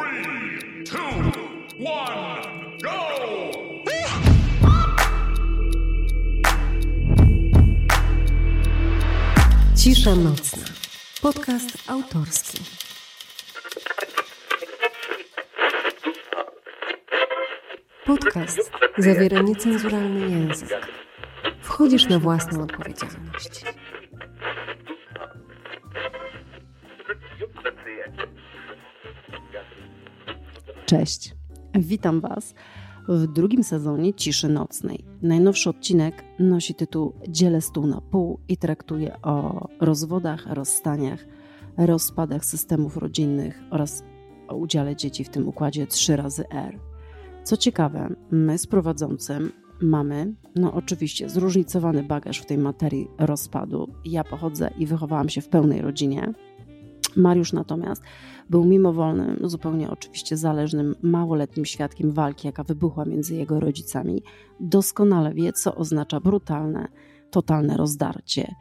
Three! Cisza nocna. Podcast autorski. Podcast zawiera niecenzuralny język. Wchodzisz na własną odpowiedzialność. Cześć. Witam Was w drugim sezonie Ciszy Nocnej. Najnowszy odcinek nosi tytuł Dzielę stół na pół i traktuje o rozwodach, rozstaniach, rozpadach systemów rodzinnych oraz o udziale dzieci w tym układzie 3 razy R. Co ciekawe, my z prowadzącym mamy, no oczywiście, zróżnicowany bagaż w tej materii rozpadu. Ja pochodzę i wychowałam się w pełnej rodzinie. Mariusz natomiast był mimowolnym, zupełnie oczywiście zależnym, małoletnim świadkiem walki, jaka wybuchła między jego rodzicami. Doskonale wie, co oznacza brutalne, totalne rozdarcie.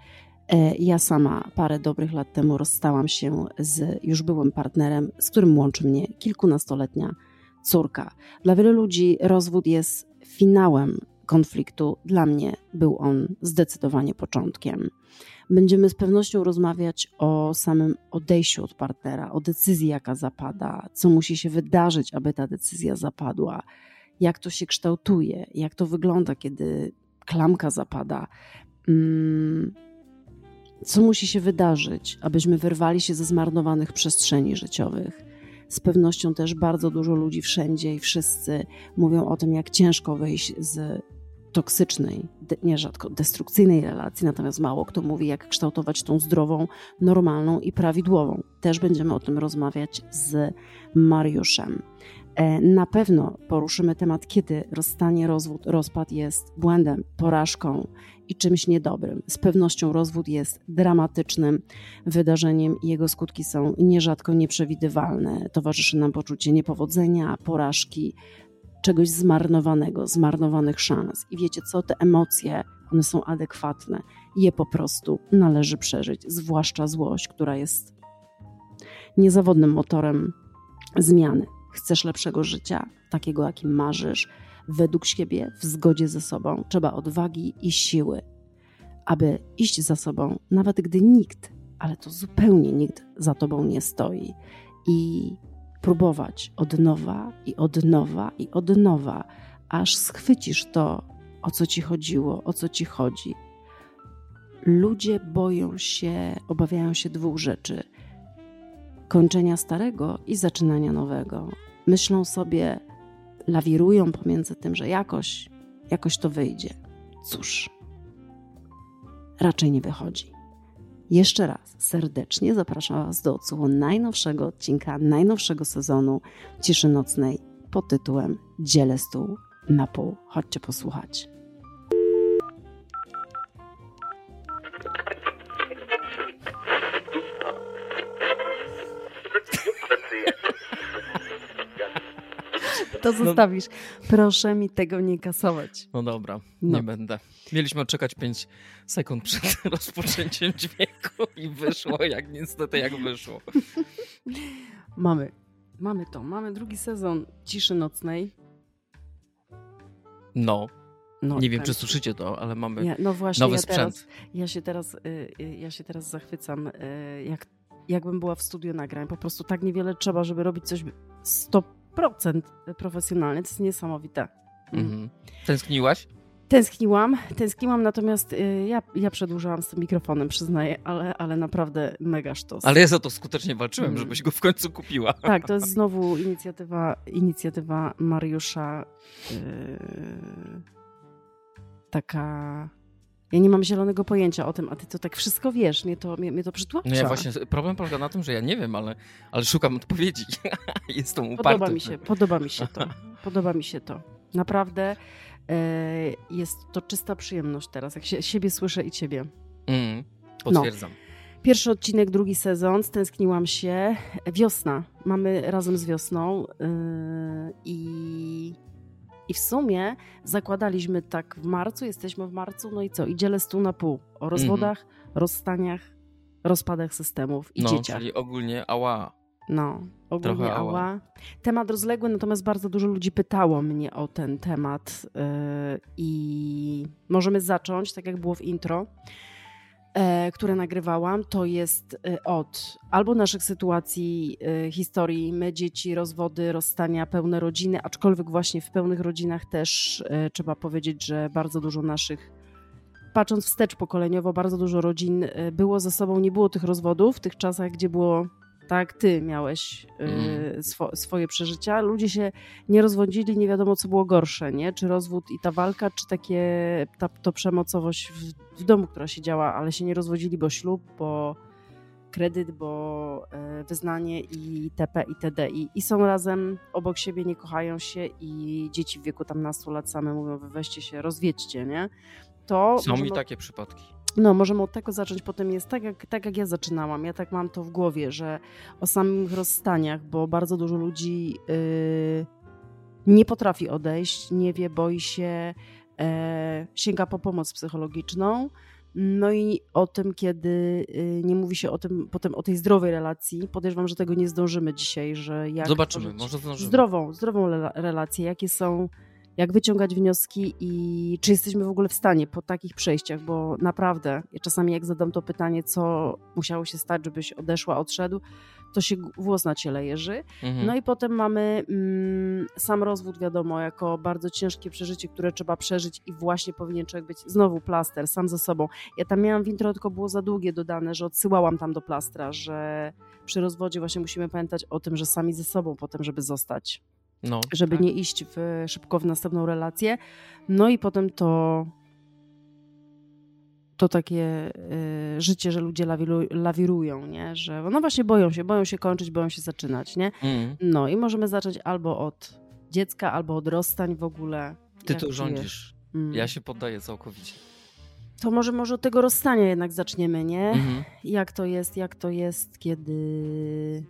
E, Ja sama parę dobrych lat temu rozstałam się z już byłym partnerem, z którym łączy mnie kilkunastoletnia córka. Dla wielu ludzi rozwód jest finałem konfliktu. Dla mnie był on zdecydowanie początkiem. Będziemy z pewnością rozmawiać o samym odejściu od partnera, o decyzji, jaka zapada, co musi się wydarzyć, aby ta decyzja zapadła, jak to się kształtuje, jak to wygląda, kiedy klamka zapada. Mm, Co musi się wydarzyć, abyśmy wyrwali się ze zmarnowanych przestrzeni życiowych? Z pewnością też bardzo dużo ludzi wszędzie i wszyscy mówią o tym, jak ciężko wyjść z toksycznej, nierzadko destrukcyjnej relacji, natomiast mało kto mówi, jak kształtować tą zdrową, normalną i prawidłową. Też będziemy o tym rozmawiać z Mariuszem. E, Na pewno poruszymy temat, kiedy rozstanie, rozwód, rozpad jest błędem, porażką i czymś niedobrym. Z pewnością rozwód jest dramatycznym wydarzeniem i jego skutki są nierzadko nieprzewidywalne. Towarzyszy nam poczucie niepowodzenia, porażki, czegoś zmarnowanego, zmarnowanych szans. I wiecie co, te emocje, one są adekwatne je po prostu należy przeżyć, zwłaszcza złość, która jest niezawodnym motorem zmiany. Chcesz lepszego życia, takiego jakim marzysz, według siebie, w zgodzie ze sobą. Trzeba odwagi i siły, aby iść za sobą, nawet gdy nikt, ale to zupełnie nikt za tobą nie stoi. I próbować od nowa i od nowa i od nowa, aż schwycisz to, o co ci chodziło, o co ci chodzi. Ludzie boją się, obawiają się dwóch rzeczy: kończenia starego i zaczynania nowego. Myślą sobie, lawirują pomiędzy tym, że jakoś, jakoś to wyjdzie. Cóż, raczej nie wychodzi. Jeszcze raz serdecznie zapraszam Was do odsłuchu najnowszego odcinka, najnowszego sezonu Ciszy Nocnej pod tytułem Dzielę stół na pół. Chodźcie posłuchać. To zostawisz. Proszę mi tego nie kasować. No dobra, No. nie będę. Mieliśmy odczekać 5 sekund przed rozpoczęciem dźwięku i wyszło jak niestety jak wyszło. Mamy. Mamy to. Mamy drugi sezon Ciszy Nocnej. No, No, nie wiem tak. czy słyszycie to, ale mamy Ja, no właśnie, nowy ja sprzęt. teraz, ja się teraz, y, y, ja się teraz zachwycam, y, jak, jakbym była w studiu nagrań. Po prostu tak niewiele trzeba, żeby robić coś 100% profesjonalnie. To jest niesamowite. Mm. Mhm. Tęskniłaś? Tęskniłam, tęskniłam, natomiast y, ja, ja przedłużałam z tym mikrofonem, przyznaję, ale, ale naprawdę mega sztos. Ale ja za to skutecznie walczyłem, Mm. żebyś go w końcu kupiła. Tak, to jest znowu inicjatywa, inicjatywa Mariusza. Yy, taka. Ja nie mam zielonego pojęcia o tym, a ty to tak wszystko wiesz, mnie to, mnie, mnie to przytłacza. No ja właśnie, problem polega na tym, że ja nie wiem, ale, ale szukam odpowiedzi. Jestem uparty. Podoba mi się, podoba mi się to. Podoba mi się to. Naprawdę e, jest to czysta przyjemność teraz, jak się, siebie słyszę i ciebie. Mm, potwierdzam. Pierwszy odcinek, drugi sezon, stęskniłam się. Wiosna. Mamy razem z wiosną yy, i, i w sumie zakładaliśmy tak w marcu, jesteśmy w marcu, no i co? I dzielę stół na pół. Mhm. O rozwodach, rozstaniach, rozpadach systemów i no, dzieciach. czyli ogólnie ała. No, ogólnie Trochę ała. ała. Temat rozległy, natomiast bardzo dużo ludzi pytało mnie o ten temat yy, i możemy zacząć, tak jak było w intro, które nagrywałam, to jest e, od albo naszych sytuacji, e, historii, my, dzieci, rozwody, rozstania, pełne rodziny, aczkolwiek właśnie w pełnych rodzinach też e, trzeba powiedzieć, że bardzo dużo naszych, patrząc wstecz pokoleniowo, bardzo dużo rodzin e, było ze sobą, nie było tych rozwodów w tych czasach, gdzie było tak, ty miałeś Mm. swo, swoje przeżycia. Ludzie się nie rozwodzili, nie wiadomo co było gorsze, nie? Czy rozwód i ta walka, czy takie ta, to przemocowość w, w domu, która się działa, ale się nie rozwodzili, bo ślub, bo kredyt, bo e, wyznanie i TP i TD. I, I są razem obok siebie, nie kochają się i dzieci w wieku tam nastu lat same mówią, wy weźcie się, rozwiedźcie, nie? To Są mi takie przypadki. No, możemy od tego zacząć. Potem jest tak jak, tak, jak ja zaczynałam. Ja tak mam to w głowie, że o samych rozstaniach, bo bardzo dużo ludzi yy, nie potrafi odejść, nie wie, boi się, e, sięga po pomoc psychologiczną. No i o tym, kiedy yy, nie mówi się o tym, potem o tej zdrowej relacji, podejrzewam, że tego nie zdążymy dzisiaj, że jak Zobaczymy, może zdążymy. zdrową, zdrową rela- relację, jakie są, jak wyciągać wnioski i czy jesteśmy w ogóle w stanie po takich przejściach, bo naprawdę, ja czasami jak zadam to pytanie, co musiało się stać, żebyś odeszła, odszedł, to się włos na ciele jeży. Mhm. No i potem mamy mm, sam rozwód, wiadomo, jako bardzo ciężkie przeżycie, które trzeba przeżyć i właśnie powinien człowiek być znowu plaster, sam ze sobą. Ja tam miałam w intro, tylko było za długie dodane, że odsyłałam tam do plastra, że przy rozwodzie właśnie musimy pamiętać o tym, że sami ze sobą potem, żeby zostać no, żeby tak. nie iść w, szybko w następną relację. No i potem to to takie y, życie, że ludzie lawiru, lawirują, nie? Że no właśnie boją się, boją się kończyć, boją się zaczynać, nie? Mhm. No i możemy zacząć albo od dziecka, albo od rozstań w ogóle. Ty czujesz? rządzisz. Mm. Ja się poddaję całkowicie. To może, może od tego rozstania jednak zaczniemy, nie? Mhm. Jak to jest, jak to jest, kiedy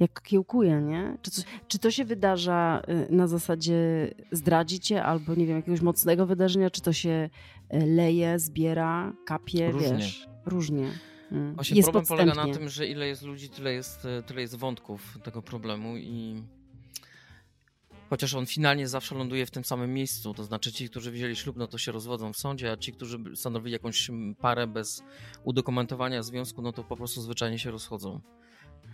jak kiełkuje, nie? Czy, coś, czy to się wydarza y, na zasadzie zdradzicie albo nie wiem, jakiegoś mocnego wydarzenia, czy to się y, leje, zbiera, kapie, Różnie. wiesz? Różnie. Mm. Właśnie jest problem polega na podstępnie. tym, że ile jest ludzi, tyle jest, e, tyle jest wątków tego problemu i chociaż on finalnie zawsze ląduje w tym samym miejscu, to znaczy ci, którzy wzięli ślub, no to się rozwodzą w sądzie, a ci, którzy stanowili jakąś parę bez udokumentowania związku, no to po prostu zwyczajnie się rozchodzą.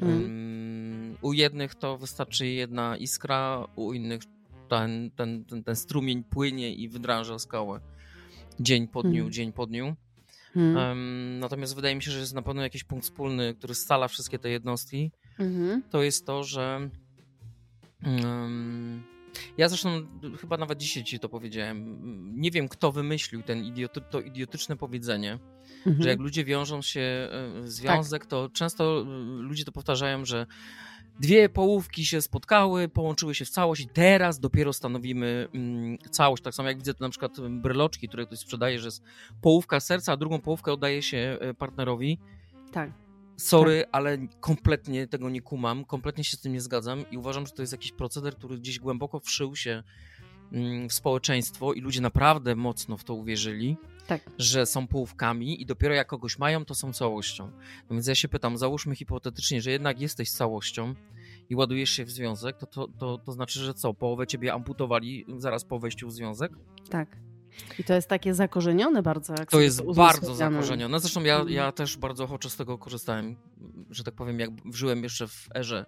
Mm. U jednych to wystarczy jedna iskra, u innych ten, ten, ten, ten strumień płynie i wydrąża skałę. Dzień po dniu, Mm. dzień po dniu. Em, natomiast wydaje mi się, że jest na pewno jakiś punkt wspólny, który scala wszystkie te jednostki. Mhm. To jest to, że. em, ja zresztą chyba nawet dzisiaj ci to powiedziałem. Nie wiem, kto wymyślił ten idioty, to idiotyczne powiedzenie, Mhm. że jak ludzie wiążą się e, w związek, to często e, ludzie to powtarzają, że dwie połówki się spotkały, połączyły się w całość i teraz dopiero stanowimy mm, całość. Tak samo jak widzę to na przykład bryloczki, które ktoś sprzedaje, że jest połówka serca, a drugą połówkę oddaje się e, partnerowi. Tak. Sorry, ale kompletnie tego nie kumam, kompletnie się z tym nie zgadzam i uważam, że to jest jakiś proceder, który gdzieś głęboko wszył się mm, w społeczeństwo i ludzie naprawdę mocno w to uwierzyli, Tak. że są połówkami i dopiero jak kogoś mają, to są całością. No więc ja się pytam, załóżmy hipotetycznie, że jednak jesteś całością i ładujesz się w związek, to, to, to, to znaczy, że co, połowę ciebie amputowali zaraz po wejściu w związek? Tak. I to jest takie zakorzenione bardzo. To jest bardzo zakorzenione. Zresztą ja, Mhm. ja też bardzo ochoczo z tego korzystałem, że tak powiem, jak żyłem jeszcze w erze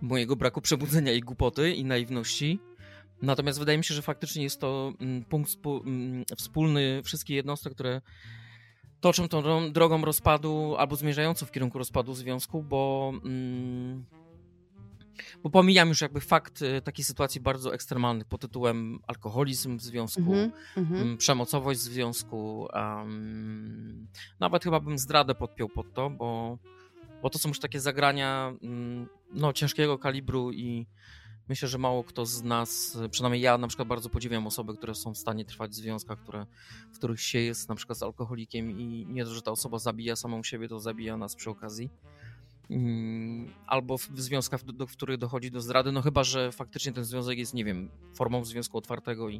mojego braku przebudzenia i głupoty i naiwności. Natomiast wydaje mi się, że faktycznie jest to mm, punkt mm, wspólny wszystkich jednostek, które toczą tą dro- drogą rozpadu albo zmierzającą w kierunku rozpadu związku, bo, mm, bo pomijam już jakby fakt y, takiej sytuacji bardzo ekstremalnych pod tytułem alkoholizm w związku, Mhm. Mhm. mm, przemocowość w związku. Um, nawet chyba bym zdradę podpiął pod to, bo, bo to są już takie zagrania no, ciężkiego kalibru i myślę, że mało kto z nas, przynajmniej ja na przykład bardzo podziwiam osoby, które są w stanie trwać w związkach, które, w których się jest na przykład z alkoholikiem i nie to, że ta osoba zabija samą siebie, to zabija nas przy okazji. Mm, Albo w związkach, do, w których dochodzi do zdrady, no chyba, że faktycznie ten związek jest, nie wiem, formą związku otwartego i,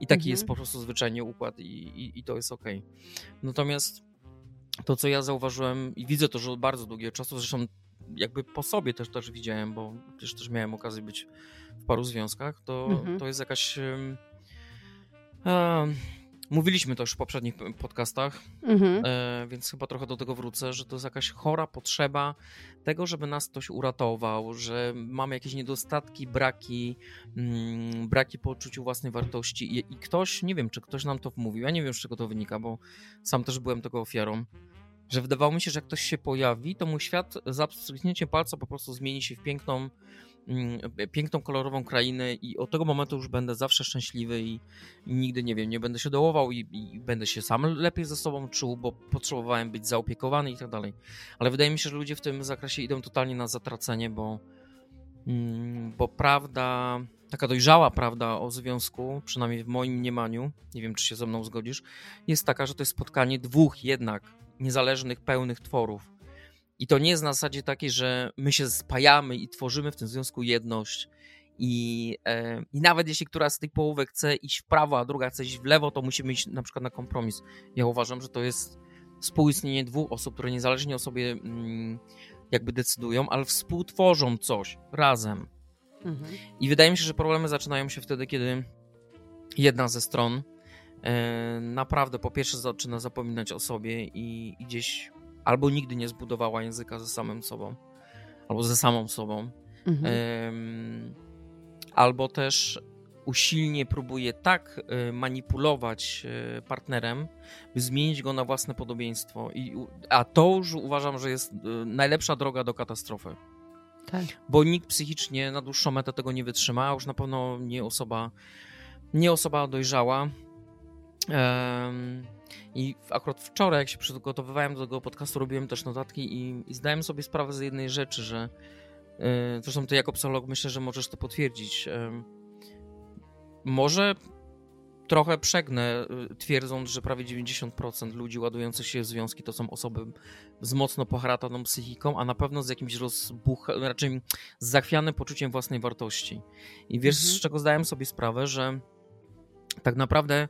i taki Mhm. jest po prostu zwyczajnie układ i, i, i to jest okej. Natomiast to, co ja zauważyłem i widzę to, że od bardzo długiego czasu, zresztą jakby po sobie też, też widziałem, bo też, też miałem okazję być w paru związkach, to, Mhm. to jest jakaś... mówiliśmy to już w poprzednich podcastach, Mhm. E, więc chyba trochę do tego wrócę, że to jest jakaś chora potrzeba tego, żeby nas ktoś uratował, że mamy jakieś niedostatki, braki, mm, braki poczuciu własnej wartości i, i ktoś, nie wiem, czy ktoś nam to wmówił, ja nie wiem, z czego to wynika, bo sam też byłem tego ofiarą, że wydawało mi się, że jak ktoś się pojawi, to mój świat za pstryknięciem palca po prostu zmieni się w piękną, mm, piękną, kolorową krainę i od tego momentu już będę zawsze szczęśliwy i, i nigdy, nie wiem, nie będę się dołował i, i będę się sam lepiej ze sobą czuł, bo potrzebowałem być zaopiekowany i tak dalej. Ale wydaje mi się, że ludzie w tym zakresie idą totalnie na zatracenie, bo, mm, bo prawda, taka dojrzała prawda o związku, przynajmniej w moim mniemaniu, nie wiem, czy się ze mną zgodzisz, jest taka, że to jest spotkanie dwóch jednak niezależnych, pełnych tworów. I to nie jest na zasadzie takiej, że my się spajamy i tworzymy w tym związku jedność. I, e, I nawet jeśli któraś z tych połówek chce iść w prawo, a druga chce iść w lewo, to musimy iść na przykład na kompromis. Ja uważam, że to jest współistnienie dwóch osób, które niezależnie o sobie mm, jakby decydują, ale współtworzą coś razem. Mhm. I wydaje mi się, że problemy zaczynają się wtedy, kiedy jedna ze stron e, naprawdę po pierwsze zaczyna zapominać o sobie i, i gdzieś albo nigdy nie zbudowała języka ze samym sobą, albo ze samą sobą, Mhm. albo też usilnie próbuje tak e, manipulować e, partnerem, by zmienić go na własne podobieństwo. I, a to już uważam, że jest najlepsza droga do katastrofy Tak. bo nikt psychicznie na dłuższą metę tego nie wytrzyma, już na pewno nie osoba, nie osoba dojrzała. Em, I akurat wczoraj, jak się przygotowywałem do tego podcastu, robiłem też notatki i, i zdałem sobie sprawę z jednej rzeczy, że e, zresztą ty jako psycholog myślę, że możesz to potwierdzić. Em, Może trochę przegnę, y, twierdząc, że prawie 90% ludzi ładujących się w związki to są osoby z mocno poharataną psychiką, a na pewno z jakimś rozbuch, raczej z zachwianym poczuciem własnej wartości. I wiesz, Mhm. z czego zdałem sobie sprawę, że tak naprawdę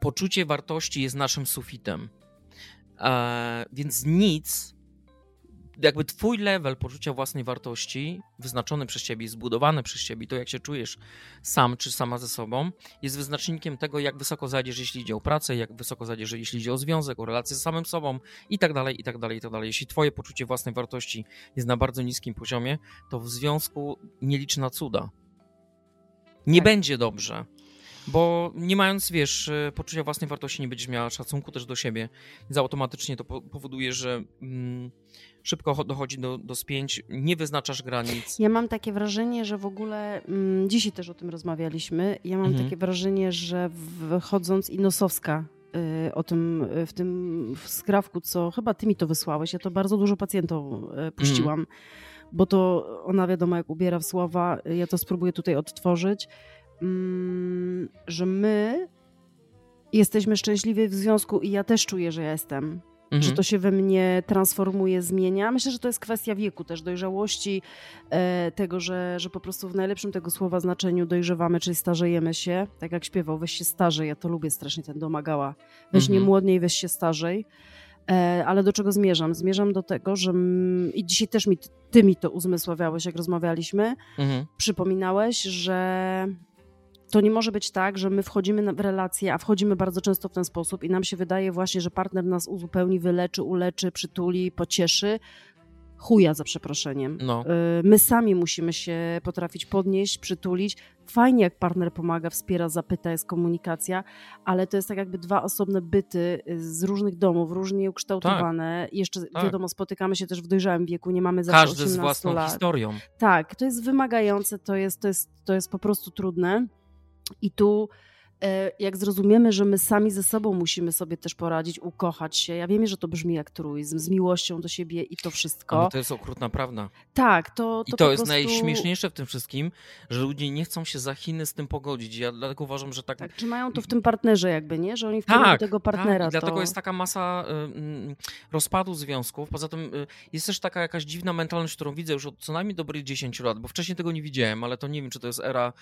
poczucie wartości jest naszym sufitem. E, więc nic, jakby twój level poczucia własnej wartości, wyznaczony przez ciebie, zbudowany przez ciebie, to jak się czujesz sam czy sama ze sobą, jest wyznacznikiem tego, jak wysoko zajdziesz, jeśli idzie o pracę, jak wysoko zajdziesz, jeśli idzie o związek, o relacje z samym sobą i tak dalej, i tak dalej, i tak dalej. Jeśli twoje poczucie własnej wartości jest na bardzo niskim poziomie, to w związku nie licz na cuda. Nie Tak. będzie dobrze. Bo nie mając, wiesz, e, poczucia własnej wartości, nie będziesz miała szacunku też do siebie, więc automatycznie to po- powoduje, że mm, szybko cho- dochodzi do, do spięć, nie wyznaczasz granic. Ja mam takie wrażenie, że w ogóle mm, dzisiaj też o tym rozmawialiśmy. Ja mam Mhm. takie wrażenie, że wychodząc i Nosowska y, o tym y, w tym w skrawku, co chyba ty mi to wysłałeś, ja to bardzo dużo pacjentom y, puściłam, bo to ona wiadomo jak ubiera w słowa, ja to spróbuję tutaj odtworzyć, mm, że my jesteśmy szczęśliwi w związku i ja też czuję, że ja jestem że Mhm. to się we mnie transformuje, zmienia. Myślę, że to jest kwestia wieku, też dojrzałości, e, tego, że, że po prostu w najlepszym tego słowa znaczeniu dojrzewamy, czyli starzejemy się. Tak jak śpiewał, weź się starzej, ja to lubię strasznie, ten domagała. Weź nie Mhm. młodniej, weź się starzej. E, ale do czego zmierzam? Zmierzam do tego, że i dzisiaj też mi, ty mi to uzmysławiałeś, jak rozmawialiśmy, Mhm. przypominałeś, że to nie może być tak, że my wchodzimy w relacje, a wchodzimy bardzo często w ten sposób i nam się wydaje właśnie, że partner nas uzupełni, wyleczy, uleczy, przytuli, pocieszy. Chuja za przeproszeniem. No. Y, My sami musimy się potrafić podnieść, przytulić. Fajnie, jak partner pomaga, wspiera, zapyta, jest komunikacja, ale to jest tak jakby dwa osobne byty y, z różnych domów, różnie ukształtowane. Jeszcze Tak. wiadomo, spotykamy się też w dojrzałym wieku, nie mamy zawsze Każdy z 18 własną lat. historią. Tak, to jest wymagające, to jest, to jest, to jest po prostu trudne. I tu, e, jak zrozumiemy, że my sami ze sobą musimy sobie też poradzić, ukochać się. Ja wiem, że to brzmi jak truizm, z miłością do siebie i to wszystko. Ale to jest okrutna prawda. Tak, to, I to, to po jest prostu... najśmieszniejsze w tym wszystkim, że ludzie nie chcą się za Chiny z tym pogodzić. Ja dlatego uważam, że tak. Tak, trzymają to w tym partnerze jakby, nie? Że oni w kierunku tego partnera Tak, i dlatego to... jest taka masa y, mm, rozpadu związków. Poza tym y, jest też taka jakaś dziwna mentalność, którą widzę już od co najmniej dobrych 10 lat, bo wcześniej tego nie widziałem, ale to nie wiem, czy to jest era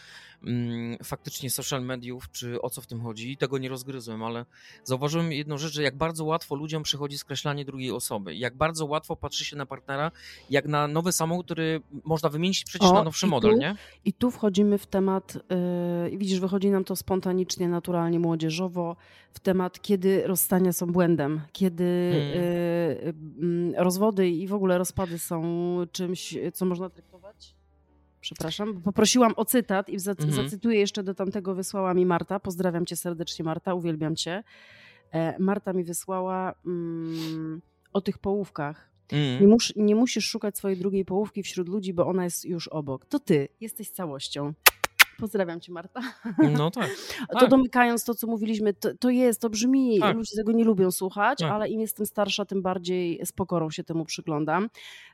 mm, faktycznie social mediów, czy czy o co w tym chodzi i tego nie rozgryzłem, ale zauważyłem jedną rzecz, że jak bardzo łatwo ludziom przychodzi skreślanie drugiej osoby, jak bardzo łatwo patrzy się na partnera, jak na nowy samochód, który można wymienić przecież O, na nowszy model, tu- nie? I tu wchodzimy w temat, yy, widzisz, wychodzi nam to spontanicznie, naturalnie, młodzieżowo, w temat, kiedy rozstania są błędem, kiedy Hmm. yy, rozwody i w ogóle rozpady są czymś, co można traktować. Przepraszam, bo poprosiłam o cytat i zac- Mhm. zacytuję jeszcze do tamtego, wysłała mi Marta. Pozdrawiam cię serdecznie, Marta, uwielbiam cię. E, Marta mi wysłała mm, o tych połówkach. Mm. Nie, mus, nie musisz szukać swojej drugiej połówki wśród ludzi, bo ona jest już obok. To ty jesteś całością. Pozdrawiam cię, Marta. No tak. To Tak. domykając to, co mówiliśmy, to, to jest, to brzmi, Tak. ludzie tego nie lubią słuchać, Tak. ale im jestem starsza, tym bardziej z pokorą się temu przyglądam.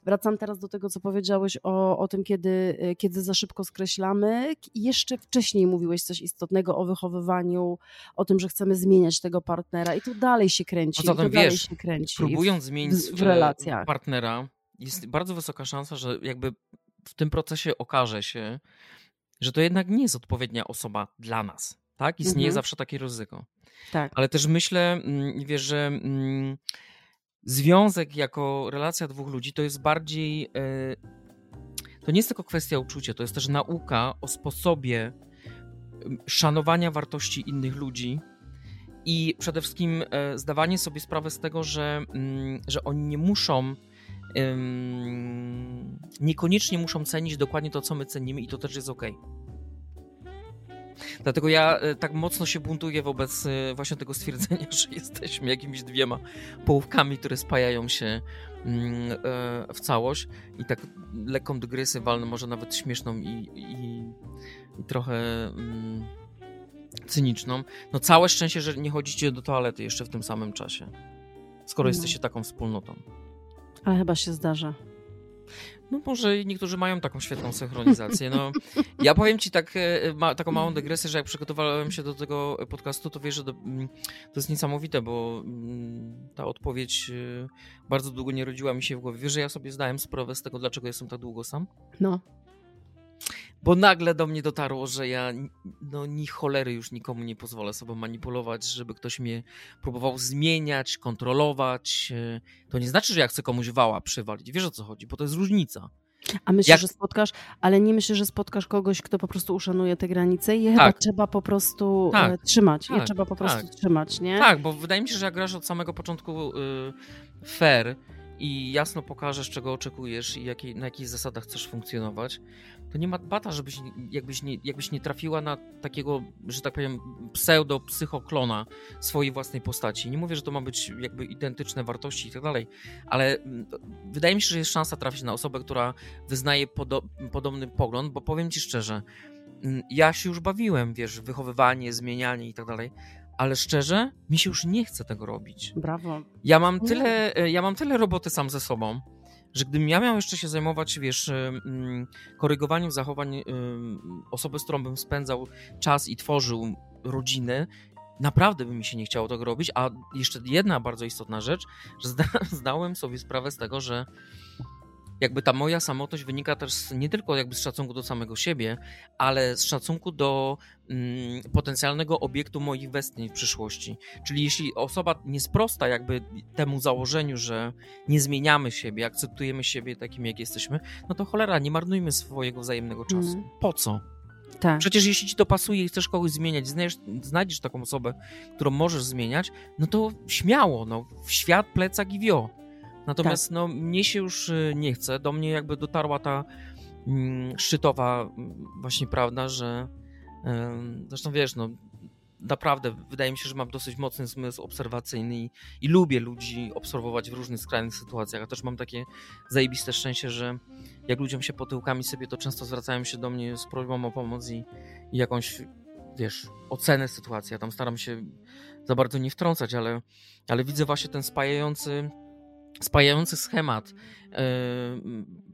Wracam teraz do tego, co powiedziałeś o, o tym, kiedy, kiedy za szybko skreślamy. Jeszcze wcześniej mówiłeś coś istotnego o wychowywaniu, o tym, że chcemy zmieniać tego partnera i to dalej się kręci. Tym, dalej wiesz, się kręci. Próbując zmienić w- w relacjach. partnera, jest bardzo wysoka szansa, że jakby w tym procesie okaże się, że to jednak nie jest odpowiednia osoba dla nas. Tak? Istnieje Mhm. zawsze takie ryzyko. Tak. Ale też myślę, mm, wiesz, że mm, związek jako relacja dwóch ludzi to jest bardziej. e, To nie jest tylko kwestia uczucia, to jest też nauka o sposobie szanowania wartości innych ludzi i przede wszystkim e, zdawanie sobie sprawy z tego, że, mm, że oni nie muszą. Em, Niekoniecznie muszą cenić dokładnie to, co my cenimy, i to też jest ok. Dlatego ja e, tak mocno się buntuję wobec e, właśnie tego stwierdzenia, że jesteśmy jakimiś dwiema połówkami, które spajają się mm, e, w całość i tak lekką dygresję walnę, może nawet śmieszną i, i, i trochę mm, cyniczną. No całe szczęście, że nie chodzicie do toalety jeszcze w tym samym czasie, skoro No. jesteście taką wspólnotą. Ale chyba się zdarza. No może niektórzy mają taką świetną synchronizację. No, ja powiem ci tak, e, ma, taką małą dygresję, że jak przygotowałem się do tego podcastu, to wiesz, że do, mm, to jest niesamowite, bo mm, ta odpowiedź e, bardzo długo nie rodziła mi się w głowie. Wiesz, że ja sobie zdałem sprawę z tego, dlaczego jestem tak długo sam? No. Bo nagle do mnie dotarło, że ja ni- no ni cholery już nikomu nie pozwolę sobą manipulować, żeby ktoś mnie próbował zmieniać, kontrolować. E, To nie znaczy, że ja chcę komuś wała przywalić. Wiesz o co chodzi, bo to jest różnica. A myślisz, Jak- że spotkasz, ale nie myślisz, że spotkasz kogoś, kto po prostu uszanuje te granice i je chyba Tak. trzeba po prostu Tak. e, trzymać. Je Tak. trzeba po prostu Tak. trzymać, nie? Tak, bo wydaje mi się, że jak grasz od samego początku y, fair i jasno pokażesz, czego oczekujesz i jakiej, na jakich zasadach chcesz funkcjonować, to nie ma bata, żebyś jakbyś nie, jakbyś nie trafiła na takiego, że tak powiem, pseudo-psychoklona swojej własnej postaci. Nie mówię, że to ma być jakby identyczne wartości i tak dalej, ale mm, wydaje mi się, że jest szansa trafić na osobę, która wyznaje podo- podobny pogląd, bo powiem ci szczerze, mm, ja się już bawiłem, wiesz, wychowywanie, zmienianie i tak dalej, ale szczerze, mi się już nie chce tego robić. Brawo. Ja mam tyle, e, ja mam tyle roboty sam ze sobą, że gdybym ja miał jeszcze się zajmować, wiesz, korygowaniem zachowań osoby, z którą bym spędzał czas i tworzył rodziny, naprawdę by mi się nie chciało tego robić. A jeszcze jedna bardzo istotna rzecz, że zda, zdałem sobie sprawę z tego, że jakby ta moja samotność wynika też z, nie tylko jakby z szacunku do samego siebie, ale z szacunku do mm, potencjalnego obiektu moich westchnień w przyszłości. Czyli jeśli osoba nie sprosta jakby temu założeniu, że nie zmieniamy siebie, akceptujemy siebie takim, jak jesteśmy, no to cholera, nie marnujmy swojego wzajemnego czasu. Mhm. Po co? Tak. Przecież jeśli ci to pasuje i chcesz kogoś zmieniać, znajdziesz, znajdziesz taką osobę, którą możesz zmieniać, no to śmiało, no, w świat, plecak i wio. Natomiast no, mnie się już y, nie chce. Do mnie jakby dotarła ta mm, szczytowa mm, właśnie prawda, że ym, zresztą wiesz, no naprawdę wydaje mi się, że mam dosyć mocny zmysł obserwacyjny i, i lubię ludzi obserwować w różnych skrajnych sytuacjach. A też mam takie zajebiste szczęście, że jak ludziom się potyłkami sypie, to często zwracają się do mnie z prośbą o pomoc i, i jakąś, wiesz, ocenę sytuacji. Ja tam staram się za bardzo nie wtrącać, ale, ale widzę właśnie ten spajający, spajający schemat yy,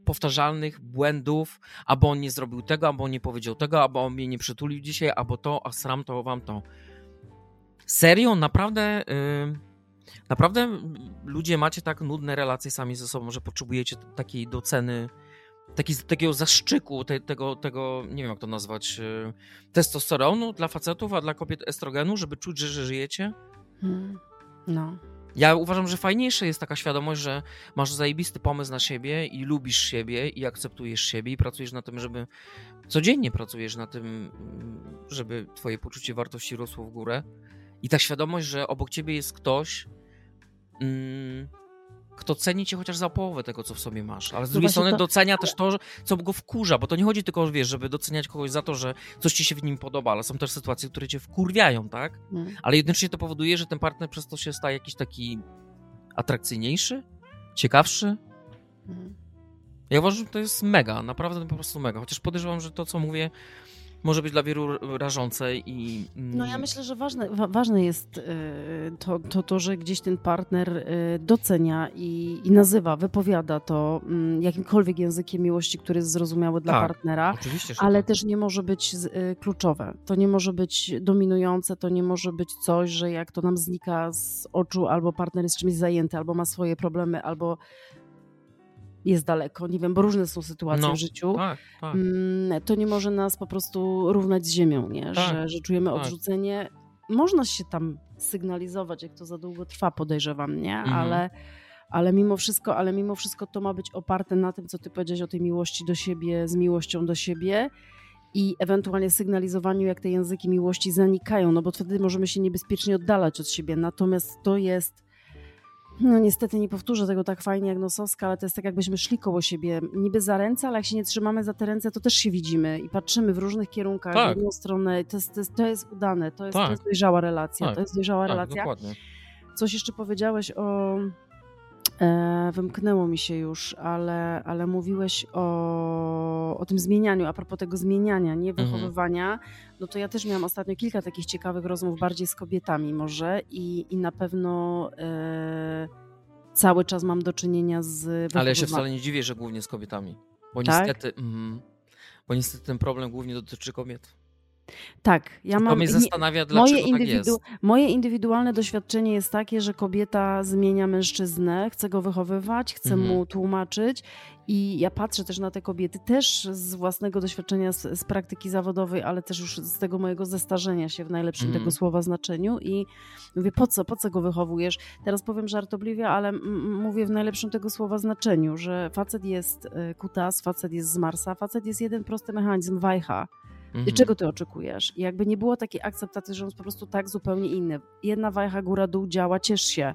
powtarzalnych błędów, albo on nie zrobił tego, albo on nie powiedział tego, albo on mnie nie przytulił dzisiaj, albo to, a sram to, wam to. Serio, naprawdę, yy, naprawdę ludzie macie tak nudne relacje sami ze sobą, że potrzebujecie takiej doceny taki, takiego zaszczyku, te, tego, tego, nie wiem jak to nazwać, e, testosteronu dla facetów, a dla kobiet estrogenu, żeby czuć, że, że żyjecie. Hmm. No. Ja uważam, że fajniejsze jest taka świadomość, że masz zajebisty pomysł na siebie i lubisz siebie i akceptujesz siebie i pracujesz na tym, żeby codziennie pracujesz na tym, żeby twoje poczucie wartości rosło w górę. I ta świadomość, że obok ciebie jest ktoś, mm, kto ceni cię chociaż za połowę tego, co w sobie masz. Ale z No drugiej strony to- docenia też to, co go wkurza, bo to nie chodzi tylko, wiesz, żeby doceniać kogoś za to, że coś ci się w nim podoba, ale są też sytuacje, które cię wkurwiają, tak? Hmm. ale jednocześnie to powoduje, że ten partner przez to się staje jakiś taki atrakcyjniejszy, ciekawszy. Hmm. Ja uważam, że to jest mega, naprawdę po prostu mega. Chociaż podejrzewam, że to, co mówię, może być dla wielu rażące i. mm, No ja myślę, że ważne, wa, ważne jest y, to, to, to, że gdzieś ten partner y, docenia i, i nazywa, wypowiada to mm, jakimkolwiek językiem miłości, który jest zrozumiały dla Tak, partnera. Ale tak. też nie może być y, kluczowe. To nie może być dominujące, to nie może być coś, że jak to nam znika z oczu, albo partner jest czymś zajęty, albo ma swoje problemy, albo jest daleko. Nie wiem, bo różne są sytuacje No, w życiu. Tak, tak. Mm, to nie może nas po prostu równać z ziemią, nie? Tak, Że, że czujemy tak. odrzucenie. Można się tam sygnalizować, jak to za długo trwa, podejrzewam, nie? Mhm. Ale, ale mimo wszystko, ale mimo wszystko to ma być oparte na tym, co ty powiedziałeś o tej miłości do siebie, z miłością do siebie i ewentualnie sygnalizowaniu, jak te języki miłości zanikają, no bo wtedy możemy się niebezpiecznie oddalać od siebie. Natomiast to jest no niestety nie powtórzę tego tak fajnie jak Nosowska, ale to jest tak jakbyśmy szli koło siebie, niby za ręce, ale jak się nie trzymamy za te ręce, to też się widzimy i patrzymy w różnych kierunkach, Tak. w jedną stronę. To jest, to jest, to jest udane, to jest, to Tak. jest dojrzała relacja, Tak. to jest dojrzała tak, relacja. dokładnie. Coś jeszcze powiedziałeś o... E, wymknęło mi się już, ale, ale mówiłeś o, o tym zmienianiu, a propos tego zmieniania, nie Mhm. wychowywania, no to ja też miałam ostatnio kilka takich ciekawych rozmów, bardziej z kobietami może i, i na pewno e, cały czas mam do czynienia z Ale ja się wychowywaniem. wcale nie dziwię, że głównie z kobietami. Bo Tak? niestety. mhm, bo niestety ten problem głównie dotyczy kobiet. Tak, ja to mam... mnie nie- zastanawia, dlaczego Moje, tak indywidu- jest. moje indywidualne doświadczenie jest takie, że kobieta zmienia mężczyznę, chce go wychowywać, chce Mhm. mu tłumaczyć i ja patrzę też na te kobiety, też z własnego doświadczenia z, z praktyki zawodowej, ale też już z tego mojego zestarzenia się w najlepszym Mhm. tego słowa znaczeniu i mówię, po co, po co go wychowujesz? Teraz powiem żartobliwie, ale m- m- mówię w najlepszym tego słowa znaczeniu, że facet jest y, kutas, facet jest z Marsa, facet jest jeden prosty mechanizm, wajcha. I Mhm. czego ty oczekujesz? I jakby nie było takiej akceptacji, że on jest po prostu tak zupełnie inny. Jedna wajcha góra-dół działa, ciesz się.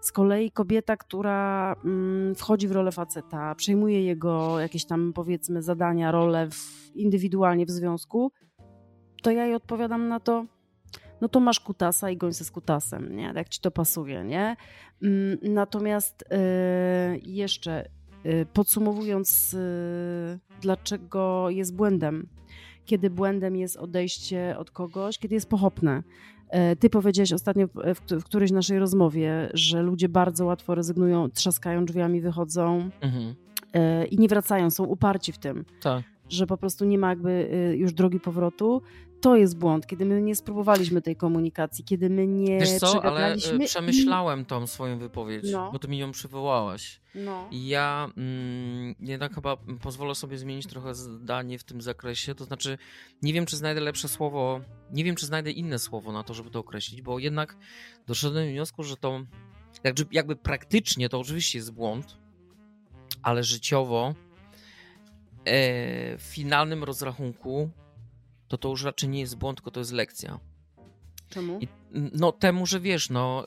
Z kolei kobieta, która mm, wchodzi w rolę faceta, przejmuje jego jakieś tam powiedzmy zadania, role w, indywidualnie w związku, to ja jej odpowiadam na to, no to masz kutasa i goń se z kutasem, nie? Jak ci to pasuje, nie? Mm, Natomiast y, jeszcze y, podsumowując, y, dlaczego jest błędem, kiedy błędem jest odejście od kogoś, kiedy jest pochopne. E, Ty powiedziałeś ostatnio w, którejś naszej rozmowie, że ludzie bardzo łatwo rezygnują, trzaskają drzwiami, wychodzą Mhm. e, i nie wracają, są uparci w tym, Tak. że po prostu nie ma jakby y, już drogi powrotu. To jest błąd, kiedy my nie spróbowaliśmy tej komunikacji, kiedy my nie Wiesz co, ale e, przemyślałem tą swoją wypowiedź, No. bo ty mi ją przywołałaś. No. I ja mm, jednak chyba pozwolę sobie zmienić trochę zdanie w tym zakresie. To znaczy, nie wiem, czy znajdę lepsze słowo, nie wiem, czy znajdę inne słowo na to, żeby to określić, bo jednak doszedłem do wniosku, że to jakby, jakby praktycznie to oczywiście jest błąd, ale życiowo e, w finalnym rozrachunku to to już raczej nie jest błąd, tylko to jest lekcja. Czemu? I, no temu, że wiesz, no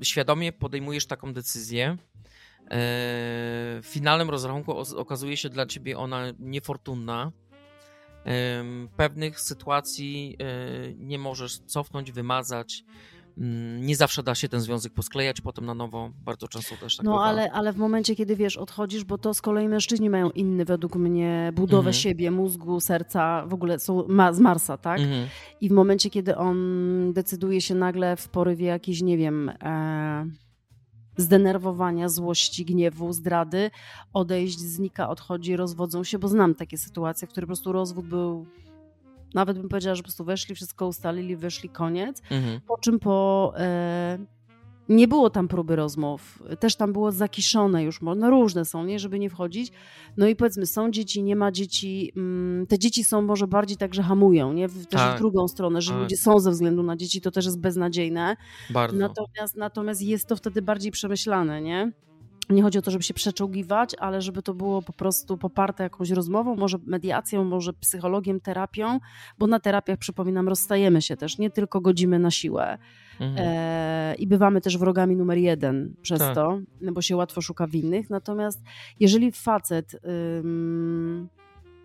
y, świadomie podejmujesz taką decyzję. y, W finalnym rozrachunku okazuje się dla ciebie ona niefortunna. Pewnych sytuacji y, nie możesz cofnąć, wymazać. Ym, Nie zawsze da się ten związek posklejać potem na nowo. Bardzo często też tak No bywa. ale, ale w momencie, kiedy wiesz, odchodzisz, bo to z kolei mężczyźni mają inny według mnie budowę Mhm. siebie, mózgu, serca, w ogóle są ma, z Marsa, tak? Mhm. I w momencie, kiedy on decyduje się nagle w porywie jakiejś, nie wiem, e, zdenerwowania, złości, gniewu, zdrady, odejść, znika, odchodzi, rozwodzą się, bo znam takie sytuacje, w których po prostu rozwód był, nawet bym powiedziała, że po prostu weszli, wszystko ustalili, wyszli, koniec. Mhm. Po czym po, e, Nie było tam próby rozmów, też tam było zakiszone już, no różne są, nie, żeby nie wchodzić. No i powiedzmy, są dzieci, nie ma dzieci, mm, te dzieci są może bardziej tak, że hamują, nie, też Tak. w drugą stronę, że Tak. ludzie są ze względu na dzieci, to też jest beznadziejne. Bardzo. Natomiast, natomiast jest to wtedy bardziej przemyślane, nie? Nie chodzi o to, żeby się przeczołgiwać, ale żeby to było po prostu poparte jakąś rozmową, może mediacją, może psychologiem, terapią, bo na terapiach, przypominam, rozstajemy się też, nie tylko godzimy na siłę. Mhm. E, I bywamy też wrogami numer jeden przez Tak. to, bo się łatwo szuka winnych. Natomiast jeżeli facet ym,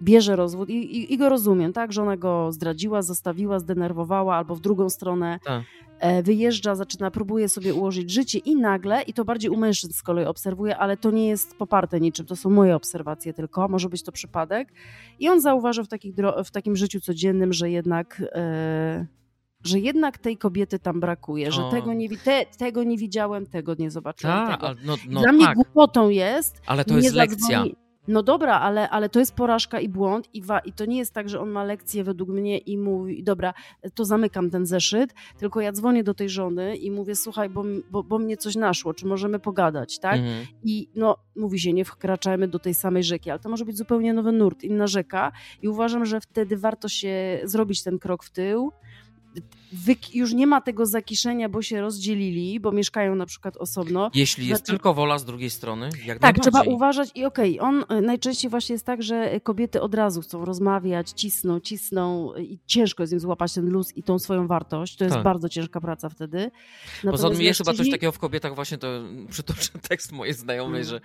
bierze rozwód i, i, i go rozumiem, tak, że ona go zdradziła, zostawiła, zdenerwowała albo w drugą stronę Tak. e, wyjeżdża, zaczyna, próbuje sobie ułożyć życie i nagle, i to bardziej u mężczyzn z kolei obserwuję, ale to nie jest poparte niczym, to są moje obserwacje tylko, może być to przypadek. I on zauważył w, takich, w takim życiu codziennym, że jednak... E, że jednak tej kobiety tam brakuje, że O. tego nie, te, tego nie widziałem, tego nie zobaczyłem. Tak, tego. no, no Dla mnie tak, głupotą jest, ale to jest lekcja. zadzwoni- No dobra, ale, ale to jest porażka i błąd i, wa- i to nie jest tak, że on ma lekcję według mnie i mówi, dobra, to zamykam ten zeszyt, tylko ja dzwonię do tej żony i mówię, słuchaj, bo, bo, bo mnie coś naszło, czy możemy pogadać, tak? Mhm. I no, mówi się, nie wkraczajmy do tej samej rzeki, ale to może być zupełnie nowy nurt, inna rzeka i uważam, że wtedy warto się zrobić ten krok w tył. Już nie ma tego zakiszenia, bo się rozdzielili, bo mieszkają na przykład osobno. Jeśli jest Znaczy- tylko wola z drugiej strony, jak Tak, trzeba uważać i okej, on y, najczęściej właśnie jest tak, że kobiety od razu chcą rozmawiać, cisną, cisną i ciężko jest im złapać ten luz i tą swoją wartość. To jest Tak. bardzo ciężka praca wtedy. Poza Natomiast tym jest chyba coś takiego w kobietach, właśnie to przytoczę tekst mojej znajomej, Mm. że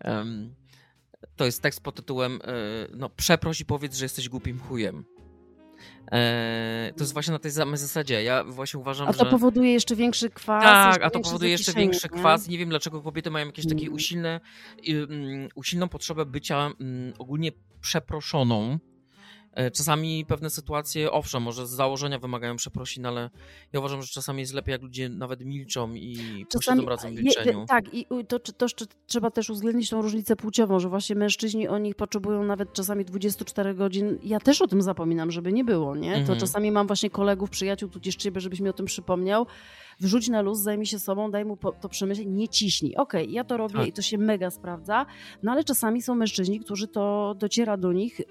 em, to jest tekst pod tytułem e, no przeproś i powiedz, że jesteś głupim chujem. E, to jest właśnie na tej samej zasadzie. Ja właśnie uważam, A to że... powoduje jeszcze większy kwas. Tak, a to powoduje jeszcze większy nie? kwas. Nie wiem, dlaczego kobiety mają jakieś takie Mm. usilne, mm, usilną potrzebę bycia mm, ogólnie przeproszoną. E, Czasami pewne sytuacje, owszem, może z założenia wymagają przeprosin, ale ja uważam, że czasami jest lepiej, jak ludzie nawet milczą i posiedzą razem w je- milczeniu. tak, i to, to, to trzeba też uwzględnić tą różnicę płciową, że właśnie mężczyźni o nich potrzebują nawet czasami 24 godzin. Ja też o tym zapominam, żeby nie było, nie? To Mhm. czasami mam właśnie kolegów, przyjaciół, tudzież ciebie, żebyś mi o tym przypomniał. Wrzuć na luz, zajmij się sobą, daj mu to przemyśleć, nie ciśnij. Okej, ja to robię Tak. i to się mega sprawdza, no ale czasami są mężczyźni, którzy to dociera do nich, y,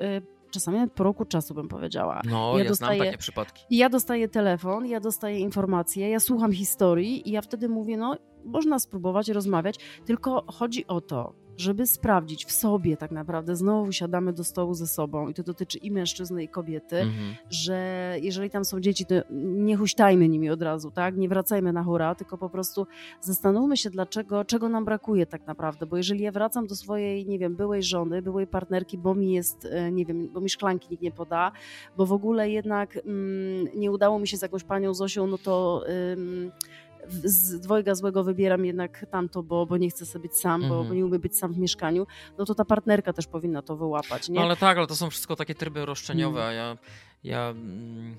czasami po roku czasu bym powiedziała. No, Ja ja, znam dostaję- takie przypadki. Ja dostaję telefon, ja dostaję informacje, ja słucham historii i ja wtedy mówię, no można spróbować rozmawiać, tylko chodzi o to, żeby sprawdzić w sobie tak naprawdę, znowu siadamy do stołu ze sobą i to dotyczy i mężczyzny i kobiety, Mhm. że jeżeli tam są dzieci, to nie huśtajmy nimi od razu, tak? Nie wracajmy na hura, tylko po prostu zastanówmy się, dlaczego, czego nam brakuje tak naprawdę, bo jeżeli ja wracam do swojej, nie wiem, byłej żony, byłej partnerki, bo mi jest, e, nie wiem, bo mi szklanki nikt nie poda, bo w ogóle jednak mm, nie udało mi się z jakąś panią Zosią, no to ym, z dwojga złego wybieram jednak tamto, bo, bo nie chcę sobie być sam, bo, Mhm. bo nie umiem być sam w mieszkaniu, no to ta partnerka też powinna to wyłapać, nie? No ale tak, ale to są wszystko takie tryby roszczeniowe, Mm. a ja, ja mm,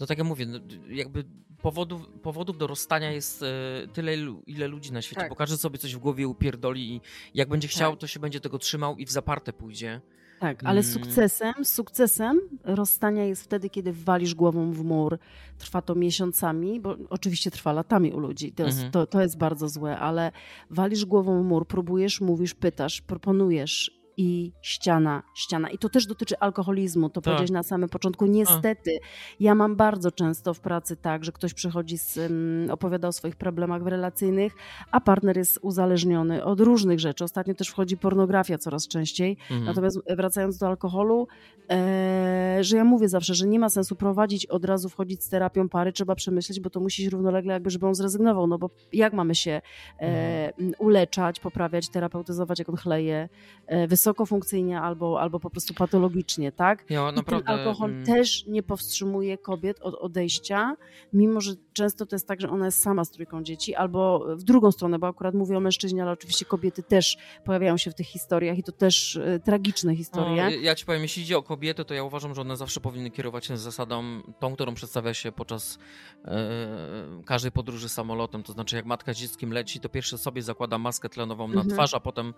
no tak jak mówię, no, jakby powodów, powodów do rozstania jest e, tyle, ile ludzi na świecie, Tak. bo każdy sobie coś w głowie upierdoli i jak będzie chciał, Tak. to się będzie tego trzymał i w zaparte pójdzie. Tak, ale Mm. sukcesem, sukcesem rozstania jest wtedy, kiedy walisz głową w mur. Trwa to miesiącami, bo oczywiście trwa latami u ludzi. To jest, Mhm. to, to jest bardzo złe, ale walisz głową w mur, próbujesz, mówisz, pytasz, proponujesz i ściana, ściana. I to też dotyczy alkoholizmu, to Tak. powiedziałeś na samym początku. Niestety, ja mam bardzo często w pracy tak, że ktoś przychodzi, z, um, opowiada o swoich problemach relacyjnych, a partner jest uzależniony od różnych rzeczy. Ostatnio też wchodzi pornografia coraz częściej. Mhm. Natomiast wracając do alkoholu, e, że ja mówię zawsze, że nie ma sensu prowadzić od razu, wchodzić z terapią pary, trzeba przemyśleć, bo to musi iść równolegle, jakby, żeby on zrezygnował, no bo jak mamy się e, uleczać, poprawiać, terapeutyzować, jak on chleje, e, wysoko funkcyjnie albo, albo po prostu patologicznie, tak? I naprawdę... ten alkohol mm, też nie powstrzymuje kobiet od odejścia, mimo że często to jest tak, że ona jest sama z trójką dzieci, albo w drugą stronę, bo akurat mówię o mężczyźnie, ale oczywiście kobiety też pojawiają się w tych historiach i to też e, tragiczne historie. No, ja ci powiem, jeśli idzie o kobiety, to ja uważam, że one zawsze powinny kierować się zasadą tą, którą przedstawia się podczas e, każdej podróży samolotem. To znaczy, jak matka z dzieckiem leci, to pierwsze sobie zakłada maskę tlenową na Mhm. twarz, a potem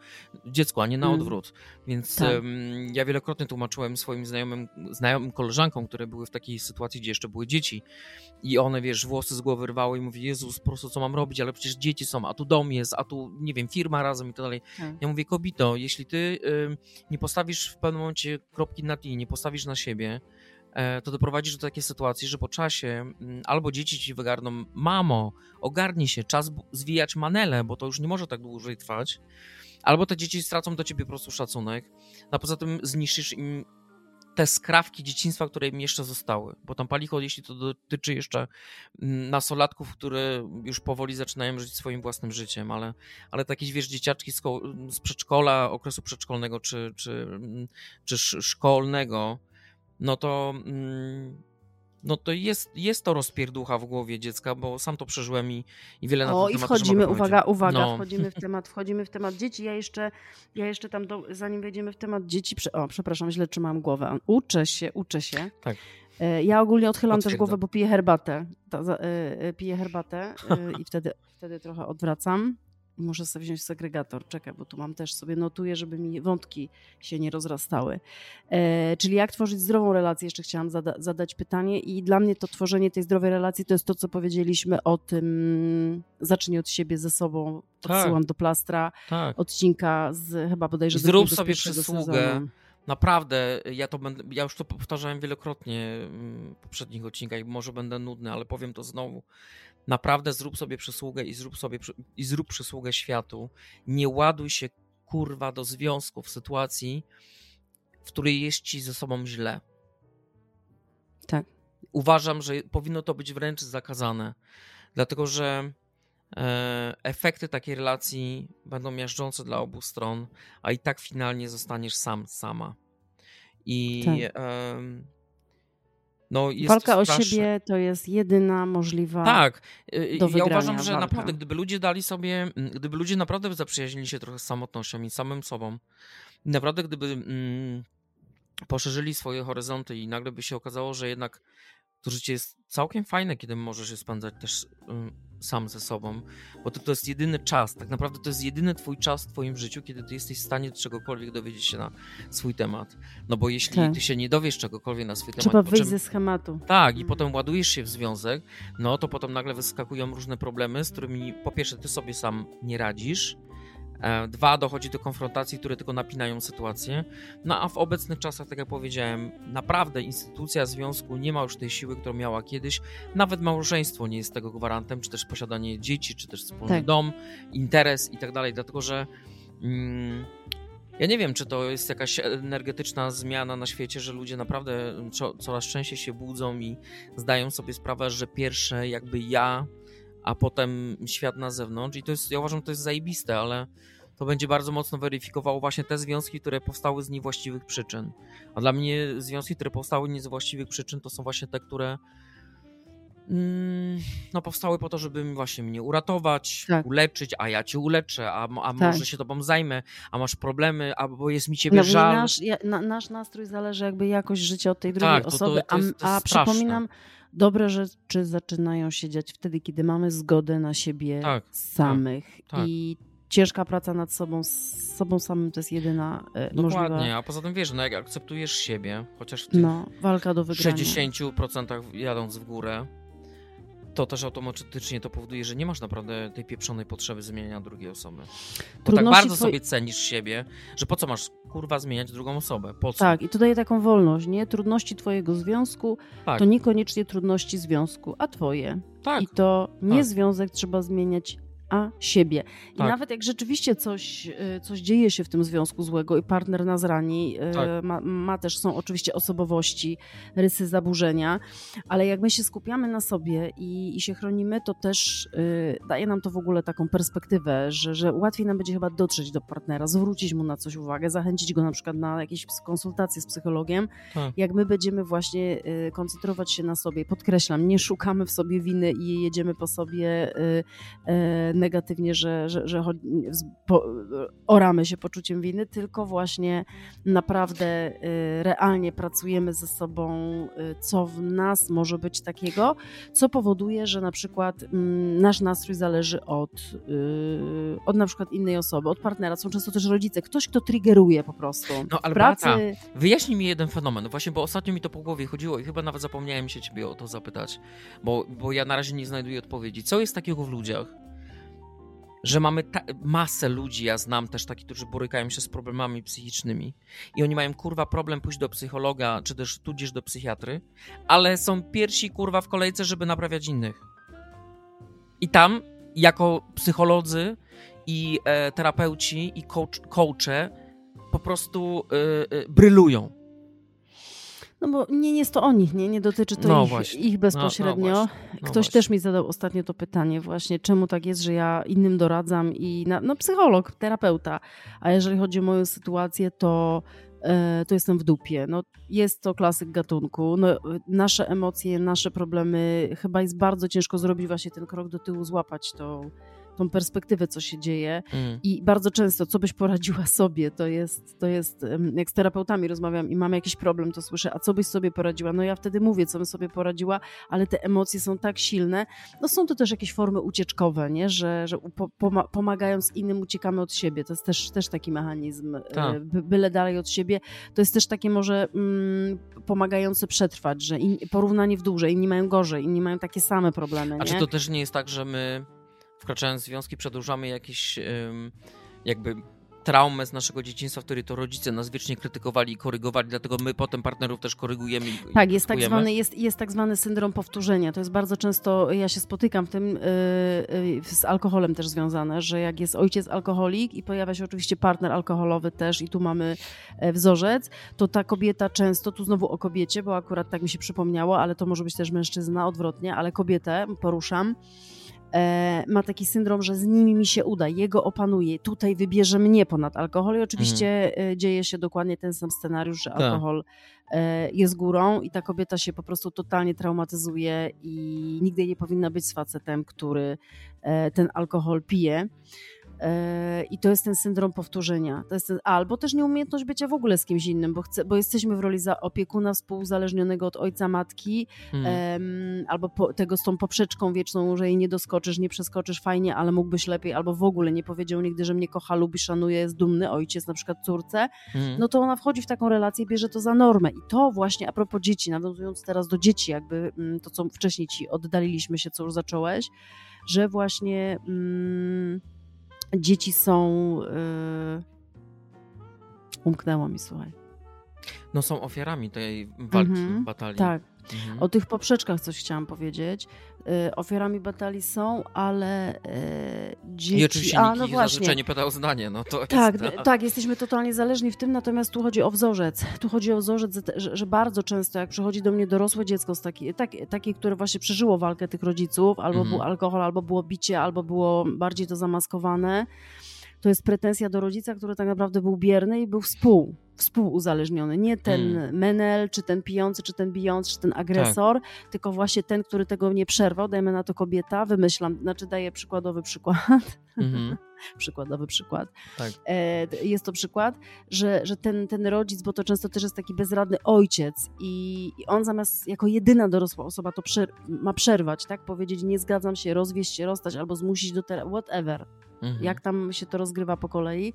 dziecku, a nie na Mhm. odwrót. Więc Tak. em, ja wielokrotnie tłumaczyłem swoim znajomym, znajomym koleżankom, które były w takiej sytuacji, gdzie jeszcze były dzieci i one, wiesz, włosy z głowy rwały i mówi, Jezus, po prostu co mam robić, ale przecież dzieci są, a tu dom jest, a tu, nie wiem, firma razem i tak dalej. Tak. Ja mówię, kobito, jeśli ty ym, nie postawisz w pewnym momencie kropki na i, nie postawisz na siebie, e, to doprowadzisz do takiej sytuacji, że po czasie albo dzieci ci wygarną, mamo, ogarnij się, czas zwijać manele, bo to już nie może tak dłużej trwać, albo te dzieci stracą do ciebie po prostu szacunek, a poza tym zniszczysz im te skrawki dzieciństwa, które im jeszcze zostały. Bo tam palicho, jeśli to dotyczy jeszcze mm, nastolatków, które już powoli zaczynają żyć swoim własnym życiem, ale, ale takie, wiesz, dzieciaczki z, z przedszkola, okresu przedszkolnego czy, czy, mm, czy sz- szkolnego, no to, mm, no to jest, jest to rozpierducha w głowie dziecka, bo sam to przeżyłem i, i wiele na O, ten i temat też wchodzimy, mogę uwaga, uwaga, No. wchodzimy w temat, wchodzimy w temat dzieci. Ja jeszcze, ja jeszcze tam, do, zanim wejdziemy w temat dzieci, prze, o, przepraszam, źle trzymałam głowę. Uczę się, uczę się. Tak. E, Ja ogólnie odchylam też głowę, bo piję herbatę. E, e, piję herbatę i wtedy, wtedy trochę odwracam. Muszę sobie wziąć segregator, czekaj, bo tu mam też sobie notuję, żeby mi wątki się nie rozrastały. E, czyli jak tworzyć zdrową relację? Jeszcze chciałam zada- zadać pytanie i dla mnie to tworzenie tej zdrowej relacji to jest to, co powiedzieliśmy o tym zacznij od siebie ze sobą, Tak. odsyłam do plastra Tak. odcinka z chyba bodajże Zrób sobie przysługę. sezonu. Naprawdę, ja to będę, ja już to powtarzałem wielokrotnie mm, w poprzednich odcinkach może będę nudny, ale powiem to znowu. Naprawdę zrób sobie przysługę i zrób sobie i zrób przysługę światu. Nie ładuj się kurwa do związku w sytuacji, w której jest ci ze sobą źle. Tak. Uważam, że powinno to być wręcz zakazane, dlatego że e, efekty takiej relacji będą miażdżące dla obu stron, a i tak finalnie zostaniesz sam, sama. I Tak. No jest Walka o siebie to jest jedyna możliwa. Tak, y, do ja uważam, że walka. naprawdę, gdyby ludzie dali sobie, mm, gdyby ludzie naprawdę zaprzyjaźnili się trochę z samotnością i samym sobą, i naprawdę gdyby mm, poszerzyli swoje horyzonty i nagle by się okazało, że jednak to życie jest całkiem fajne, kiedy możesz je spędzać też sam ze sobą, bo to, to jest jedyny czas, tak naprawdę to jest jedyny twój czas w twoim życiu, kiedy ty jesteś w stanie czegokolwiek dowiedzieć się na swój temat. No bo jeśli Tak. ty się nie dowiesz czegokolwiek na swój Trzeba temat, po wyjść czym- ze schematu. tak, i Mm. potem ładujesz się w związek, no to potem nagle wyskakują różne problemy, z którymi po pierwsze ty sobie sam nie radzisz, dwa dochodzi do konfrontacji, które tylko napinają sytuację, no a w obecnych czasach, tak jak powiedziałem, naprawdę instytucja związku nie ma już tej siły, którą miała kiedyś, nawet małżeństwo nie jest tego gwarantem, czy też posiadanie dzieci, czy też wspólny Tak. dom, interes i tak dalej, dlatego że mm, ja nie wiem, czy to jest jakaś energetyczna zmiana na świecie, że ludzie naprawdę co, coraz częściej się budzą i zdają sobie sprawę, że pierwsze jakby ja, a potem świat na zewnątrz. I to jest, ja uważam, to jest zajebiste, ale to będzie bardzo mocno weryfikowało właśnie te związki, które powstały z niewłaściwych przyczyn. A dla mnie związki, które powstały z właściwych przyczyn, to są właśnie te, które no, powstały po to, żeby właśnie mnie uratować, Tak. uleczyć, a ja cię uleczę, a, a Tak. może się tobą zajmę, a masz problemy, albo jest mi ciebie No, żal. nasz, ja, na, nasz nastrój zależy jakby jakość życia od tej drugiej Tak, to- to- osoby, to jest- to a, a przypominam, dobre rzeczy zaczynają się dziać wtedy, kiedy mamy zgodę na siebie Tak, samych tak. i ciężka praca nad sobą, z sobą samym to jest jedyna Dokładnie, możliwa a poza tym wiesz, no jak akceptujesz siebie, chociaż w tych no, walka do wygrania. 60% jadąc w górę, to też automatycznie to powoduje, że nie masz naprawdę tej pieprzonej potrzeby zmieniania drugiej osoby. Bo tak bardzo twoi- sobie cenisz siebie, że po co masz kurwa zmieniać drugą osobę? Po co? Tak, i to daje taką wolność, nie? Trudności twojego związku tak, to niekoniecznie trudności związku, a twoje. tak. I to nie tak. związek trzeba zmieniać, a siebie. I Tak. nawet jak rzeczywiście coś, y, coś dzieje się w tym związku złego i partner nas rani, y, Tak. ma, ma też, są oczywiście osobowości, rysy zaburzenia, ale jak my się skupiamy na sobie i, i się chronimy, to też y, daje nam to w ogóle taką perspektywę, że, że łatwiej nam będzie chyba dotrzeć do partnera, zwrócić mu na coś uwagę, zachęcić go na przykład na jakieś konsultacje z psychologiem, Tak. jak my będziemy właśnie y, koncentrować się na sobie. Podkreślam, nie szukamy w sobie winy i jedziemy po sobie y, negatywnie, że, że, że oramy się poczuciem winy, tylko właśnie naprawdę y, realnie pracujemy ze sobą, y, co w nas może być takiego, co powoduje, że na przykład mm, nasz nastrój zależy od, y, od na przykład innej osoby, od partnera. Są często też rodzice, ktoś, kto triggeruje po prostu. No, ale pracy. Wyjaśnij mi jeden fenomen, właśnie, bo ostatnio mi to po głowie chodziło i chyba nawet zapomniałem się ciebie o to zapytać, bo, bo ja na razie nie znajduję odpowiedzi. Co jest takiego w ludziach, że mamy ta- masę ludzi, ja znam też takich, którzy borykają się z problemami psychicznymi i oni mają kurwa problem pójść do psychologa, czy też tudzież do psychiatry, ale są pierwsi kurwa w kolejce, żeby naprawiać innych. I tam, jako psycholodzy i e, terapeuci i coach, coache po prostu y, y, brylują. No bo nie jest to o nich, nie, nie dotyczy to No ich, ich bezpośrednio. No, no. No Ktoś też mi zadał ostatnio to pytanie właśnie, czemu tak jest, że ja innym doradzam i na, no psycholog, terapeuta, a jeżeli chodzi o moją sytuację, to e, to jestem w dupie. No, jest to klasyk gatunku. No, nasze emocje, nasze problemy, chyba jest bardzo ciężko zrobić właśnie ten krok do tyłu, złapać tą, tą perspektywę, co się dzieje. Mm. I bardzo często, co byś poradziła sobie, to jest, to jest, jak z terapeutami rozmawiam i mam jakiś problem, to słyszę, a co byś sobie poradziła? No ja wtedy mówię, co bym sobie poradziła, ale te emocje są tak silne. No są to też jakieś formy ucieczkowe, nie? że, że po, poma- pomagając innym uciekamy od siebie. To jest też, też taki mechanizm, e, Tak. by, byle dalej od siebie. To jest też takie może mm, pomagające przetrwać, że in, porównanie w dół, że inni mają gorzej, inni mają takie same problemy. A nie? czy to też nie jest tak, że my wkraczając w związki przedłużamy jakieś jakby traumę z naszego dzieciństwa, w której to rodzice nas wiecznie krytykowali i korygowali, dlatego my potem partnerów też korygujemy i Tak, jest tak, zwany, jest, jest tak zwany syndrom powtórzenia. To jest bardzo często, ja się spotykam w tym yy, yy, z alkoholem też związane, że jak jest ojciec alkoholik i pojawia się oczywiście partner alkoholowy też i tu mamy e, wzorzec, to ta kobieta często, tu znowu o kobiecie, bo akurat tak mi się przypomniało, ale to może być też mężczyzna, odwrotnie, ale kobietę poruszam. E, ma taki syndrom, że z nimi mi się uda, jego opanuje, tutaj wybierze mnie ponad alkohol i oczywiście e, dzieje się dokładnie ten sam scenariusz, że Tak. alkohol e, jest górą i ta kobieta się po prostu totalnie traumatyzuje i nigdy nie powinna być z facetem, który ten alkohol pije. E, I to jest ten syndrom powtórzenia. To jest ten, albo też nieumiejętność bycia w ogóle z kimś innym, bo, chce, bo jesteśmy w roli za opiekuna współzależnionego od ojca, matki, Mm. Em, albo po, tego z tą poprzeczką wieczną, że jej nie doskoczysz, nie przeskoczysz, fajnie, ale mógłbyś lepiej, albo w ogóle nie powiedział nigdy, że mnie kocha, lubi, szanuje, jest dumny ojciec, na przykład córce, Mm. no to ona wchodzi w taką relację i bierze to za normę. I to właśnie a propos dzieci, nawiązując teraz do dzieci, jakby mm, to, co wcześniej ci oddaliliśmy się, co już zacząłeś, że właśnie mm, dzieci są... Yy... Umknęło mi, słuchaj. No są ofiarami tej walki, Mhm, batalii. Tak, Mhm. O tych poprzeczkach coś chciałam powiedzieć. Y, Ofiarami batalii są, ale y, dzieci... I oczywiście A, no właśnie. zazwyczaj nie pytał zdanie, no to Tak, jest... tak, jesteśmy totalnie zależni w tym, natomiast tu chodzi o wzorzec. Tu chodzi o wzorzec, że, że bardzo często jak przychodzi do mnie dorosłe dziecko, z taki, taki, takie, które właśnie przeżyło walkę tych rodziców, albo Mhm. był alkohol, albo było bicie, albo było bardziej to zamaskowane, to jest pretensja do rodzica, który tak naprawdę był bierny i był współ, współuzależniony. Nie ten Mm. menel, czy ten pijący, czy ten bijący, czy ten agresor, tylko właśnie ten, który tego nie przerwał, dajmy na to kobieta, wymyślam, znaczy daję przykładowy przykład, Mhm. przykładowy przykład. Tak. E, jest to przykład, że, że ten, ten rodzic, bo to często też jest taki bezradny ojciec i, i on zamiast jako jedyna dorosła osoba to przer- ma przerwać, tak? Powiedzieć nie zgadzam się, rozwieść się, rozstać albo zmusić do terapii, whatever. Mhm. Jak tam się to rozgrywa po kolei,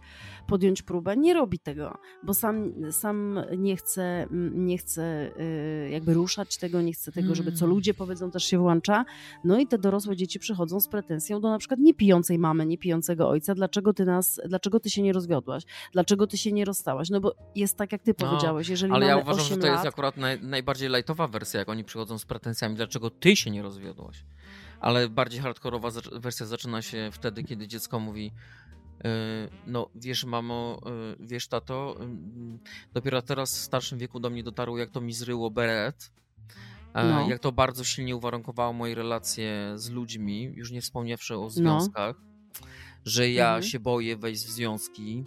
podjąć próbę, nie robi tego, bo sam, sam nie chce, nie chce y, jakby ruszać tego, nie chce tego, żeby co Mm. ludzie powiedzą, też się włącza. No i te dorosłe dzieci przychodzą z pretensją do na przykład niepijącej mamy, niepijącego ojca, dlaczego ty nas, dlaczego ty się nie rozwiodłaś, dlaczego ty się nie rozstałaś, no bo jest tak, jak ty No, powiedziałeś, jeżeli Ale ja uważam, że 8 to lat, jest akurat naj, najbardziej lajtowa wersja, jak oni przychodzą z pretensjami, dlaczego ty się nie rozwiodłaś. Ale bardziej hardkorowa wersja zaczyna się wtedy, kiedy dziecko mówi yy, no wiesz mamo, yy, wiesz tato, yy, dopiero teraz w starszym wieku do mnie dotarło, jak to mi zryło beret, e, No. jak to bardzo silnie uwarunkowało moje relacje z ludźmi, już nie wspomniawszy o związkach, że ja Mhm. się boję wejść w związki,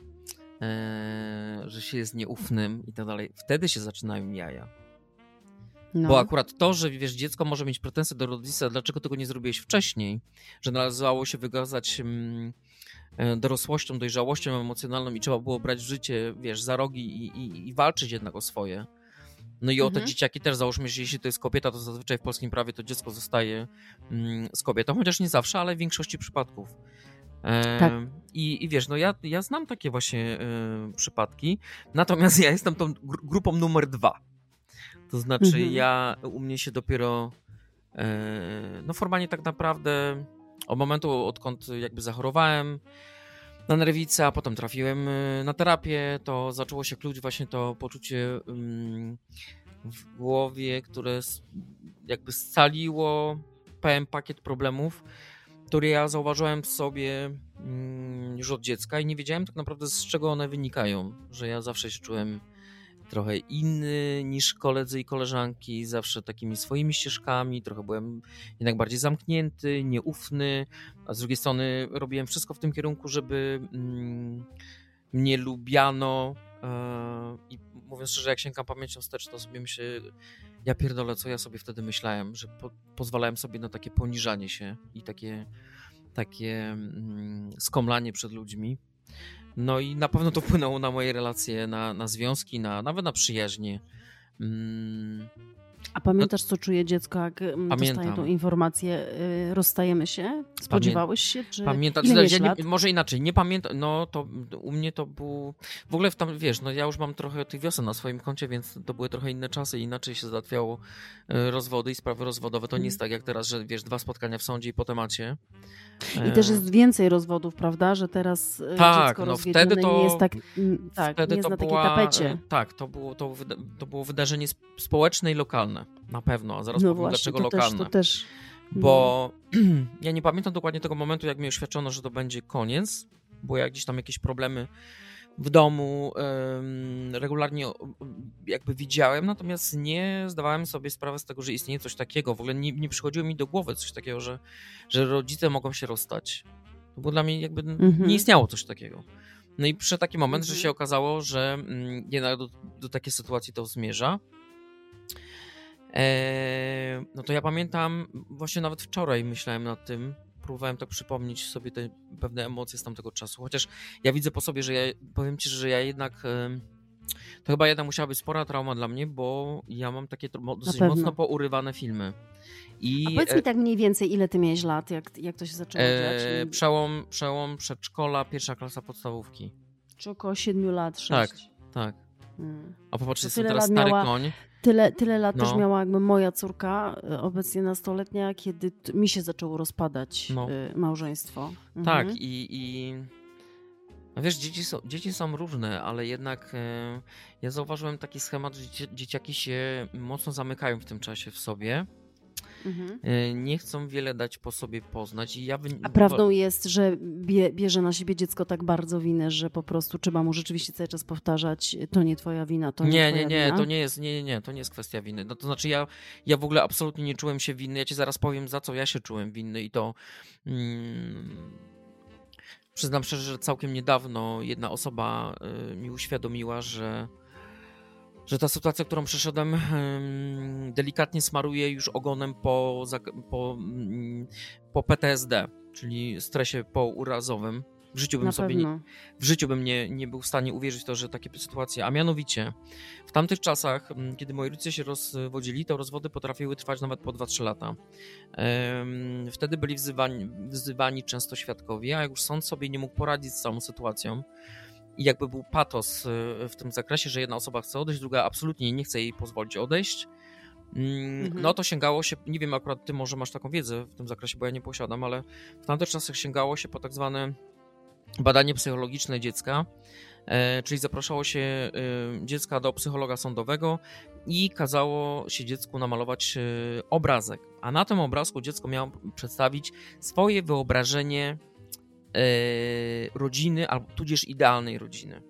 e, że się jest nieufnym i tak dalej. Wtedy się zaczynają jaja. No. Bo akurat to, że wiesz, dziecko może mieć pretensje do rodzica, dlaczego tego nie zrobiłeś wcześniej, że należało się wykazać mm, e, dorosłością, dojrzałością emocjonalną i trzeba było brać w życie, wiesz, za rogi i, i, i walczyć jednak o swoje. No i o te Mhm. dzieciaki też załóżmy, że jeśli to jest kobieta, to zazwyczaj w polskim prawie to dziecko zostaje mm, z kobietą, chociaż nie zawsze, ale w większości przypadków. E, Tak. I, I wiesz, no ja, ja znam takie właśnie e, przypadki, natomiast ja jestem tą gru- grupą numer dwa. To znaczy, Mhm. ja u mnie się dopiero, e, no formalnie tak naprawdę od momentu, odkąd jakby zachorowałem na nerwicę, a potem trafiłem e, na terapię, to zaczęło się kluć właśnie to poczucie mm, w głowie, które jakby scaliło pełen pakiet problemów, które ja zauważyłem w sobie mm, już od dziecka i nie wiedziałem tak naprawdę z czego one wynikają, że ja zawsze się czułem trochę inny niż koledzy i koleżanki, zawsze takimi swoimi ścieżkami, trochę byłem jednak bardziej zamknięty, nieufny, a z drugiej strony robiłem wszystko w tym kierunku, żeby mm, mnie lubiano e, i mówiąc szczerze, jak sięgam pamięcią wstecz, to sobie myślę, ja pierdolę, co ja sobie wtedy myślałem, że po, pozwalałem sobie na takie poniżanie się i takie, takie mm, skomlanie przed ludźmi. No i na pewno to wpłynęło na moje relacje, na, na związki, na, nawet na przyjaźnie. A pamiętasz, co czuje dziecko, jak mm, dostaje Pamiętam. tą informację, y, rozstajemy się? Spodziewałeś się? Czy Pamiętam, ile ja nie, może inaczej, nie pamiętam, no to u mnie to był, w ogóle w tam, wiesz, no ja już mam trochę tych wiosen na swoim koncie, więc to były trochę inne czasy, inaczej się załatwiało e, rozwody i sprawy rozwodowe, to nie jest tak jak teraz, że wiesz, dwa spotkania w sądzie i po temacie. I też jest więcej rozwodów, prawda? Że teraz y, Tak, dziecko no wtedy to- nie jest tak, tak Wtedy nie jest to na takiej była, tapecie. e, Tak, to było, to, to było wydarzenie sp- społeczne i lokalne, na pewno, a zaraz No powiem właśnie, dlaczego to też, lokalne. to też. Bo ja nie pamiętam dokładnie tego momentu, jak mi oświadczono, że to będzie koniec, bo ja gdzieś tam jakieś problemy w domu regularnie jakby widziałem, natomiast nie zdawałem sobie sprawy z tego, że istnieje coś takiego. W ogóle nie, nie przychodziło mi do głowy coś takiego, że, że rodzice mogą się rozstać. Było dla mnie jakby Mhm. nie istniało coś takiego. No i przyszedł taki moment, że Mhm. się okazało, że mm, jednak do, do takiej sytuacji to zmierza. Eee, no to ja pamiętam, właśnie nawet wczoraj myślałem nad tym, próbowałem tak przypomnieć sobie te pewne emocje z tamtego czasu, chociaż ja widzę po sobie, że ja, powiem ci, że ja jednak, to chyba jednak musiała być spora trauma dla mnie, bo ja mam takie dosyć mocno pourywane filmy. I A powiedz mi tak mniej więcej, ile ty miałeś lat, jak, jak to się zaczęło dziać? e, przełom, przełom przedszkola, pierwsza klasa podstawówki. Czy około 7 lat, 6? Tak. Tak. Hmm. A popatrz, jestem teraz stary miała- koń. Tyle, tyle lat No. też miała jakby moja córka, y, obecnie nastoletnia, kiedy mi się zaczęło rozpadać No. y, małżeństwo. Tak, Mhm. i, i no wiesz, dzieci są, dzieci są różne, ale jednak e, ja zauważyłem taki schemat, że dzieci, dzieciaki się mocno zamykają w tym czasie w sobie. Mhm. E, nie chcą wiele dać po sobie poznać i ja wy... A prawdą jest, że bie, bierze na siebie dziecko tak bardzo winę, że po prostu trzeba mu rzeczywiście cały czas powtarzać, to nie twoja wina, to nie, nie, nie, nie, wina. to nie jest, nie, nie, nie, to nie jest kwestia winy. No to znaczy ja, ja w ogóle absolutnie nie czułem się winny. Ja ci zaraz powiem, za co ja się czułem winny i to mm, przyznam szczerze, że całkiem niedawno jedna osoba y, mi uświadomiła, że że ta sytuacja, którą przeszedłem, delikatnie smaruje już ogonem po, po, mm, po PTSD, czyli stresie pourazowym. W życiu bym Na sobie nie, w życiu bym nie, nie był w stanie uwierzyć w to, że takie sytuacje, a mianowicie w tamtych czasach, kiedy moi rodzice się rozwodzili, to rozwody potrafiły trwać nawet po 2-3 lata. Wtedy byli wzywani, wzywani często świadkowie, a jak już sąd sobie nie mógł poradzić z całą sytuacją i jakby był patos y, w tym zakresie, że jedna osoba chce odejść, druga absolutnie nie chce jej pozwolić odejść, Mm, Mhm. No to sięgało się, nie wiem akurat ty może masz taką wiedzę w tym zakresie, bo ja nie posiadam, ale w tamtych czasach sięgało się po tak zwane badanie psychologiczne dziecka, e, czyli zapraszało się e, dziecka do psychologa sądowego i kazało się dziecku namalować e, obrazek. A na tym obrazku dziecko miało przedstawić swoje wyobrażenie rodziny, albo tudzież idealnej rodziny.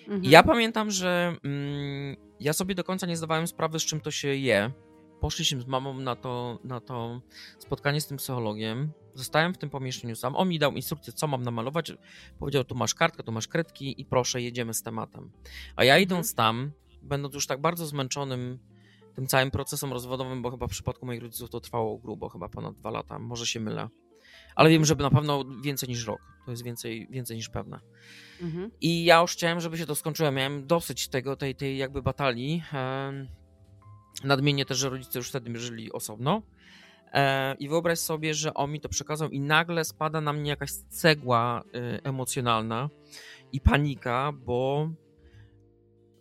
Mhm. Ja pamiętam, że mm, ja sobie do końca nie zdawałem sprawy, z czym to się je. Poszliśmy z mamą na to, na to spotkanie z tym psychologiem. Zostałem w tym pomieszczeniu sam. On mi dał instrukcję, co mam namalować. Powiedział, tu masz kartkę, tu masz kredki i proszę, jedziemy z tematem. A ja idąc tam, będąc już tak bardzo zmęczonym tym całym procesem rozwodowym, bo chyba w przypadku moich rodziców to trwało grubo, chyba ponad dwa lata, może się mylę. Ale wiem, że na pewno więcej niż rok. To jest więcej, więcej niż pewne. Mhm. I ja już chciałem, żeby się to skończyło. Miałem dosyć tego, tej, tej jakby batalii. Nadmienię też, że rodzice już wtedy żyli osobno. E, I wyobraź sobie, że on mi to przekazał i nagle spada na mnie jakaś cegła y, emocjonalna i panika, bo,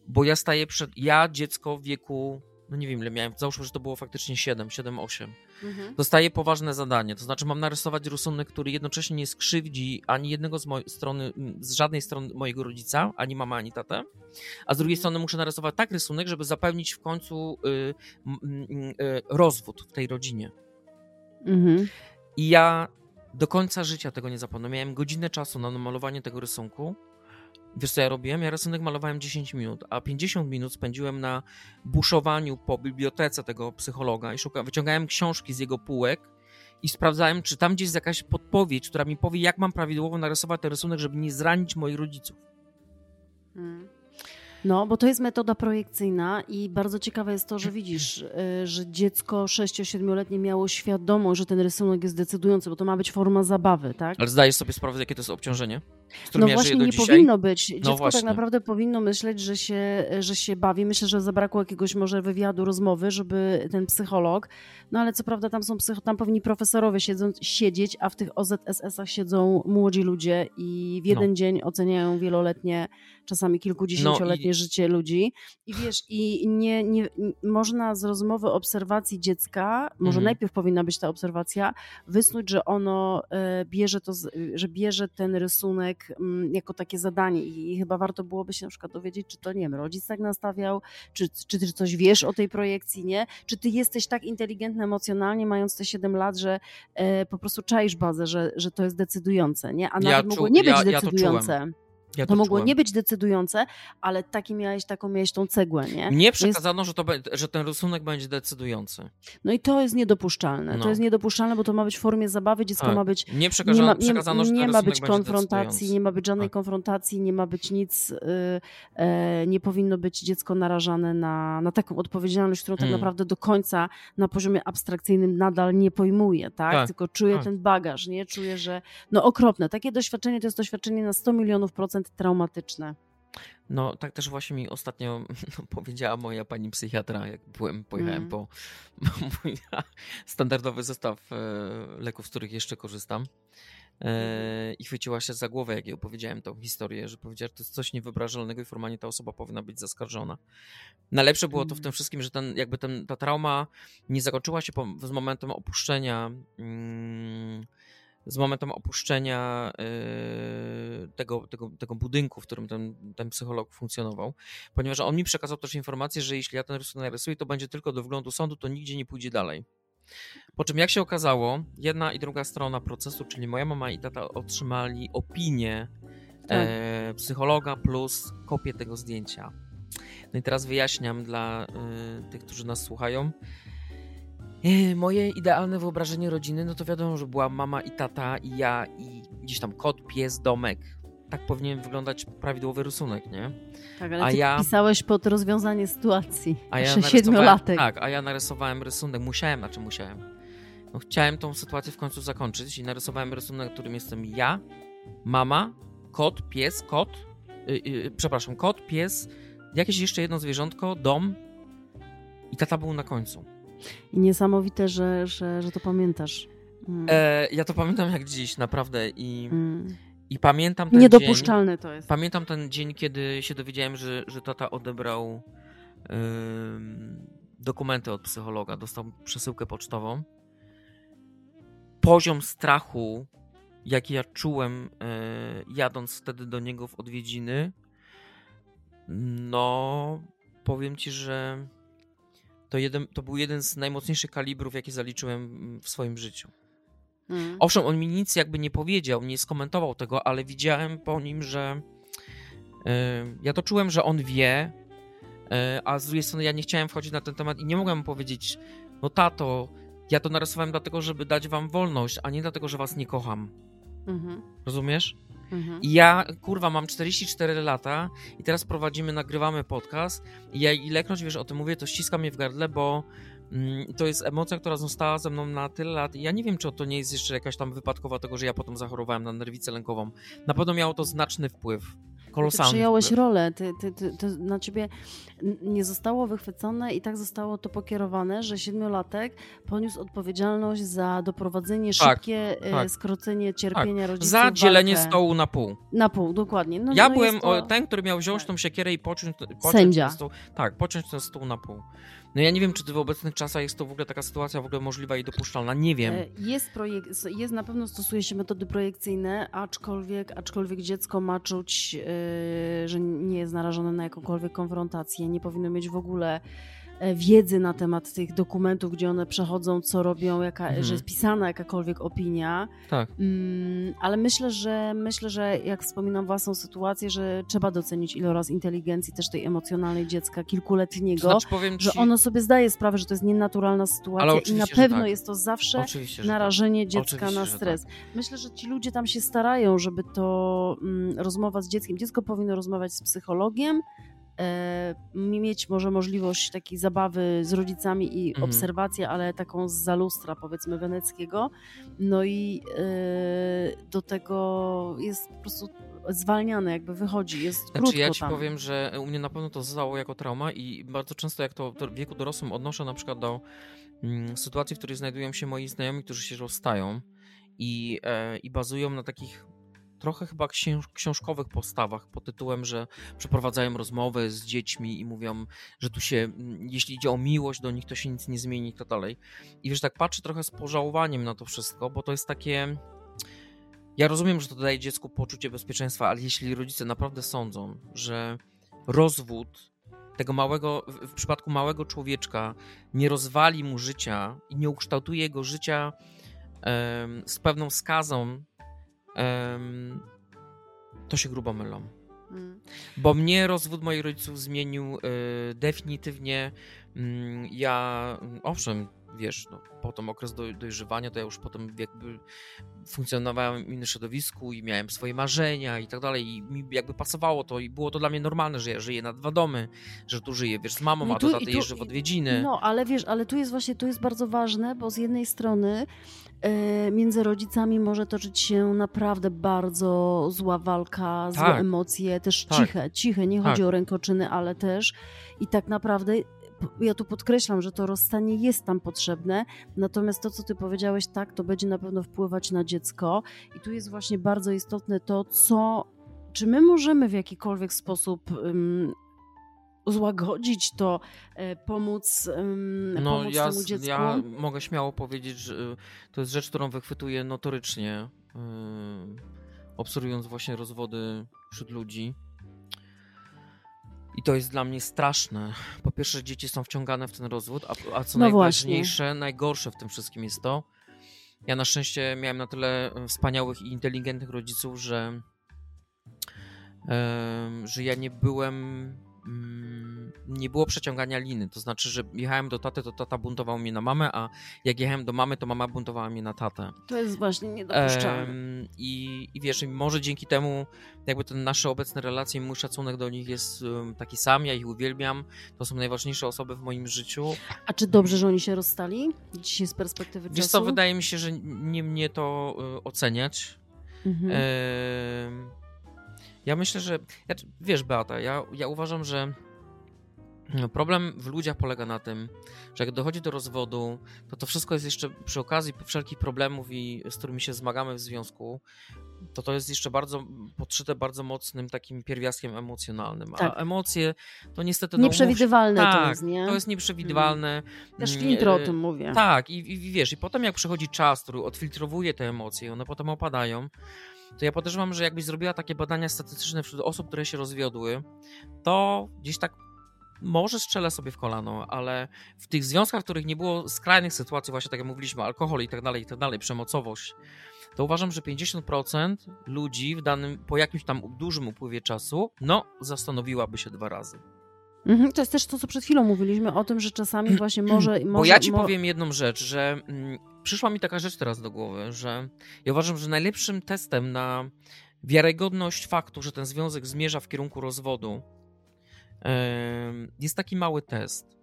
bo ja staję przed. Ja, dziecko w wieku, no nie wiem ile miałem, załóżmy, że to było faktycznie 7, 7, 8. Mhm. Dostaję poważne zadanie, to znaczy mam narysować rysunek, który jednocześnie nie skrzywdzi ani jednego z mojej strony, z żadnej strony mojego rodzica, ani mama, ani tatę, a z drugiej strony muszę narysować tak rysunek, żeby zapewnić w końcu y, m, y, rozwód w tej rodzinie. Mhm. I ja do końca życia tego nie zapomnę. Miałem godzinę czasu na namalowanie tego rysunku. Wiesz co ja robiłem? Ja rysunek malowałem 10 minut, a 50 minut spędziłem na buszowaniu po bibliotece tego psychologa i szuka, wyciągałem książki z jego półek i sprawdzałem, czy tam gdzieś jest jakaś podpowiedź, która mi powie, jak mam prawidłowo narysować ten rysunek, żeby nie zranić moich rodziców. Mm. No, bo to jest metoda projekcyjna i bardzo ciekawe jest to, że widzisz, y, że dziecko 6-7-letnie miało świadomość, że ten rysunek jest decydujący, bo to ma być forma zabawy, tak? Ale zdajesz sobie sprawę, jakie to jest obciążenie? No właśnie nie dzisiaj? powinno być. Dziecko tak właśnie. naprawdę powinno myśleć, że się, że się bawi. Myślę, że zabrakło jakiegoś może wywiadu, rozmowy, żeby ten psycholog, no ale co prawda tam są psycho, tam powinni profesorowie siedzą, siedzieć, a w tych OZSS-ach siedzą młodzi ludzie i w jeden No. dzień oceniają wieloletnie, czasami kilkudziesięcioletnie No i- życie ludzi. I wiesz, i nie, nie, można z rozmowy obserwacji dziecka, może Mhm. najpierw powinna być ta obserwacja, wysnuć, że ono e, bierze to, że bierze ten rysunek mm, jako takie zadanie i chyba warto byłoby się na przykład dowiedzieć, czy to, nie wiem, rodzic tak nastawiał, czy, czy ty coś wiesz o tej projekcji, nie? Czy ty jesteś tak inteligentny emocjonalnie, mając te 7 lat, że e, po prostu czaisz bazę, że, że to jest decydujące, nie? A Ja nawet czu- mogło nie być ja- ja decydujące. Ja to mogło czułem. nie być decydujące, ale taki miałeś, taką miałeś tą cegłę, nie? Mnie przekazano, że, to, że ten rysunek będzie decydujący. No i to jest niedopuszczalne. No. To jest niedopuszczalne, bo to ma być w formie zabawy, dziecko Tak. ma być nie przekazano, ma, nie, przekazano że nie ma być konfrontacji, nie ma być żadnej Tak. konfrontacji, nie ma być nic, y, e, nie powinno być dziecko narażane na, na taką odpowiedzialność, którą tak Mm. naprawdę do końca na poziomie abstrakcyjnym nadal nie pojmuje, tak? Tak, Tylko czuje tak. ten bagaż, nie? Czuje, że no okropne. Takie doświadczenie to jest doświadczenie na 100 milionów procent traumatyczne. No, tak też właśnie mi ostatnio powiedziała moja pani psychiatra, jak byłem, pojechałem Mm. po mój standardowy zestaw e, leków, z których jeszcze korzystam. E, I chwyciła się za głowę, jak jej opowiedziałem tą historię, że powiedziała, że to jest coś niewyobrażalnego i formalnie ta osoba powinna być zaskarżona. Najlepsze było to w Mm. tym wszystkim, że ten, jakby ten, ta trauma nie zakończyła się po, z momentem opuszczenia. Mm, z momentem opuszczenia yy, tego, tego, tego budynku, w którym ten, ten psycholog funkcjonował, ponieważ on mi przekazał też informację, że jeśli ja ten rysunek narysuję, to będzie tylko do wglądu sądu, to nigdzie nie pójdzie dalej. Po czym, jak się okazało, jedna i druga strona procesu, czyli moja mama i tata otrzymali opinię Tak. e, psychologa plus kopię tego zdjęcia. No i teraz wyjaśniam dla y, tych, którzy nas słuchają. Moje idealne wyobrażenie rodziny, no to wiadomo, że była mama i tata i ja i gdzieś tam kot, pies, domek. Tak powinien wyglądać prawidłowy rysunek, nie? Tak, ale A ty ja- pisałeś pod rozwiązanie sytuacji. A ja siedmiolatek. tak, a ja narysowałem rysunek, musiałem, znaczy musiałem. No, chciałem tą sytuację w końcu zakończyć i narysowałem rysunek, którym jestem ja, mama, kot, pies, kot, yy, yy, przepraszam, kot, pies, jakieś jeszcze jedno zwierzątko, dom i tata był na końcu. I niesamowite, że, że, że to pamiętasz. Mm. E, ja to pamiętam jak dziś, naprawdę i, Mm. i pamiętam ten dzień. Niedopuszczalne to jest. Pamiętam ten dzień, kiedy się dowiedziałem, że, że tata odebrał dokumenty od psychologa, dostał przesyłkę pocztową. Poziom strachu, jaki ja czułem, e, jadąc wtedy do niego w odwiedziny, no powiem ci, że to, jeden, to był jeden z najmocniejszych kalibrów, jakie zaliczyłem w swoim życiu. Mm. Owszem, on mi nic jakby nie powiedział, nie skomentował tego, ale widziałem po nim, że yy, ja to czułem, że on wie, yy, a z drugiej strony ja nie chciałem wchodzić na ten temat i nie mogłem mu powiedzieć, no tato, ja to narysowałem dlatego, żeby dać wam wolność, a nie dlatego, że was nie kocham. Mhm. Rozumiesz? Mhm. I ja, kurwa, mam 44 lata i teraz prowadzimy, nagrywamy podcast i ja ilekroć, wiesz, o tym mówię, to ściska mnie w gardle, bo mm, to jest emocja, która została ze mną na tyle lat i ja nie wiem, czy to nie jest jeszcze jakaś tam wypadkowa tego, że ja potem zachorowałem na nerwicę lękową. Na pewno miało to znaczny wpływ. Ty Kolosalny przyjąłeś rolę, ty, ty, ty, ty, na ciebie nie zostało wychwycone i tak zostało to pokierowane, że siedmiolatek poniósł odpowiedzialność za doprowadzenie, Tak, szybkie e, tak. skrócenie cierpienia rodziców. Za dzielenie walkę stołu na pół. Na pół, dokładnie. No, Ja no byłem to... ten, który miał wziąć tak. tą siekierę i pociąć, pociąć Sędzia. ten stół. Tak, pociąć ten stół na pół. No ja nie wiem, czy w obecnych czasach jest to w ogóle taka sytuacja w ogóle możliwa i dopuszczalna. Nie wiem. E, Jest, projek- jest na pewno stosuje się metody projekcyjne, aczkolwiek, aczkolwiek dziecko ma czuć, e, że nie jest narażone na jakąkolwiek konfrontację, nie powinno mieć w ogóle wiedzy na temat tych dokumentów, gdzie one przechodzą, co robią, jaka, Mhm. że jest pisana jakakolwiek opinia. Tak. Mm, ale myślę, że myślę, że jak wspominam własną sytuację, że trzeba docenić iloraz inteligencji też tej emocjonalnej dziecka kilkuletniego. To znaczy powiem ci, Że ono sobie zdaje sprawę, że to jest nienaturalna sytuacja i na pewno tak. jest to zawsze oczywiście, że narażenie dziecka Oczywiście, na że tak. stres. Myślę, że ci ludzie tam się starają, żeby to mm, rozmowa z dzieckiem. Dziecko powinno rozmawiać z psychologiem, e, mieć może możliwość takiej zabawy z rodzicami i Mhm. obserwację, ale taką z zalustra powiedzmy weneckiego. No i e, do tego jest po prostu zwalniane, jakby wychodzi, jest Znaczy krótko ja ci tam. powiem, że u mnie na pewno to zostało jako trauma i bardzo często jak to w wieku dorosłym odnoszę na przykład do mm, sytuacji, w której znajdują się moi znajomi, którzy się rozstają i, e, i bazują na takich trochę chyba książkowych postawach pod tytułem, że przeprowadzają rozmowy z dziećmi i mówią, że tu się, mm, jeśli idzie o miłość do nich, to się nic nie zmieni i tak dalej. I wiesz, tak patrzę trochę z pożałowaniem na to wszystko, bo to jest takie... Ja rozumiem, że to daje dziecku poczucie bezpieczeństwa, ale jeśli rodzice naprawdę sądzą, że rozwód tego małego, w przypadku małego człowieczka nie rozwali mu życia i nie ukształtuje jego życia z pewną skazą, to się grubo mylą. Mm. Bo mnie rozwód moich rodziców zmienił y, definitywnie. Mm, ja, mm, owszem, wiesz, no, potem okres doj, dojrzewania, to ja już potem jakby funkcjonowałem w innym środowisku i miałem swoje marzenia i tak dalej i mi jakby pasowało to i było to dla mnie normalne, że ja żyję na dwa domy, że tu żyję, wiesz, z mamą, No i a tu- do taty tu- jeżdżę w odwiedziny. No, ale wiesz, ale tu jest właśnie, tu jest bardzo ważne, bo z jednej strony między rodzicami może toczyć się naprawdę bardzo zła walka, złe Tak. emocje, też Tak. ciche, ciche, nie chodzi Tak. o rękoczyny, ale też i tak naprawdę ja tu podkreślam, że to rozstanie jest tam potrzebne, natomiast to, co ty powiedziałeś, tak, to będzie na pewno wpływać na dziecko i tu jest właśnie bardzo istotne to, co czy my możemy w jakikolwiek sposób ym, złagodzić to, e, pomóc, No, pomóc ja, temu dziecku? ja mogę śmiało powiedzieć, że y, to jest rzecz, którą wychwytuję notorycznie, yy, obserwując właśnie rozwody wśród ludzi. I to jest dla mnie straszne. Po pierwsze, dzieci są wciągane w ten rozwód, a, a co No najważniejsze, najgorsze w tym wszystkim jest to, ja na szczęście miałem na tyle e, wspaniałych i inteligentnych rodziców, że, że ja nie byłem. Mm, Nie było przeciągania liny. To znaczy, że jechałem do taty, to tata buntował mnie na mamę, a jak jechałem do mamy, to mama buntowała mnie na tatę. To jest właśnie niedopuszczalne. Em, i, I wiesz, i może dzięki temu, jakby te nasze obecne relacje, mój szacunek do nich jest taki sam, ja ich uwielbiam. To są najważniejsze osoby w moim życiu. A czy dobrze, że oni się rozstali? Dzisiaj z perspektywy Wiesz czasu? co, wydaje mi się, że nie mnie to y, oceniać. Mhm. Em, Ja myślę, że. Ja, wiesz, Beata, ja, ja uważam, że no, problem w ludziach polega na tym, że jak dochodzi do rozwodu, to to wszystko jest jeszcze przy okazji wszelkich problemów, i, z którymi się zmagamy w związku, to to jest jeszcze bardzo podszyte bardzo mocnym takim pierwiastkiem emocjonalnym. A Tak. emocje to niestety. no, Nieprzewidywalne to tak, jest, nie? To jest nieprzewidywalne. Też Mm, Flintro o e, tym mówię. tak, i, i wiesz, i potem jak przychodzi czas, który odfiltrowuje te emocje, one potem opadają, to ja podejrzewam, że jakbyś zrobiła takie badania statystyczne wśród osób, które się rozwiodły, to gdzieś tak może strzelę sobie w kolano, ale w tych związkach, w których nie było skrajnych sytuacji, właśnie tak jak mówiliśmy, alkohol i tak dalej, i tak dalej, przemocowość, to uważam, że 50% ludzi w danym, po jakimś tam dużym upływie czasu, no, zastanowiłaby się dwa razy. Mhm, to jest też to, co przed chwilą mówiliśmy o tym, że czasami właśnie może... może Bo ja ci mo- powiem jedną rzecz, że mm, przyszła mi taka rzecz teraz do głowy, że ja uważam, że najlepszym testem na wiarygodność faktu, że ten związek zmierza w kierunku rozwodu, em, jest taki mały test.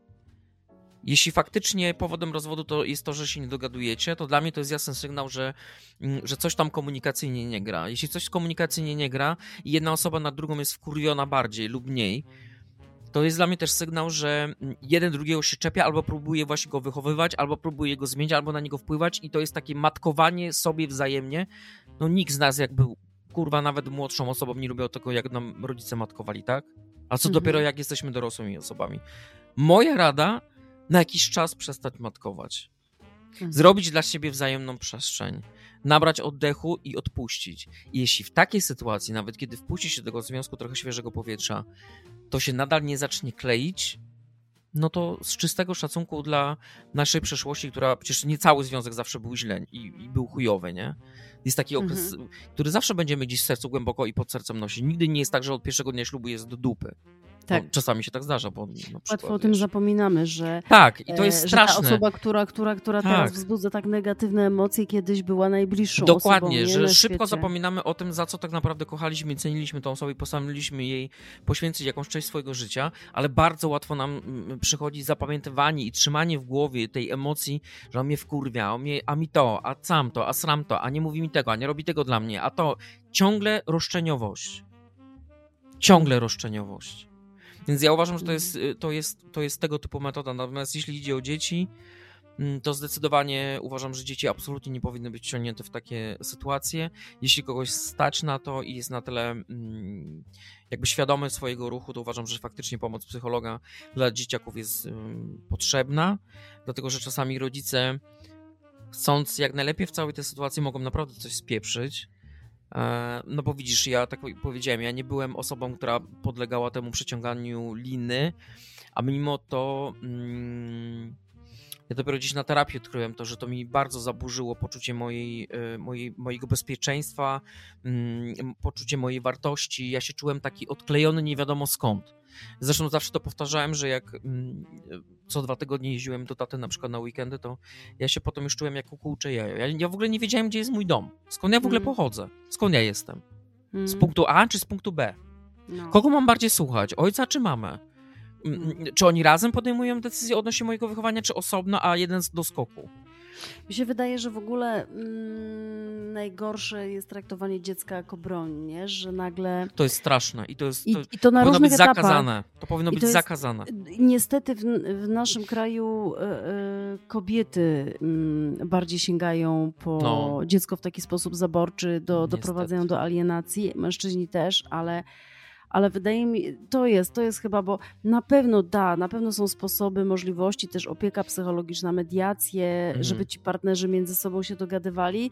Jeśli faktycznie powodem rozwodu to jest to, że się nie dogadujecie, to dla mnie to jest jasny sygnał, że, mm, że coś tam komunikacyjnie nie gra. Jeśli coś komunikacyjnie nie gra i jedna osoba na drugą jest wkurwiona bardziej lub mniej, to jest dla mnie też sygnał, że jeden drugiego się czepia, albo próbuje właśnie go wychowywać, albo próbuje go zmieniać, albo na niego wpływać i to jest takie matkowanie sobie wzajemnie. No nikt z nas jakby, kurwa, nawet młodszą osobą nie lubił tego, jak nam rodzice matkowali, tak? A co Mhm. dopiero jak jesteśmy dorosłymi osobami. Moja rada, na jakiś czas przestać matkować. Mhm. Zrobić dla siebie wzajemną przestrzeń. Nabrać oddechu i odpuścić. I jeśli w takiej sytuacji, nawet kiedy wpuści się do tego związku trochę świeżego powietrza, to się nadal nie zacznie kleić, no to z czystego szacunku dla naszej przeszłości, która przecież nie cały związek zawsze był źle i, i był chujowy, nie? Jest taki okres, który zawsze będziemy gdzieś w sercu głęboko i pod sercem nosić. Nigdy nie jest tak, że od pierwszego dnia ślubu jest do dupy. Tak. No, czasami się tak zdarza, bo na przykład, Łatwo o tym wiesz, zapominamy, że Tak, i to jest e, Że ta straszne. osoba, która, która, która Tak. teraz wzbudza tak negatywne emocje, kiedyś była najbliższą Dokładnie, osobą że szybko świecie. zapominamy o tym, za co tak naprawdę kochaliśmy, ceniliśmy tą osobę i postanowiliśmy jej poświęcić jakąś część swojego życia, ale bardzo łatwo nam przychodzi zapamiętywanie i trzymanie w głowie tej emocji, że on mnie wkurwia, on mnie, a mi to, a sam to, a sram to, a nie mówi mi tego, a nie robi tego dla mnie, a to ciągle roszczeniowość. Ciągle roszczeniowość. Więc ja uważam, że to jest, y, to jest, to jest tego typu metoda. Natomiast jeśli idzie o dzieci, mm, to zdecydowanie uważam, że dzieci absolutnie nie powinny być wciągnięte w takie sytuacje. Jeśli kogoś stać na to i jest na tyle mm, jakby świadomy swojego ruchu, to uważam, że faktycznie pomoc psychologa dla dzieciaków jest ym, potrzebna, dlatego że czasami rodzice chcąc jak najlepiej w całej tej sytuacji mogą naprawdę coś spieprzyć. E, No bo widzisz, ja tak powiedziałem, ja nie byłem osobą, która podlegała temu przeciąganiu liny, a mimo to mm, ja dopiero gdzieś na terapii odkryłem to, że to mi bardzo zaburzyło poczucie mojej, e, mojej, mojego bezpieczeństwa, mm, poczucie mojej wartości. Ja się czułem taki odklejony nie wiadomo skąd. Zresztą zawsze to powtarzałem, że jak mm, co dwa tygodnie jeździłem do taty na przykład na weekendy, to ja się potem już czułem jak kukułcze jajo. Ja, ja w ogóle nie wiedziałem, gdzie jest mój dom. Skąd ja w ogóle Mm. pochodzę? Skąd ja jestem? Mm, Z punktu A czy z punktu B? no. Kogo mam bardziej słuchać? Ojca czy mamę? Mm, Mm. Czy oni razem podejmują decyzje odnośnie mojego wychowania, czy osobno, a jeden z doskoku? Mi się wydaje, że w ogóle mm, najgorsze jest traktowanie dziecka jako broń, nie? że nagle... To jest straszne i to jest. I, To, i to na powinno być etapach. zakazane. To powinno I być to jest- zakazane. Niestety w, w naszym kraju e, e, kobiety mm, bardziej sięgają po No. dziecko w taki sposób zaborczy, do, Niestety. doprowadzają do alienacji, mężczyźni też, ale, ale wydaje mi, to jest, to jest chyba, bo na pewno da, na pewno są sposoby, możliwości, też opieka psychologiczna, mediacje, Mhm. żeby ci partnerzy między sobą się dogadywali.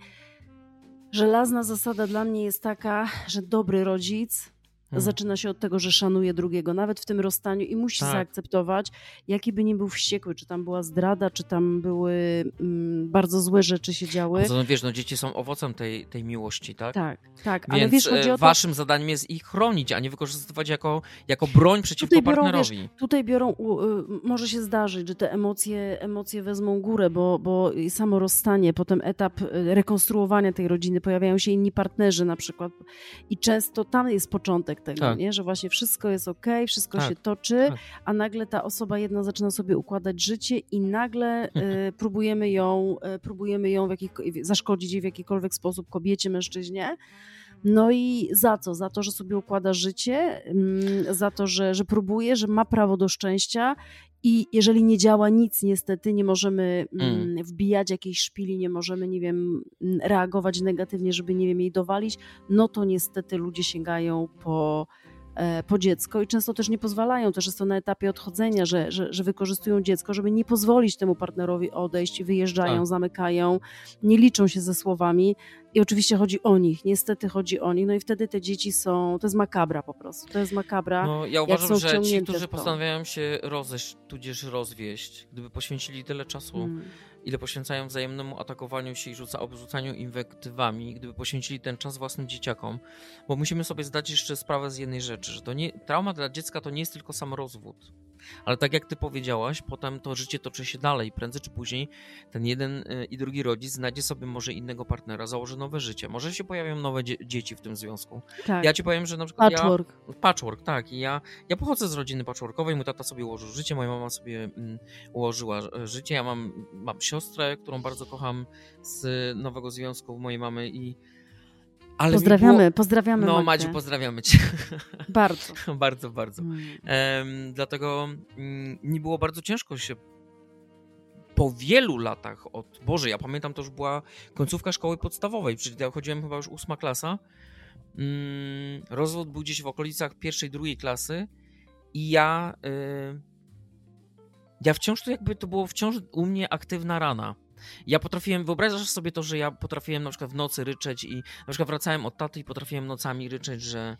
Żelazna zasada dla mnie jest taka, że dobry rodzic Hmm. zaczyna się od tego, że szanuje drugiego, nawet w tym rozstaniu i musi Tak. zaakceptować, jaki by nie był wściekły, czy tam była zdrada, czy tam były mm, bardzo złe rzeczy się działy. Poza tym, wiesz, no dzieci są owocem tej, tej miłości, tak? Tak, tak, Więc ale wiesz, chodzi e, o to, waszym zadaniem jest ich chronić, a nie wykorzystywać jako, jako broń przeciwko Tutaj biorą, partnerowi. tutaj biorą, y, może się zdarzyć, że te emocje, emocje wezmą górę, bo, bo samo rozstanie, potem etap y, rekonstruowania tej rodziny, pojawiają się inni partnerzy na przykład i często tam jest początek tego, Tak. nie? że właśnie wszystko jest ok, wszystko Tak, się toczy, tak. a nagle ta osoba jedna zaczyna sobie układać życie i nagle y, próbujemy ją, y, próbujemy ją w jakich, zaszkodzić jej w jakikolwiek sposób kobiecie, mężczyźnie. No i za co? Za to, że sobie układa życie, mm, za to, że, że próbuje, że ma prawo do szczęścia i jeżeli nie działa nic, niestety nie możemy mm, Mm. wbijać jakiejś szpili, nie możemy, nie wiem, mm, reagować negatywnie, żeby, nie wiem, jej dowalić, no to niestety ludzie sięgają po, po dziecko i często też nie pozwalają, też jest to na etapie odchodzenia, że, że, że wykorzystują dziecko, żeby nie pozwolić temu partnerowi odejść, wyjeżdżają, Tak. zamykają, nie liczą się ze słowami i oczywiście chodzi o nich, niestety chodzi o nich, no i wtedy te dzieci są, to jest makabra po prostu, to jest makabra. No, ja uważam, że ci, którzy postanawiają się rozejść, tudzież rozwieść, gdyby poświęcili tyle czasu, Mm. Ile poświęcają wzajemnemu atakowaniu się i rzuca, obrzucaniu inwektywami, gdyby poświęcili ten czas własnym dzieciakom, bo musimy sobie zdać jeszcze sprawę z jednej rzeczy, że to nie, trauma dla dziecka to nie jest tylko sam rozwód. Ale tak jak ty powiedziałaś, potem to życie toczy się dalej. Prędzej czy później ten jeden y, i drugi rodzic znajdzie sobie może innego partnera, założy nowe życie. Może się pojawią nowe dzie dzieci w tym związku. Tak. Ja ci powiem, że na przykład Patchwork. ja... Patchwork, tak. I ja, ja pochodzę z rodziny patchworkowej, mój tata sobie ułożył życie, moja mama sobie mm, ułożyła e, życie. Ja mam, mam siostrę, którą bardzo kocham z nowego związku mojej mamy i ale pozdrawiamy, było... pozdrawiamy. No, Magdę. Madziu, pozdrawiamy cię. Bardzo. bardzo, bardzo. Em, dlatego mm, mi było bardzo ciężko się po wielu latach od. Boże, ja pamiętam, to już była końcówka szkoły podstawowej, czyli ja chodziłem chyba już ósma klasa. Mm, rozwód był gdzieś w okolicach pierwszej, drugiej klasy i ja. Y, ja wciąż to jakby to było wciąż u mnie aktywna rana. Ja potrafiłem, wyobrażasz sobie to, że ja potrafiłem na przykład w nocy ryczeć i na przykład wracałem od taty i potrafiłem nocami ryczeć, że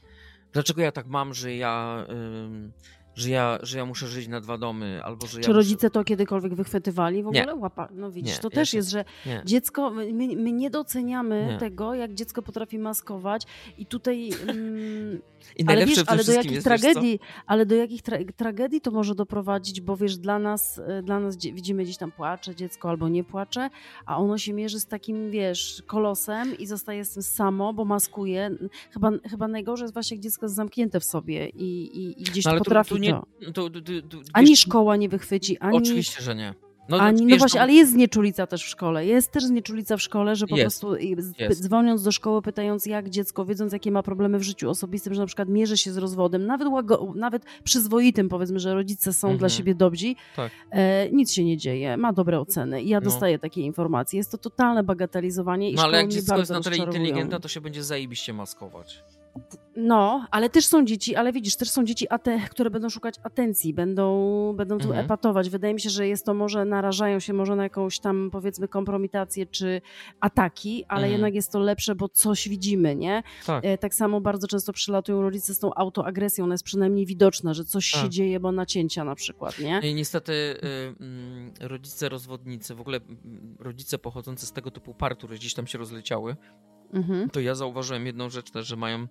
dlaczego ja tak mam, że ja, że ja, że ja muszę żyć na dwa domy, albo że ja Czy muszę... rodzice to kiedykolwiek wychwytywali w Nie. ogóle? Łapa. No widzisz, Nie, to ja też jest, że Nie. dziecko, my, my nie doceniamy Nie. tego, jak dziecko potrafi maskować i tutaj... Mm, I ale wiesz, ale do jakich jest, tragedii, ale do jakich tra- tragedii to może doprowadzić, bo wiesz, dla nas, y, dla nas widzimy gdzieś tam płacze dziecko albo nie płacze, a ono się mierzy z takim, wiesz, kolosem i zostaje z tym samo, bo maskuje. Chyba, chyba najgorzej jest właśnie, jak dziecko jest zamknięte w sobie i, i, i gdzieś No, potrafi tu, tu nie, to. tu, tu, Ani wiesz, szkoła nie wychwyci, ani... Oczywiście, że nie. No, Ani, no wiesz, właśnie, ale jest znieczulica też w szkole. Jest też znieczulica w szkole, że po Jest, prostu jest. dzwoniąc do szkoły, pytając jak dziecko, wiedząc jakie ma problemy w życiu osobistym, że na przykład mierzy się z rozwodem, nawet, łago, nawet przyzwoitym, powiedzmy, że rodzice są Mhm. dla siebie dobrzy, Tak. e, nic się nie dzieje, ma dobre oceny. I ja No. dostaję takie informacje. Jest to totalne bagatelizowanie i No ale jak dziecko jest na tyle inteligentne, to się będzie zajebiście maskować. No, ale też są dzieci, ale widzisz, też są dzieci, które będą szukać atencji, będą, będą tu Mhm. epatować. Wydaje mi się, że jest to może, narażają się może na jakąś tam powiedzmy kompromitację czy ataki, ale Mhm. jednak jest to lepsze, bo coś widzimy, nie? Tak. E, Tak samo bardzo często przylatują rodzice z tą autoagresją, ona jest przynajmniej widoczna, że coś się Tak. dzieje, bo nacięcia na przykład, nie? I niestety y, mm, rodzice rozwodnicy, w ogóle mm, rodzice pochodzące z tego typu par, które gdzieś tam się rozleciały, Mhm. to ja zauważyłem jedną rzecz też, że mają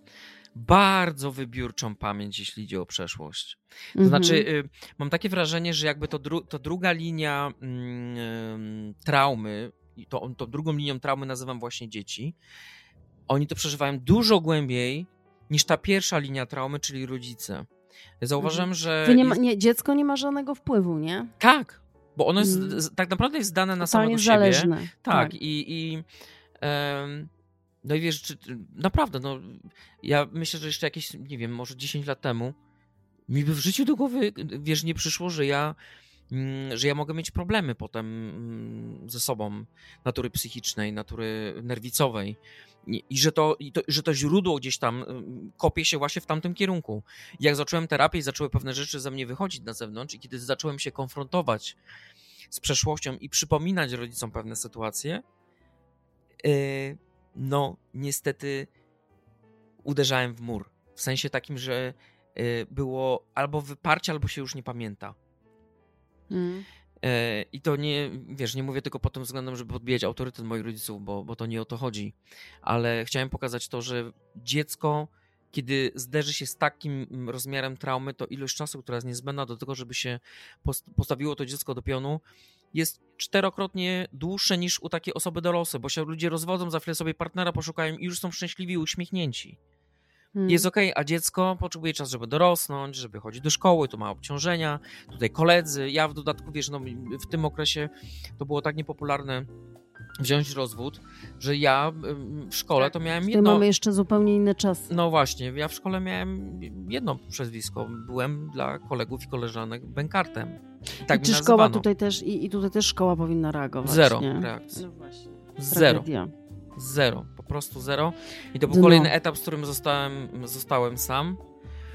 bardzo wybiórczą pamięć, jeśli idzie o przeszłość. To Mhm. znaczy, y, mam takie wrażenie, że jakby to, dru to druga linia mm, ym, traumy, i to, to drugą linią traumy nazywam właśnie dzieci, oni to przeżywają dużo głębiej niż ta pierwsza linia traumy, czyli rodzice. Zauważyłem, że. Wy nie ma, nie, dziecko nie ma żadnego wpływu, nie? Tak, bo ono jest Mm. z- tak naprawdę jest zdane na samego siebie. zależne. Tak, i, i em, no i wiesz, czy, naprawdę, no ja myślę, że jeszcze jakieś, nie wiem, może 10 lat temu mi by w życiu do głowy, wiesz, nie przyszło, że ja mm, że ja mogę mieć problemy potem mm, ze sobą natury psychicznej, natury nerwicowej. I, że to, i to, że to źródło gdzieś tam mm, kopie się właśnie w tamtym kierunku. Jak zacząłem terapię zaczęły pewne rzeczy ze mnie wychodzić na zewnątrz, i kiedy zacząłem się konfrontować z przeszłością i przypominać rodzicom pewne sytuacje, yy, no niestety uderzałem w mur. W sensie takim, że yy, było albo wyparcie, albo się już nie pamięta. Mm. I to nie, wiesz, nie mówię tylko pod tym względem, żeby podbijać autorytet moich rodziców, bo, bo to nie o to chodzi. Ale chciałem pokazać to, że dziecko, kiedy zderzy się z takim mm, rozmiarem traumy, to ilość czasu, która jest niezbędna do tego, żeby się post- postawiło to dziecko do pionu, jest czterokrotnie dłuższe niż u takiej osoby dorosłej, bo się ludzie rozwodzą, za chwilę sobie partnera poszukają i już są szczęśliwi i uśmiechnięci Mm. jest okej, a dziecko potrzebuje czasu, żeby dorosnąć, żeby chodzić do szkoły, tu ma obciążenia, tutaj koledzy. Ja w dodatku, wiesz, no, w tym okresie to było tak niepopularne wziąć rozwód, że ja w szkole to miałem Tutaj jedno... mamy jeszcze zupełnie inny czas. No właśnie, ja w szkole miałem jedno przezwisko. Byłem dla kolegów i koleżanek bękartem. Tak I czy szkoła nazywano. tutaj też, i, i tutaj też szkoła powinna reagować, Zero nie? reakcji. No właśnie. Zero. Tragedia. Zero. Po prostu zero. I to był Dno. kolejny etap, z którym zostałem, zostałem sam.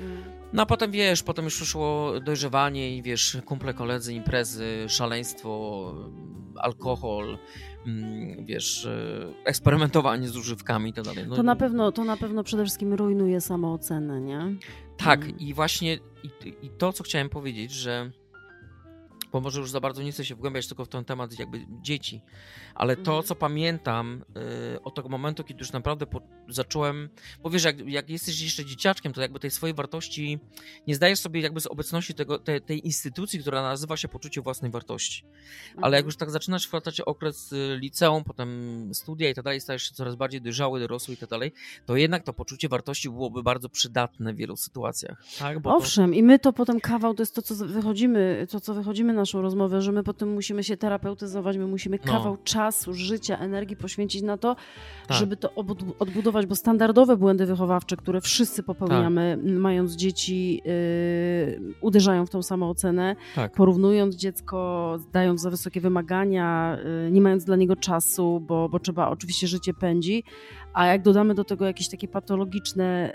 Mm. No a potem wiesz, potem już przyszło dojrzewanie i wiesz, kumple, koledzy, imprezy, szaleństwo, alkohol, wiesz, e, eksperymentowanie z używkami i tak dalej. No, To na pewno, to na pewno przede wszystkim rujnuje samoocenę, nie? Tak, Mm. i właśnie i, i to, co chciałem powiedzieć, że bo może już za bardzo nie chcę się wgłębiać tylko w ten temat jakby dzieci, ale to, Mhm. co pamiętam y, od tego momentu, kiedy już naprawdę po, zacząłem, bo wiesz, jak, jak jesteś jeszcze dzieciaczkiem, to jakby tej swojej wartości nie zdajesz sobie jakby z obecności tego, te, tej instytucji, która nazywa się poczucie własnej wartości. Ale jak już tak zaczynasz wkraczać okres y, liceum, potem studia i tak dalej, stajesz się coraz bardziej dojrzały, dorosły i tak dalej, to jednak to poczucie wartości byłoby bardzo przydatne w wielu sytuacjach. Tak? Bo to, Owszem, i my to potem kawał, to jest to, co wychodzimy, to, co wychodzimy naszą rozmowę, że my potem musimy się terapeutyzować, my musimy No. kawał czasu, życia, energii poświęcić na to, Tak. żeby to odbudować, bo standardowe błędy wychowawcze, które wszyscy popełniamy, m, mając dzieci, yy, uderzają w tą samoocenę, tak. porównując dziecko, dając za wysokie wymagania, y, nie mając dla niego czasu, bo, bo trzeba, oczywiście życie pędzi, a jak dodamy do tego jakieś takie patologiczne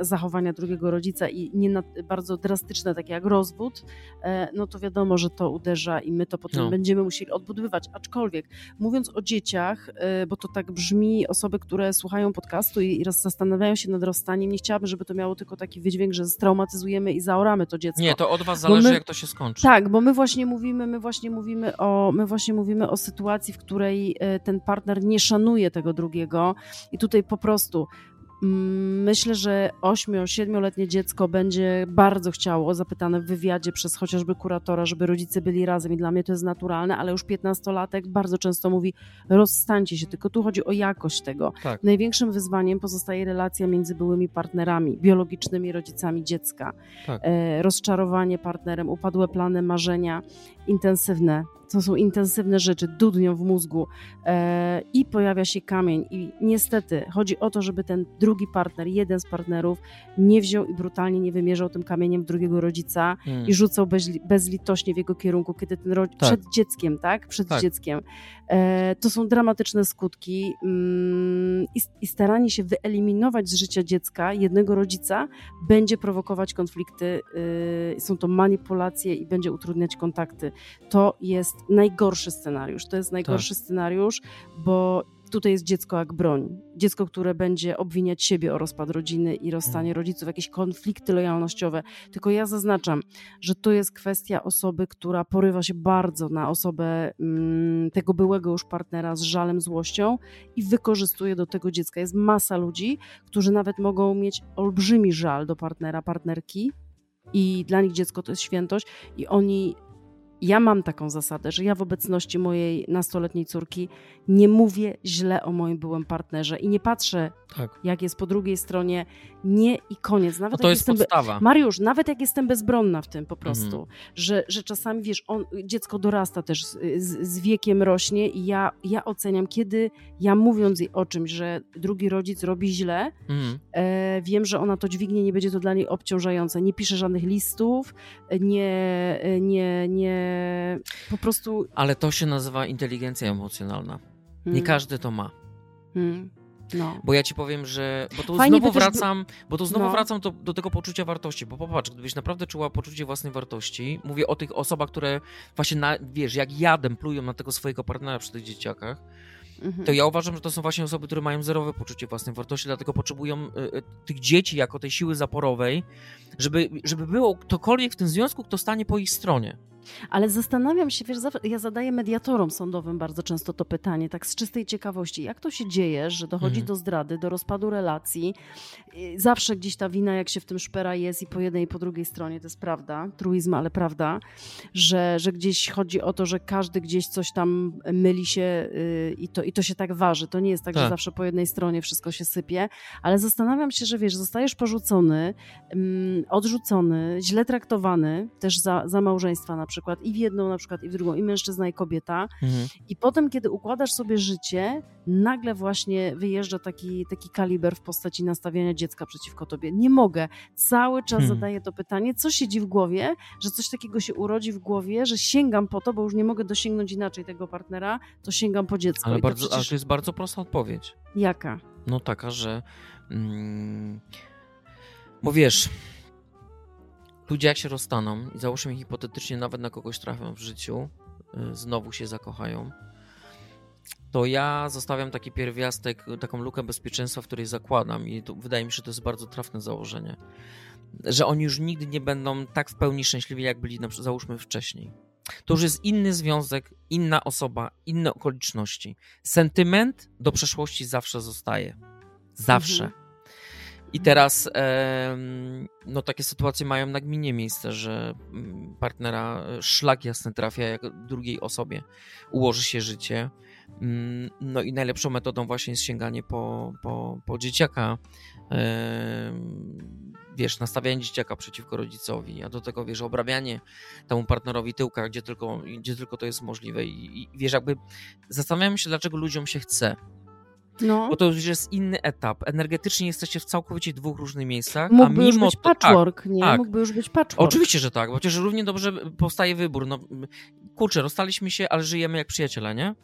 zachowania drugiego rodzica i nie na, bardzo drastyczne, takie jak rozwód, e, no to wiadomo, że to uderza i my to potem No. będziemy musieli odbudowywać. Aczkolwiek, mówiąc o dzieciach, e, bo to tak brzmi, osoby, które słuchają podcastu i, i raz zastanawiają się nad rozstaniem, nie chciałabym, żeby to miało tylko taki wydźwięk, że straumatyzujemy i zaoramy to dziecko. Nie, to od was zależy, my- jak to się skończy. Tak, bo my właśnie mówimy, my właśnie mówimy o, my właśnie mówimy o sytuacji, w której e, ten partner nie szanuje tego drugiego i tutaj po prostu mm, myślę, że 8-7-letnie dziecko będzie bardzo chciało, zapytane w wywiadzie przez chociażby kuratora, żeby rodzice byli razem i dla mnie to jest naturalne, ale już 15-latek bardzo często mówi rozstańcie się, tylko tu chodzi o jakość tego. Tak. Największym wyzwaniem pozostaje relacja między byłymi partnerami, biologicznymi rodzicami dziecka Tak. e, rozczarowanie partnerem, upadłe plany, marzenia, intensywne. To są intensywne rzeczy, dudnią w mózgu e, i pojawia się kamień. I niestety chodzi o to, żeby ten drugi partner, jeden z partnerów, nie wziął i brutalnie nie wymierzał tym kamieniem drugiego rodzica Mm. i rzucał bez, bezlitośnie w jego kierunku, kiedy ten rodzic Tak. przed dzieckiem, tak? Przed Tak. dzieckiem. E, to są dramatyczne skutki mm, i, i staranie się wyeliminować z życia dziecka jednego rodzica będzie prowokować konflikty, y, są to manipulacje i będzie utrudniać kontakty. To jest najgorszy scenariusz. To jest najgorszy scenariusz, bo tutaj jest dziecko jak broń. Dziecko, które będzie obwiniać siebie o rozpad rodziny i rozstanie rodziców, jakieś konflikty lojalnościowe. Tylko ja zaznaczam, że to jest kwestia osoby, która porywa się bardzo na osobę mm, tego byłego już partnera z żalem, złością i wykorzystuje do tego dziecka. Jest masa ludzi, którzy nawet mogą mieć olbrzymi żal do partnera, partnerki i dla nich dziecko to jest świętość i oni ja mam taką zasadę, że ja w obecności mojej nastoletniej córki nie mówię źle o moim byłym partnerze i nie patrzę, Tak. jak jest po drugiej stronie, nie i koniec. Nawet No to jak jest jestem be- podstawa. Mariusz, nawet jak jestem bezbronna w tym po prostu, Mhm. że, że czasami, wiesz, on, dziecko dorasta też z, z, z wiekiem rośnie i ja, ja oceniam, kiedy ja mówiąc jej o czymś, że drugi rodzic robi źle, Mhm. e, wiem, że ona to dźwignie, nie będzie to dla niej obciążające. Nie pisze żadnych listów, nie, nie, nie, po prostu... Ale to się nazywa inteligencja emocjonalna. Nie mm, każdy to ma. mm, no. Bo ja ci powiem, że. Bo tu Fajnie znowu by wracam, bo tu znowu No. wracam do, do tego poczucia wartości. Bo popatrz, gdybyś naprawdę czuła poczucie własnej wartości, mówię o tych osobach, które właśnie na, wiesz, jak jadem plują na tego swojego partnera przy tych dzieciakach, Mhm. to ja uważam, że to są właśnie osoby, które mają zerowe poczucie własnej wartości, dlatego potrzebują y, tych dzieci jako tej siły zaporowej, żeby, żeby było ktokolwiek w tym związku, kto stanie po ich stronie. Ale zastanawiam się, wiesz, ja zadaję mediatorom sądowym bardzo często to pytanie, tak z czystej ciekawości, jak to się dzieje, że dochodzi Mhm. do zdrady, do rozpadu relacji, zawsze gdzieś ta wina, jak się w tym szpera jest i po jednej i po drugiej stronie, to jest prawda, truizm, ale prawda, że, że gdzieś chodzi o to, że każdy gdzieś coś tam myli się yy, i, to, i to się tak waży. To nie jest tak, że Tak. zawsze po jednej stronie wszystko się sypie, ale zastanawiam się, że wiesz, zostajesz porzucony, mm, odrzucony, źle traktowany, też za, za małżeństwa na przykład, i w jedną na przykład, i w drugą, i mężczyzna, i kobieta. Mhm. I potem, kiedy układasz sobie życie, nagle właśnie wyjeżdża taki, taki kaliber w postaci nastawiania dziecka przeciwko tobie. Nie mogę. Cały czas Hmm. zadaję to pytanie, co siedzi w głowie, że coś takiego się urodzi w głowie, że sięgam po to, bo już nie mogę dosięgnąć inaczej tego partnera, to sięgam po dziecko. Ale, I to bardzo, ale przecież... to jest bardzo prosta odpowiedź. Jaka? No taka, że. Mm, bo wiesz, ludzie jak się rozstaną i załóżmy hipotetycznie nawet na kogoś trafią w życiu, y, znowu się zakochają, to ja zostawiam taki pierwiastek, taką lukę bezpieczeństwa, w której zakładam i to, wydaje mi się, że to jest bardzo trafne założenie, że oni już nigdy nie będą tak w pełni szczęśliwi, jak byli na, załóżmy wcześniej. To już jest inny związek, inna osoba, inne okoliczności. Sentyment do przeszłości zawsze zostaje. Zawsze. Mhm. I teraz em, no takie sytuacje mają nagminnie miejsce, że mm, partnera e, szlak jasny trafia, jak drugiej osobie ułoży się życie. Mm, No i najlepszą metodą właśnie jest sięganie po, po, po dzieciaka. Wiesz, nastawianie dzieciaka przeciwko rodzicowi, a do tego wiesz, obrabianie temu partnerowi tyłka, gdzie tylko, gdzie tylko to jest możliwe. I, i wiesz, jakby zastanawiam się, dlaczego ludziom się chce. No, Bo to już jest inny etap. Energetycznie jesteście w całkowicie dwóch różnych miejscach, mógłby a już mimo być to, tak, patchwork, nie? tak. Mógłby już być patchwork. Oczywiście, że tak, bo przecież równie dobrze powstaje wybór. No, kurczę, rozstaliśmy się, ale żyjemy jak przyjaciele, nie?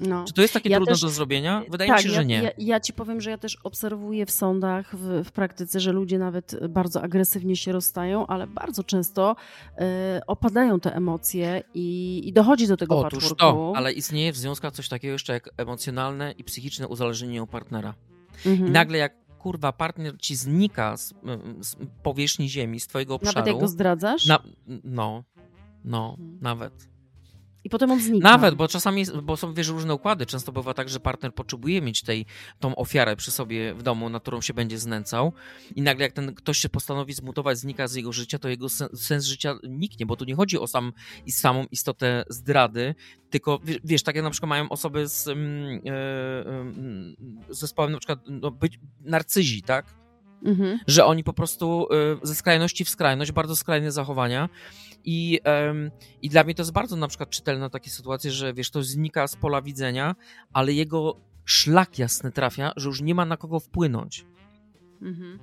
No. Czy to jest takie Ja trudne też- do zrobienia? Wydaje tak, mi się, ja, że nie. Ja, ja ci powiem, że ja też obserwuję w sądach, w, w praktyce, że ludzie nawet bardzo agresywnie się rozstają, ale bardzo często e, opadają te emocje i, i dochodzi do tego Otóż patchworku. to, ale istnieje w związkach coś takiego jeszcze jak emocjonalne i psychiczne uzależnienie od partnera. Mhm. I nagle jak kurwa partner ci znika z, z powierzchni ziemi, z twojego obszaru. Nawet jak go zdradzasz na, no, no, Mhm. nawet. I potem on znika. Nawet, bo czasami, bo są wiesz, różne układy. Często bywa tak, że partner potrzebuje mieć tej, tą ofiarę przy sobie w domu, na którą się będzie znęcał i nagle jak ten ktoś się postanowi zmutować, znika z jego życia, to jego sen, sens życia niknie, bo tu nie chodzi o sam i samą istotę zdrady, tylko wiesz, tak jak na przykład mają osoby z e, mm, zespołem na przykład no, być narcyzi, tak? Mhm. że oni po prostu y, ze skrajności w skrajność, bardzo skrajne zachowania. I, I dla mnie to jest bardzo na przykład czytelne takie sytuacje, że wiesz, to znika z pola widzenia, ale jego szlak jasny trafia, że już nie ma na kogo wpłynąć. Mhm.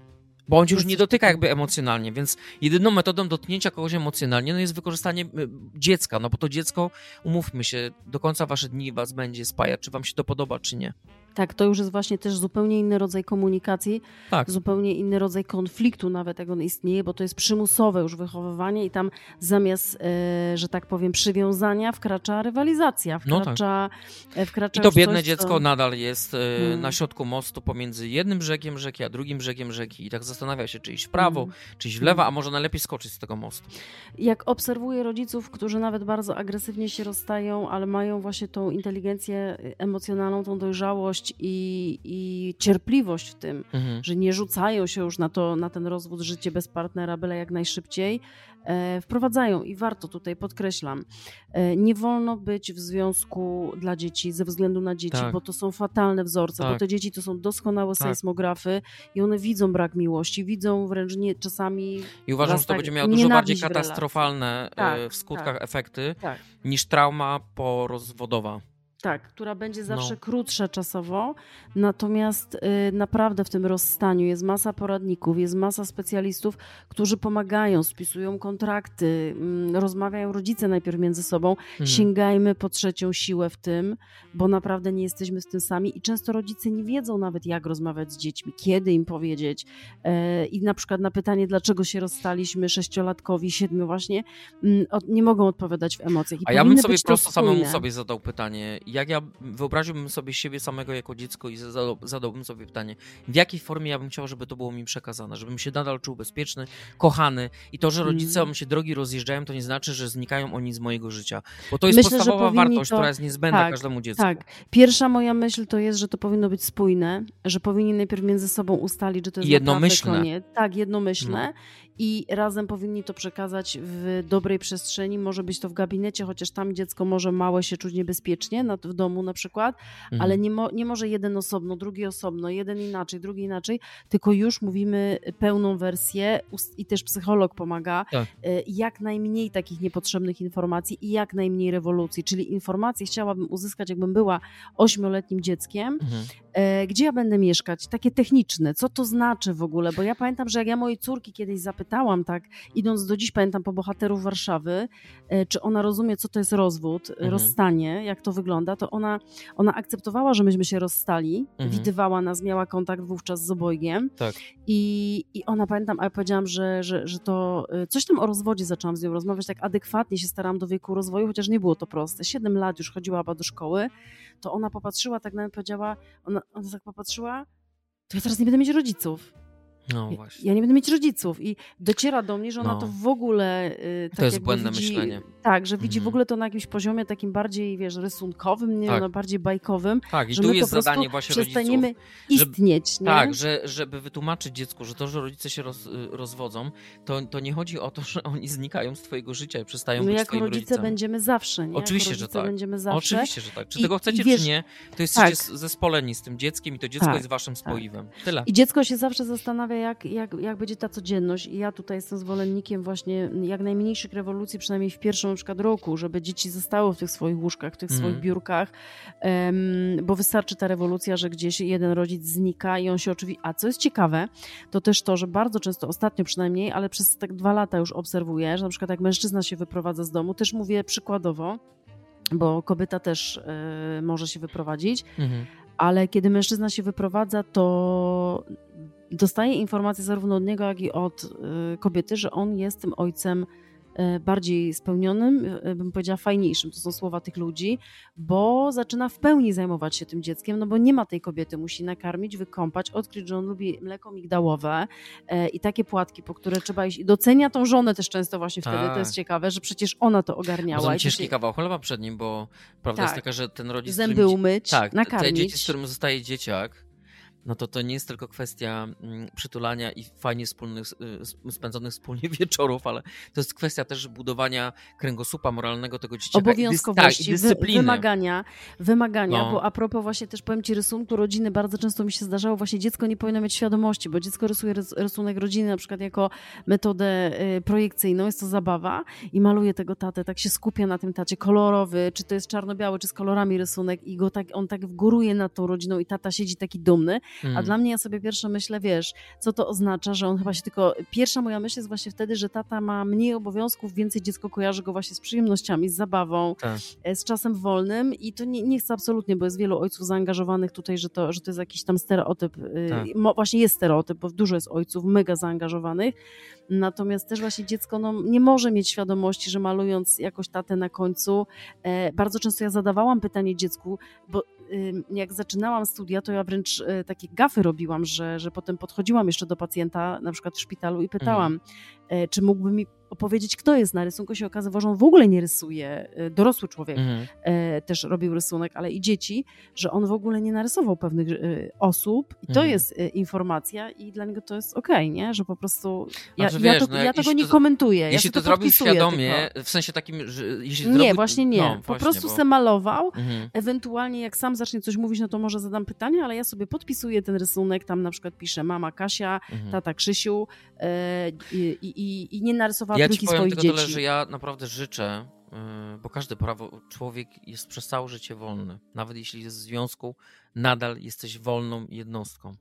Bo on cię już nie dotyka jakby emocjonalnie, więc jedyną metodą dotknięcia kogoś emocjonalnie no jest wykorzystanie y, dziecka, no bo to dziecko, umówmy się, do końca wasze dni was będzie spajać, czy wam się to podoba, czy nie. Tak, to już jest właśnie też zupełnie inny rodzaj komunikacji, Tak. zupełnie inny rodzaj konfliktu, nawet jak on istnieje, bo to jest przymusowe już wychowywanie i tam zamiast, e, że tak powiem, przywiązania wkracza rywalizacja, No tak. wkracza, e, wkracza I to biedne coś, dziecko co... nadal jest e, Hmm. na środku mostu pomiędzy jednym brzegiem rzeki, a drugim brzegiem rzeki i tak zastanawia się, czy iść w prawo, Mm. czy iść w lewo, a może najlepiej skoczyć z tego mostu. Jak obserwuję rodziców, którzy nawet bardzo agresywnie się rozstają, ale mają właśnie tą inteligencję emocjonalną, tą dojrzałość i, i cierpliwość w tym, Mhm. że nie rzucają się już na, to, na ten rozwód, życie bez partnera, byle jak najszybciej, e, wprowadzają i warto tutaj podkreślam, e, nie wolno być w związku dla dzieci ze względu na dzieci, Tak. bo to są fatalne wzorce, bo Tak. te dzieci to są doskonałe Tak. sejsmografy i one widzą brak miłości, widzą wręcz nie, czasami I uważam, że to tak będzie miało dużo bardziej w katastrofalne e, Tak, w skutkach tak. efekty tak, niż trauma porozwodowa. Tak, która będzie zawsze No. krótsza czasowo, natomiast y, naprawdę w tym rozstaniu jest masa poradników, jest masa specjalistów, którzy pomagają, spisują kontrakty, mm, rozmawiają rodzice najpierw między sobą. Mhm. Sięgajmy po trzecią siłę w tym, bo naprawdę nie jesteśmy z tym sami i często rodzice nie wiedzą nawet jak rozmawiać z dziećmi, kiedy im powiedzieć. E, I na przykład na pytanie, dlaczego się rozstaliśmy sześciolatkowi, siedmiu właśnie, mm, nie mogą odpowiadać w emocjach. I A ja bym sobie prosto samemu spójne. sobie zadał pytanie, jak ja wyobraziłbym sobie siebie samego jako dziecko i zadał, zadałbym sobie pytanie, w jakiej formie ja bym chciał, żeby to było mi przekazane, żebym się nadal czuł bezpieczny, kochany i to, że rodzice Mm. się drogi rozjeżdżają, to nie znaczy, że znikają oni z mojego życia, bo to jest Myślę, podstawowa wartość, to- która jest niezbędna tak, każdemu dziecku. Tak. Pierwsza moja myśl to jest, że to powinno być spójne, że powinni najpierw między sobą ustalić, że to jest Jednomyślne. Tak, jednomyślne. No. I razem powinni to przekazać w dobrej przestrzeni. Może być to w gabinecie, chociaż tam dziecko może małe się czuć niebezpiecznie, na, w domu na przykład, Mhm. ale nie, mo, nie może jeden osobno, drugi osobno, jeden inaczej, drugi inaczej, tylko już mówimy pełną wersję i też psycholog pomaga. Tak. e, Jak najmniej takich niepotrzebnych informacji i jak najmniej rewolucji. Czyli informacje chciałabym uzyskać, jakbym była ośmioletnim dzieckiem, Mhm. E, gdzie ja będę mieszkać, takie techniczne, co to znaczy w ogóle, bo ja pamiętam, że jak ja mojej córki kiedyś zapytałam, tak, idąc do dziś pamiętam po bohaterów Warszawy, e, czy ona rozumie, co to jest rozwód, Mhm. rozstanie, jak to wygląda, to ona, ona akceptowała, że myśmy się rozstali, Mhm. widywała nas, miała kontakt wówczas z obojgiem Tak. i, i ona, pamiętam, a ja powiedziałam, że, że, że to e, coś tam o rozwodzie zaczęłam z nią rozmawiać, tak adekwatnie się starałam do wieku rozwoju, chociaż nie było to proste. Siedem lat już chodziła chyba do szkoły, to ona popatrzyła tak na mnie, powiedziała, ona, ona tak popatrzyła, to ja teraz nie będę mieć rodziców. No Ja- właśnie. Ja nie będę mieć rodziców i dociera do mnie, że ona No. to w ogóle y, tak To jest błędne widzi, myślenie. Tak, że widzi w Mhm. ogóle to na jakimś poziomie takim bardziej, wiesz, rysunkowym, nie Tak. no, bardziej bajkowym, Tak, i że tu my jest po zadanie właśnie przestaniemy rodziców. istnieć, nie? Tak, że, żeby wytłumaczyć dziecku, że to, że rodzice się roz, y, rozwodzą, to, to nie chodzi o to, że oni znikają z twojego życia i przestają My być No jako rodzice rodzicami. będziemy zawsze, nie? Oczywiście, że tak. będziemy zawsze. Oczywiście, że tak. Czy I- tego chcecie, wiesz- czy nie, to jesteście tak. tak. zespoleni z tym dzieckiem i to dziecko Tak, jest waszym spoiwem. Tyle. I dziecko się zawsze zastanawia, jak, jak, jak będzie ta codzienność. I ja tutaj jestem zwolennikiem właśnie jak najmniejszych rewolucji, przynajmniej w pierwszym na przykład roku, żeby dzieci zostały w tych swoich łóżkach, w tych Mhm. swoich biurkach, em, bo wystarczy ta rewolucja, że gdzieś jeden rodzic znika i on się oczywiście... A co jest ciekawe, to też to, że bardzo często, ostatnio przynajmniej, ale przez tak dwa lata już obserwuję, że na przykład jak mężczyzna się wyprowadza z domu, też mówię przykładowo, bo kobieta też e, może się wyprowadzić, Mhm. ale kiedy mężczyzna się wyprowadza, to dostaje informację zarówno od niego, jak i od y, kobiety, że on jest tym ojcem y, bardziej spełnionym, y, bym powiedziała fajniejszym, to są słowa tych ludzi, bo zaczyna w pełni zajmować się tym dzieckiem, no bo nie ma tej kobiety, musi nakarmić, wykąpać, odkryć, że on lubi mleko migdałowe e, i takie płatki, po które trzeba iść. I docenia tą żonę też często właśnie wtedy, to jest Tak. ciekawe, że przecież ona to ogarniała. i ciężki dzisiaj kawał chleba przed nim, bo prawda Tak. jest taka, że ten rodzic, Zęby którym, umyć, tak, nakarmić. dzieci, z którym zostaje dzieciak, no to to nie jest tylko kwestia mm, przytulania i fajnie wspólnych, y, sp- spędzonych wspólnie wieczorów, ale to jest kwestia też budowania kręgosłupa moralnego tego dzieciaka. i dys- obowiązkowości, tak, i wy- dyscypliny. wymagania, wymagania, No. bo a propos właśnie też powiem Ci rysunku rodziny, bardzo często mi się zdarzało, właśnie dziecko nie powinno mieć świadomości, bo dziecko rysuje rys- rysunek rodziny na przykład jako metodę y, projekcyjną, jest to zabawa i maluje tego tatę, tak się skupia na tym tacie, kolorowy, czy to jest czarno-biały, czy z kolorami rysunek i go tak, on tak wgóruje nad tą rodziną i tata siedzi taki dumny, a Mm. dla mnie ja sobie pierwsze myślę, wiesz, co to oznacza, że on chyba się tylko. Pierwsza moja myśl jest właśnie wtedy, że tata ma mniej obowiązków, więcej dziecko kojarzy go właśnie z przyjemnościami, z zabawą, Tak. e, z czasem wolnym i to nie, nie chcę absolutnie, bo jest wielu ojców zaangażowanych tutaj, że to, że to jest jakiś tam stereotyp. y, Tak. mo- Właśnie jest stereotyp, bo dużo jest ojców mega zaangażowanych. Natomiast też właśnie dziecko no, nie może mieć świadomości, że malując jakoś tatę na końcu, e, bardzo często ja zadawałam pytanie dziecku, bo jak zaczynałam studia, to ja wręcz e, takie gafy robiłam, że, że potem podchodziłam jeszcze do pacjenta, na przykład w szpitalu i pytałam, e, czy mógłby mi opowiedzieć, kto jest na rysunku. Się okazywało, że on w ogóle nie rysuje, e, dorosły człowiek Mhm. e, też robił rysunek, ale i dzieci, że on w ogóle nie narysował pewnych e, osób i to Mhm. jest e, informacja i dla niego to jest okej, nie? Że po prostu ja, Znaczy, ja, wiesz, to, no, ja tego nie to- komentuję. ja Jeśli sobie to zrobił podpisuję świadomie, tylko. w sensie takim, że jeśli Nie, zrobił... właśnie nie. No, po właśnie, prostu bo... se malował. Mhm. Ewentualnie jak sam zacznie coś mówić, no to może zadam pytanie, ale ja sobie podpisuję ten rysunek, tam na przykład piszę mama Kasia, Mhm. tata Krzysiu e, i, i, i nie narysowała Ja ci powiem swoich tylko dzieci. tyle, że ja naprawdę życzę, yy, bo każdy prawo, człowiek jest przez całe życie wolny. Nawet jeśli jest w związku, nadal jesteś wolną jednostką.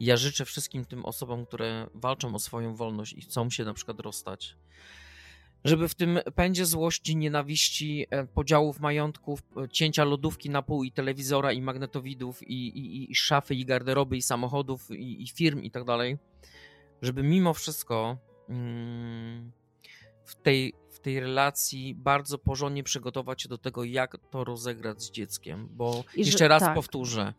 I ja życzę wszystkim tym osobom, które walczą o swoją wolność i chcą się na przykład rozstać, żeby w tym pędzie złości, nienawiści, e, podziałów majątków, e, cięcia lodówki na pół i telewizora i magnetowidów i, i, i szafy i garderoby i samochodów i, i firm i tak dalej, żeby mimo wszystko w tej, w tej relacji bardzo porządnie przygotować się do tego, jak to rozegrać z dzieckiem, bo I że- jeszcze raz tak. powtórzę,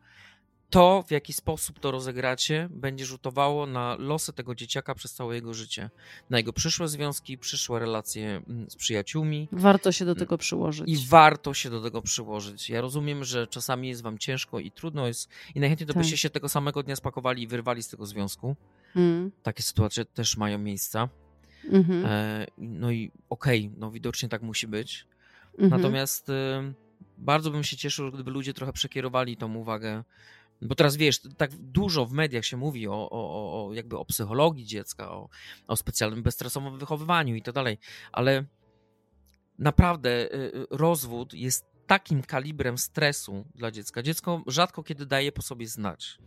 to w jaki sposób to rozegracie będzie rzutowało na losy tego dzieciaka przez całe jego życie, na jego przyszłe związki, przyszłe relacje mm, z przyjaciółmi, Warto się do tego przyłożyć. i warto się do tego przyłożyć. Ja rozumiem, że czasami jest wam ciężko i trudno jest, i najchętniej to Tak. byście się tego samego dnia spakowali i wyrwali z tego związku. Mm, Takie sytuacje też mają miejsca. mhm, E, no i okej, no widocznie tak musi być. mhm. Natomiast e, bardzo bym się cieszył, gdyby ludzie trochę przekierowali tą uwagę. Bo teraz wiesz, tak dużo w mediach się mówi o, o, o- jakby o psychologii dziecka, o, o specjalnym bezstresowym wychowywaniu i tak dalej, ale naprawdę e, e, rozwód jest takim kalibrem stresu dla dziecka. Dziecko rzadko kiedy daje po sobie znać.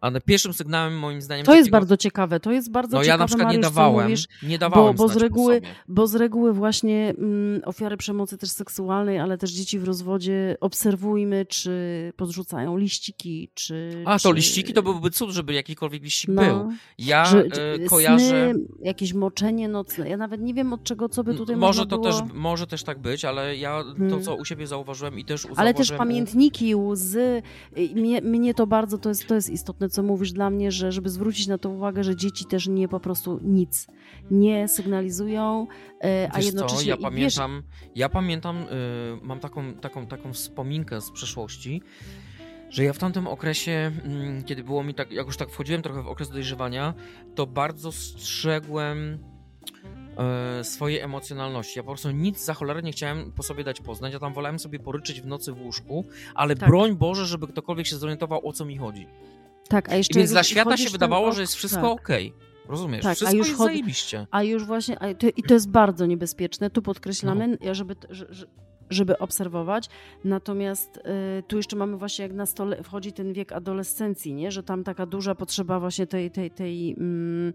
Ale pierwszym sygnałem moim zdaniem To jest takiego- bardzo ciekawe, to jest bardzo No ciekawe, ja na przykład nie Mariusz, co dawałem, mówisz, nie dawałem bo z znać po reguły- bo z reguły właśnie mm, ofiary przemocy też seksualnej, ale też dzieci w rozwodzie obserwujmy, czy podrzucają liściki, czy... A, to czy... liściki to byłby cud, żeby jakikolwiek liścik No, był. Ja że, e, sny, kojarzę... jakieś moczenie nocne. Ja nawet nie wiem od czego, co by tutaj może to było... też, może też tak być, ale ja to, Hmm. co u siebie zauważyłem i też Ale też pamiętniki, łzy. Mnie, mnie to bardzo, to jest, to jest istotne. Istotne, co mówisz dla mnie, że żeby zwrócić na to uwagę, że dzieci też nie po prostu nic nie sygnalizują, e, a Wiesz jednocześnie... co, ja wiesz, pamiętam, ja pamiętam, mam taką, taką, taką wspominkę z przeszłości, że ja w tamtym okresie, mm, kiedy było mi tak, jak już tak wchodziłem trochę w okres dojrzewania, to bardzo strzegłem e, swojej emocjonalności. Ja po prostu nic za cholerę nie chciałem po sobie dać poznać. Ja tam wolałem sobie poryczyć w nocy w łóżku, ale Tak. broń Boże, żeby ktokolwiek się zorientował, o co mi chodzi. Tak, a I jeszcze więc jak dla świata się wydawało, ok- że jest wszystko tak. okej. Rozumiesz? Tak, a wszystko już jest chod- zajebiście. A już właśnie, a to, i to jest bardzo niebezpieczne, tu podkreślamy, ja żeby, że- że- żeby obserwować, natomiast y, tu jeszcze mamy właśnie jak na stole wchodzi ten wiek adolescencji, nie? że tam taka duża potrzeba właśnie tej, tej, tej mm,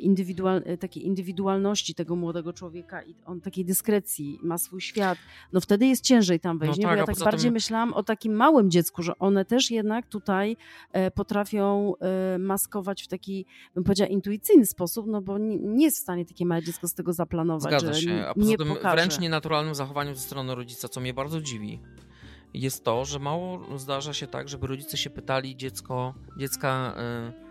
indywidual, takiej indywidualności tego młodego człowieka i on takiej dyskrecji, ma swój świat, no wtedy jest ciężej tam wejść, No nie? tak, bo ja a tak bardziej tym- myślałam o takim małym dziecku, że one też jednak tutaj e, potrafią e, maskować w taki bym powiedziała, intuicyjny sposób, no bo nie, nie jest w stanie takie małe dziecko z tego zaplanować, Zgadza że się. A n- poza nie tym pokaże. wręcz nienaturalnym zachowaniem ze strony rodzica, co mnie bardzo dziwi, jest to, że mało zdarza się tak, żeby rodzice się pytali dziecko, dziecka, y,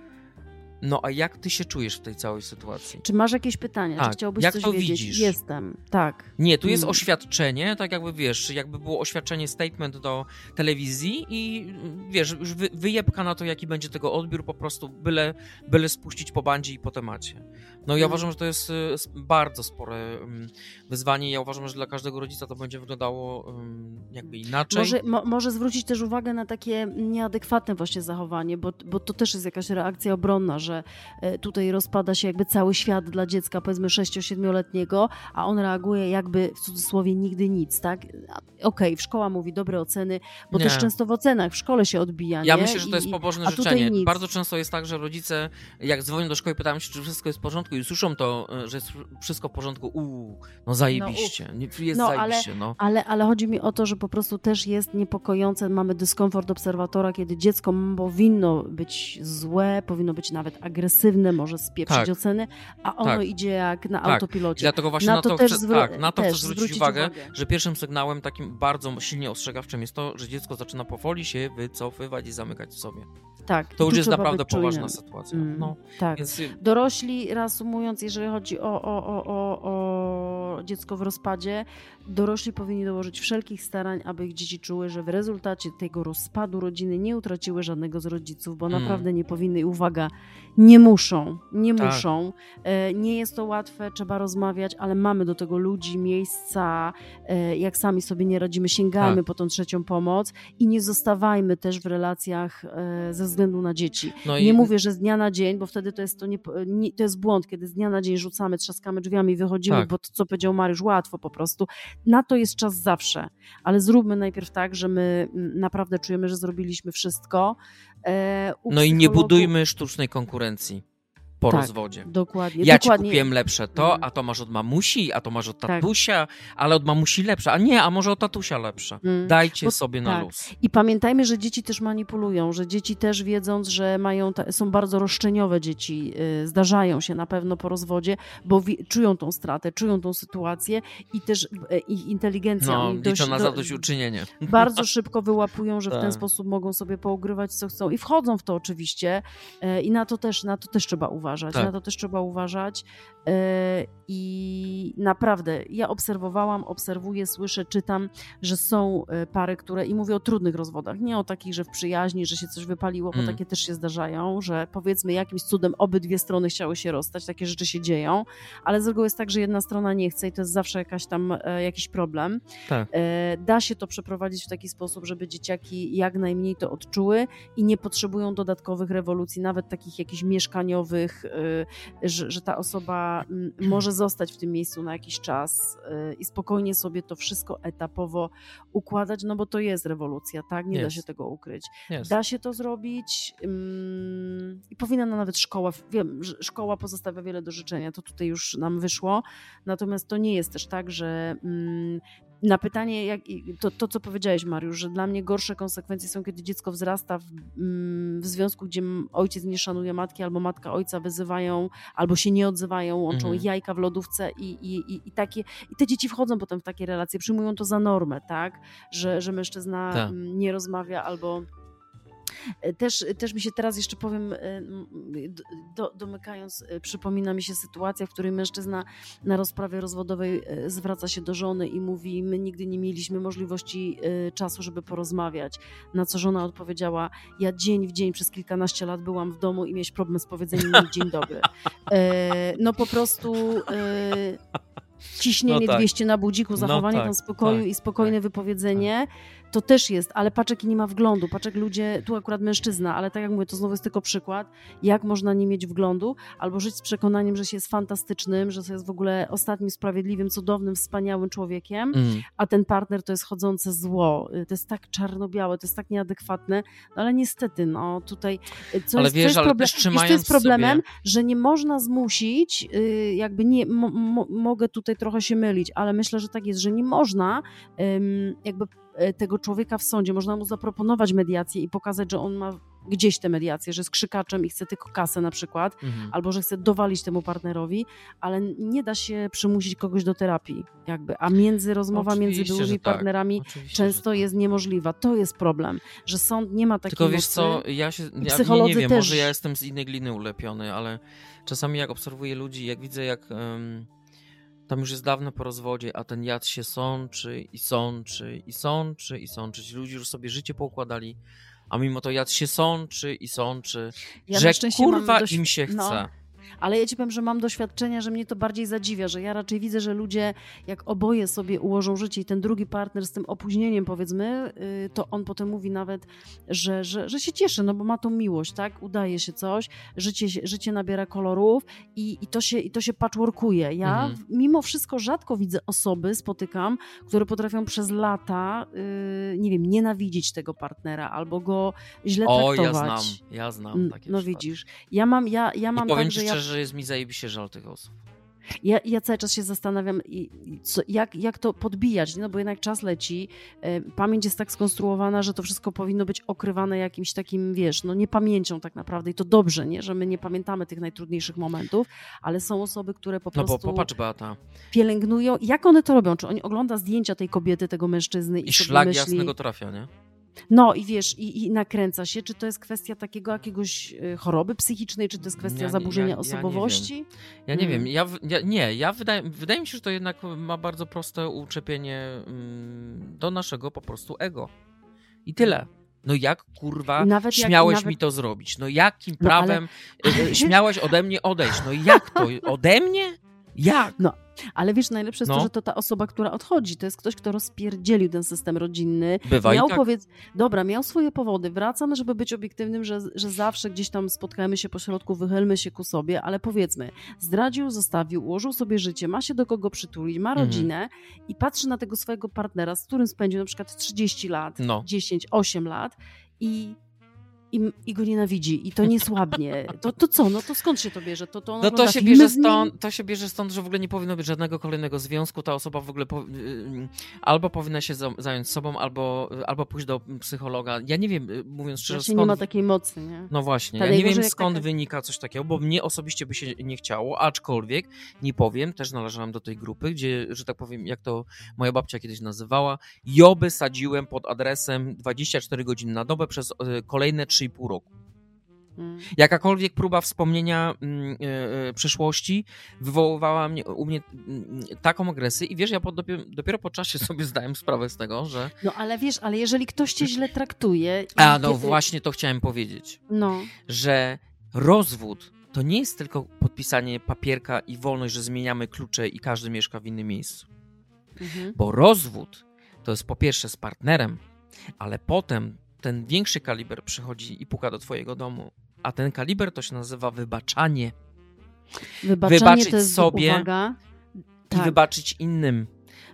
no a jak ty się czujesz w tej całej sytuacji? Czy masz jakieś pytania? Tak, Czy chciałbyś jak coś to wiedzieć? widzisz? Jestem, tak. Nie, tu jest Mm. oświadczenie, tak jakby wiesz, jakby było oświadczenie, statement do telewizji i y, wiesz, już wy, wyjebka na to, jaki będzie tego odbiór, po prostu byle, byle spuścić po bandzie i po temacie. No ja Mm. uważam, że to jest y, bardzo spore wyzwanie. Ja uważam, że dla każdego rodzica to będzie wyglądało jakby inaczej. Może, mo, może zwrócić też uwagę na takie nieadekwatne właśnie zachowanie, bo, bo to też jest jakaś reakcja obronna, że e, tutaj rozpada się jakby cały świat dla dziecka, powiedzmy 6-7-letniego, a on reaguje jakby w cudzysłowie nigdy nic, tak? Okej, w szkoła mówi dobre oceny, bo Nie. też często w ocenach w szkole się odbija, Ja nie? myślę, że to jest I- pobożne życzenie. Bardzo często jest tak, że rodzice, jak dzwonią do szkoły, pytają się, czy wszystko jest w porządku i słyszą to, y, że jest wszystko w porządku. Uuu, no zajebiście. Nie, jest No, ale- zajebiście, no. Ale, ale chodzi mi o to, że po prostu też jest niepokojące, mamy dyskomfort obserwatora, kiedy dziecko powinno być złe, powinno być nawet agresywne, może spieprzyć Tak. oceny, a ono Tak. idzie jak na Tak. autopilocie. Dlatego właśnie Na na, to to, też chcę, tak, na to chcę zwrócić, uwagę, uwagę. że pierwszym sygnałem takim bardzo silnie ostrzegawczym jest to, że dziecko zaczyna powoli się wycofywać i zamykać w sobie. tak, To już jest naprawdę poważna sytuacja. Mm, No, tak. więc y, Dorośli, reasumując, jeżeli chodzi o, o, o, o, o dziecko w rozpadzie, dorośli powinni dołożyć wszelkich starań, aby ich dzieci czuły, że w rezultacie tego rozpadu rodziny nie utraciły żadnego z rodziców, bo Mm. naprawdę nie powinny, uwaga, nie muszą, nie Tak. muszą. E, Nie jest to łatwe, trzeba rozmawiać, ale mamy do tego ludzi, miejsca, e, jak sami sobie nie radzimy, sięgajmy Tak. po tą trzecią pomoc i nie zostawajmy też w relacjach e, ze względu na dzieci. no Nie i mówię, że z dnia na dzień, bo wtedy to jest, to nie, nie, to jest błąd, kiedy z dnia na dzień rzucamy, trzaskamy drzwiami i wychodzimy, Tak. bo to, co powiedział Mariusz, łatwo po prostu. Na to jest czas zawsze, ale zróbmy najpierw tak, że my naprawdę czujemy, że zrobiliśmy wszystko. E, no i nie budujmy sztucznej konkurencji po Tak. rozwodzie. Dokładnie. Ja ci dokładnie. kupiłem lepsze to, a to masz od mamusi, a to masz od Tak. tatusia, ale od mamusi lepsze. A nie, a może od tatusia lepsze. Mm. Dajcie Bo- sobie na tak. luz. I pamiętajmy, że dzieci też manipulują, że dzieci też wiedząc, że mają, są bardzo roszczeniowe dzieci, y, zdarzają się na pewno po rozwodzie, bo wi- czują tą stratę, czują tą sytuację i też y, ich inteligencja. No, dość- liczą na do- zadośćuczynienie. bardzo szybko wyłapują, że w ten Tak. sposób mogą sobie pougrywać co chcą i wchodzą w to oczywiście e, i na to też, na to też trzeba uważać, Tak. na to też trzeba uważać e, i naprawdę ja obserwowałam, obserwuję, słyszę, czytam, że są e, pary, które i mówię o trudnych rozwodach, nie o takich, że w przyjaźni, że się coś wypaliło, bo Mm. takie też się zdarzają, że powiedzmy jakimś cudem obydwie strony chciały się rozstać, takie rzeczy się dzieją, ale z reguły jest tak, że jedna strona nie chce i to jest zawsze jakaś tam e, jakiś problem. Tak. Da się to przeprowadzić w taki sposób, żeby dzieciaki jak najmniej to odczuły i nie potrzebują dodatkowych rewolucji, nawet takich jakichś mieszkaniowych, e, że, że ta osoba mm, może zostać w tym miejscu na jakiś czas e, i spokojnie sobie to wszystko etapowo układać, no bo to jest rewolucja, tak? Nie da Jest. się tego ukryć. Jest. Da się to zrobić i powinna nawet szkoła, wiem, że szkoła pozostawia wiele do życzenia, to tutaj już nam wyszło, natomiast to nie jest też tak, że ym, na pytanie, jak, to, to co powiedziałeś Mariusz, że dla mnie gorsze konsekwencje są, kiedy dziecko wzrasta w, ym, w związku, gdzie ojciec nie szanuje matki, albo matka ojca wyzywają, albo się nie odzywają, łączą Mhm. jajka w lodówce i, i, i, i takie, i te dzieci wchodzą potem w takie relacje, przyjmują to za normę, tak, że, że mężczyzna ym, nie rozmawia albo Też, też mi się teraz jeszcze powiem, e, do, domykając, e, przypomina mi się sytuacja, w której mężczyzna na rozprawie rozwodowej e, zwraca się do żony i mówi: My nigdy nie mieliśmy możliwości e, czasu, żeby porozmawiać. Na co żona odpowiedziała: Ja dzień w dzień przez kilkanaście lat byłam w domu i miałeś problem z powiedzeniem mi dzień dobry. E, No po prostu. e, Ciśnienie No tak. 200 na budziku, No zachowanie tak, tam spokoju tak, i spokojne wypowiedzenie, to też jest, ale paczek nie ma wglądu. Paczek ludzie, tu akurat mężczyzna, ale tak jak mówię, to znowu jest tylko przykład, jak można nie mieć wglądu, albo żyć z przekonaniem, że się jest fantastycznym, że się jest w ogóle ostatnim, sprawiedliwym, cudownym, wspaniałym człowiekiem, Mm. a ten partner to jest chodzące zło. Y, To jest tak czarno-białe, to jest tak nieadekwatne, no ale niestety, no tutaj, y, co Ale jest, co wiesz, jest, ale proble- też wiesz, co jest problemem, sobie- że nie można zmusić, y, jakby nie, mo, mo, mogę tutaj trochę się mylić, ale myślę, że tak jest, że nie można jakby tego człowieka w sądzie, można mu zaproponować mediację i pokazać, że on ma gdzieś tę mediację, że jest krzykaczem i chce tylko kasę na przykład, Mhm. albo że chce dowalić temu partnerowi, ale nie da się przymusić kogoś do terapii, jakby, a między rozmowa między Oczywiście, byłymi że tak. partnerami Oczywiście, często jest niemożliwa. To jest problem, że sąd nie ma takiej Tylko wiesz co, ja się, ja nie, nie wiem, też. może ja jestem z innej gliny ulepiony, ale czasami jak obserwuję ludzi, jak widzę jak em, tam już jest dawno po rozwodzie, a ten jad się sączy i sączy i sączy i sączy. Ci ludzie już sobie życie poukładali, a mimo to jad się sączy i sączy, Ja że kurwa dość- im się chce. no. Ale ja ci powiem, że mam doświadczenia, że mnie to bardziej zadziwia, że ja raczej widzę, że ludzie, jak oboje sobie ułożą życie i ten drugi partner z tym opóźnieniem, powiedzmy, y, to on potem mówi nawet, że, że, że się cieszy, no bo ma tą miłość, tak? Udaje się coś, życie, życie nabiera kolorów i, i, to, się, i to się patchworkuje. Ja Mhm. mimo wszystko rzadko widzę osoby, spotykam, które potrafią przez lata, y, nie wiem, nienawidzić tego partnera albo go źle O, ja traktować. znam, ja znam Mm, takie No przypadki. widzisz, ja mam, ja, ja mam tak, że ja szczerze, że jest mi zajebiście żal tych osób. ja, ja cały czas się zastanawiam, co, jak, jak to podbijać, nie? no bo jednak czas leci, e, pamięć jest tak skonstruowana, że to wszystko powinno być okrywane jakimś takim, wiesz, no niepamięcią tak naprawdę i to dobrze, nie? że my nie pamiętamy tych najtrudniejszych momentów, ale są osoby, które po No bo prostu popatrz Beata, pielęgnują. Jak one to robią? Czy oni ogląda zdjęcia tej kobiety, tego mężczyzny i, i szlak myśli... jasnego trafia, nie? No i wiesz, i, i nakręca się, czy to jest kwestia takiego jakiegoś e, choroby psychicznej, czy to jest kwestia Ja nie- zaburzenia ja- ja nie wiem. osobowości? Ja nie Mm. wiem, ja, w- ja nie, ja wydaje, wydaje mi się, że to jednak ma bardzo proste uczepienie mm, do naszego po prostu ego. I tyle. No jak kurwa nawet jak- śmiałeś nawet- mi to zrobić? No jakim No, ale- prawem e, e, śmiałeś ode mnie odejść? No jak to? Ode mnie? Jak? Ale wiesz, najlepsze jest No. to, że to ta osoba, która odchodzi, to jest ktoś, kto rozpierdzielił ten system rodzinny. Bywa miał i tak. powiedz, dobra, miał swoje powody, wracam, żeby być obiektywnym, że, że zawsze gdzieś tam spotkamy się po środku, wychylmy się ku sobie, ale powiedzmy, zdradził, zostawił, ułożył sobie życie, ma się do kogo przytulić, ma Mhm. rodzinę i patrzy na tego swojego partnera, z którym spędził na przykład 30 lat, No. 10, 8 lat i i, i go nienawidzi i to nie słabnie. To, to co? No to skąd się to bierze? To, to No to się, bierze stąd, to się bierze stąd, że w ogóle nie powinno być żadnego kolejnego związku. Ta osoba w ogóle po, y, albo powinna się za- zająć sobą, albo, albo pójść do psychologa. Ja nie wiem, y, mówiąc szczerze, Właśnie skąd... nie ma takiej mocy, nie? No właśnie, ja nie wiem skąd taka- wynika coś takiego, bo mnie osobiście by się nie chciało, aczkolwiek nie powiem, też należałem do tej grupy, gdzie, że tak powiem, jak to moja babcia kiedyś nazywała, joby sadziłem pod adresem 24 godziny na dobę przez kolejne 3,5 roku. Mm. Jakakolwiek próba wspomnienia mm, e, e, przyszłości wywoływała mnie, u mnie mm, taką agresję i wiesz, ja po, dopiero, dopiero po czasie sobie zdałem sprawę z tego, że No ale wiesz, ale jeżeli ktoś cię źle traktuje... i a no kiedy- właśnie to chciałem powiedzieć. No, że rozwód to nie jest tylko podpisanie papierka i wolność, że zmieniamy klucze i każdy mieszka w innym miejscu. mhm. Bo rozwód to jest po pierwsze z partnerem, ale potem ten większy kaliber przychodzi i puka do twojego domu. A ten kaliber to się nazywa wybaczanie Wybaczenie Wybaczyć to jest, sobie uwaga, i tak, wybaczyć innym.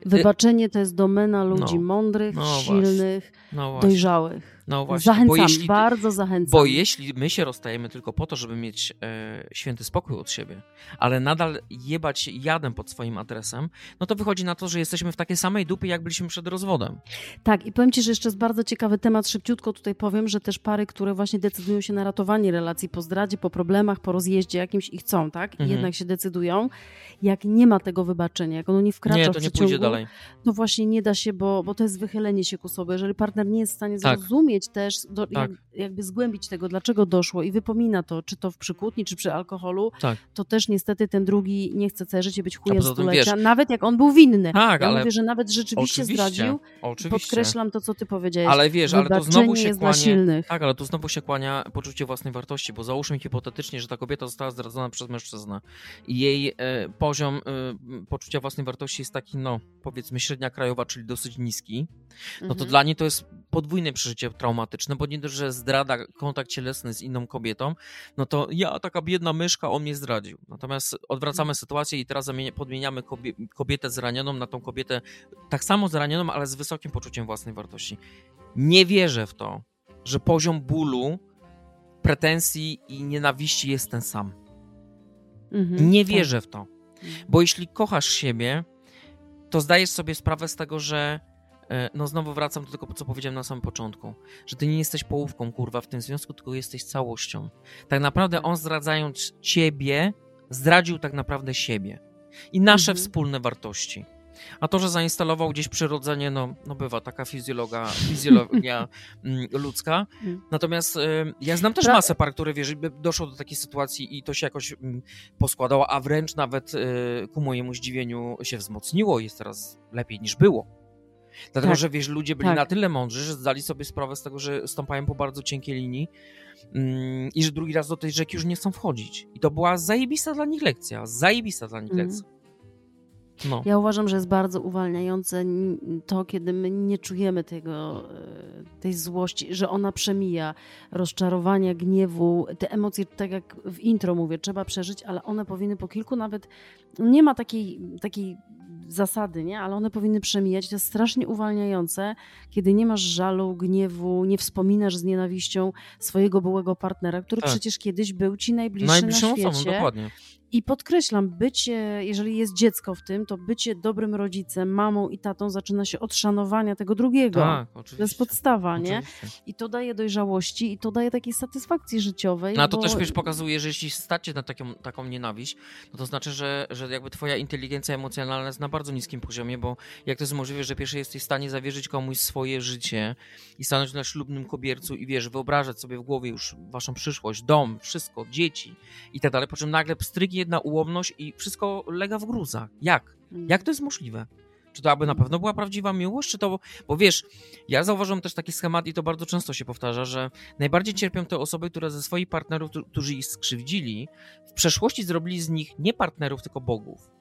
wybaczenie to jest domena ludzi No. mądrych, No silnych, No dojrzałych. No właśnie. Zachęcam, bo jeśli, bardzo zachęcam. Bo jeśli my się rozstajemy tylko po to, żeby mieć e, święty spokój od siebie, ale nadal jebać jadem pod swoim adresem, no to wychodzi na to, że jesteśmy w takiej samej dupie, jak byliśmy przed rozwodem. Tak, i powiem Ci, że jeszcze jest bardzo ciekawy temat, szybciutko tutaj powiem, że też pary, które właśnie decydują się na ratowanie relacji po zdradzie, po problemach, po rozjeździe jakimś i chcą, tak? I Mhm. jednak się decydują. Jak nie ma tego wybaczenia, jak ono nie wkracza Nie, w to nie przeciągu, pójdzie dalej. no właśnie nie da się, bo, bo to jest wychylenie się ku sobie. Jeżeli partner nie jest w stanie Tak. zrozumieć zrozumieć też, do, Tak. jak, jakby zgłębić tego, dlaczego doszło i wypomina to, czy to w przykłótni, czy przy alkoholu, Tak. to też niestety ten drugi nie chce całe życie być chujem stulecia, wiesz- nawet jak on był winny. Tak, ja ale mówię, że nawet rzeczywiście oczywiście, zdradził. oczywiście. Podkreślam to, co ty powiedziałeś. Ale wiesz, ale to znowu się kłania. silnych. Tak, ale tu znowu się kłania poczucie własnej wartości, bo załóżmy hipotetycznie, że ta kobieta została zdradzona przez mężczyznę i jej e, poziom e, poczucia własnej wartości jest taki, no powiedzmy średnia krajowa, czyli dosyć niski, no to Mhm. dla niej to jest podwójne przeżycie traumatyczne, bo nie dość, że zdrada kontakt cielesny z inną kobietą, no to ja, taka biedna myszka, on mnie zdradził. Natomiast odwracamy sytuację i teraz podmieniamy kobie, kobietę zranioną na tą kobietę tak samo zranioną, ale z wysokim poczuciem własnej wartości. Nie wierzę w to, że poziom bólu, pretensji i nienawiści jest ten sam. Mhm, Nie tak. wierzę w to. Bo jeśli kochasz siebie, to zdajesz sobie sprawę z tego, że no znowu wracam do tego, co powiedziałem na samym początku, że ty nie jesteś połówką, kurwa, w tym związku, tylko jesteś całością. Tak naprawdę on zdradzając ciebie, zdradził tak naprawdę siebie i nasze Mhm. wspólne wartości. A to, że zainstalował gdzieś przyrodzenie, no, no bywa taka fizjologa, fizjologia mm, ludzka. Mhm. Natomiast e, ja znam też masę par, które wiesz, doszło do takiej sytuacji i to się jakoś mm, poskładało, a wręcz nawet e, ku mojemu zdziwieniu się wzmocniło, jest teraz lepiej niż było. Dlatego, Tak. że wiesz, ludzie byli Tak. na tyle mądrzy, że zdali sobie sprawę z tego, że stąpają po bardzo cienkiej linii mm, i że drugi raz do tej rzeki już nie chcą wchodzić. I to była zajebista dla nich lekcja, zajebista dla nich Mhm. lekcja. No. Ja uważam, że jest bardzo uwalniające to, kiedy my nie czujemy tego, e, tej złości, że ona przemija, rozczarowania, gniewu, te emocje, tak jak w intro mówię, trzeba przeżyć, ale one powinny po kilku nawet, nie ma takiej, takiej zasady, nie? ale one powinny przemijać. To jest strasznie uwalniające, kiedy nie masz żalu, gniewu, nie wspominasz z nienawiścią swojego byłego partnera, który Tak. przecież kiedyś był ci najbliższy Najbliższą na świecie. osobą, dokładnie. I podkreślam, bycie, jeżeli jest dziecko w tym, to bycie dobrym rodzicem, mamą i tatą zaczyna się od szanowania tego drugiego. Tak, oczywiście. To jest podstawa, nie? Oczywiście. I to daje dojrzałości i to daje takiej satysfakcji życiowej. No a to bo... też wiesz, pokazuje, że jeśli stacie na taką, taką nienawiść, no to znaczy, że, że jakby twoja inteligencja emocjonalna jest na bardzo niskim poziomie, bo jak to jest możliwe, że pierwszy jesteś w stanie zawierzyć komuś swoje życie i stanąć na ślubnym kobiercu i wiesz, wyobrażać sobie w głowie już waszą przyszłość, dom, wszystko, dzieci i tak dalej, po czym nagle pstryk jedna ułomność i wszystko lega w gruzach. Jak? Mm. Jak to jest możliwe? Czy to aby na pewno była prawdziwa miłość? Czy to, bo wiesz, ja zauważyłem też taki schemat i to bardzo często się powtarza, że najbardziej cierpią te osoby, które ze swoich partnerów, któ- którzy ich skrzywdzili, w przeszłości zrobili z nich nie partnerów, tylko bogów.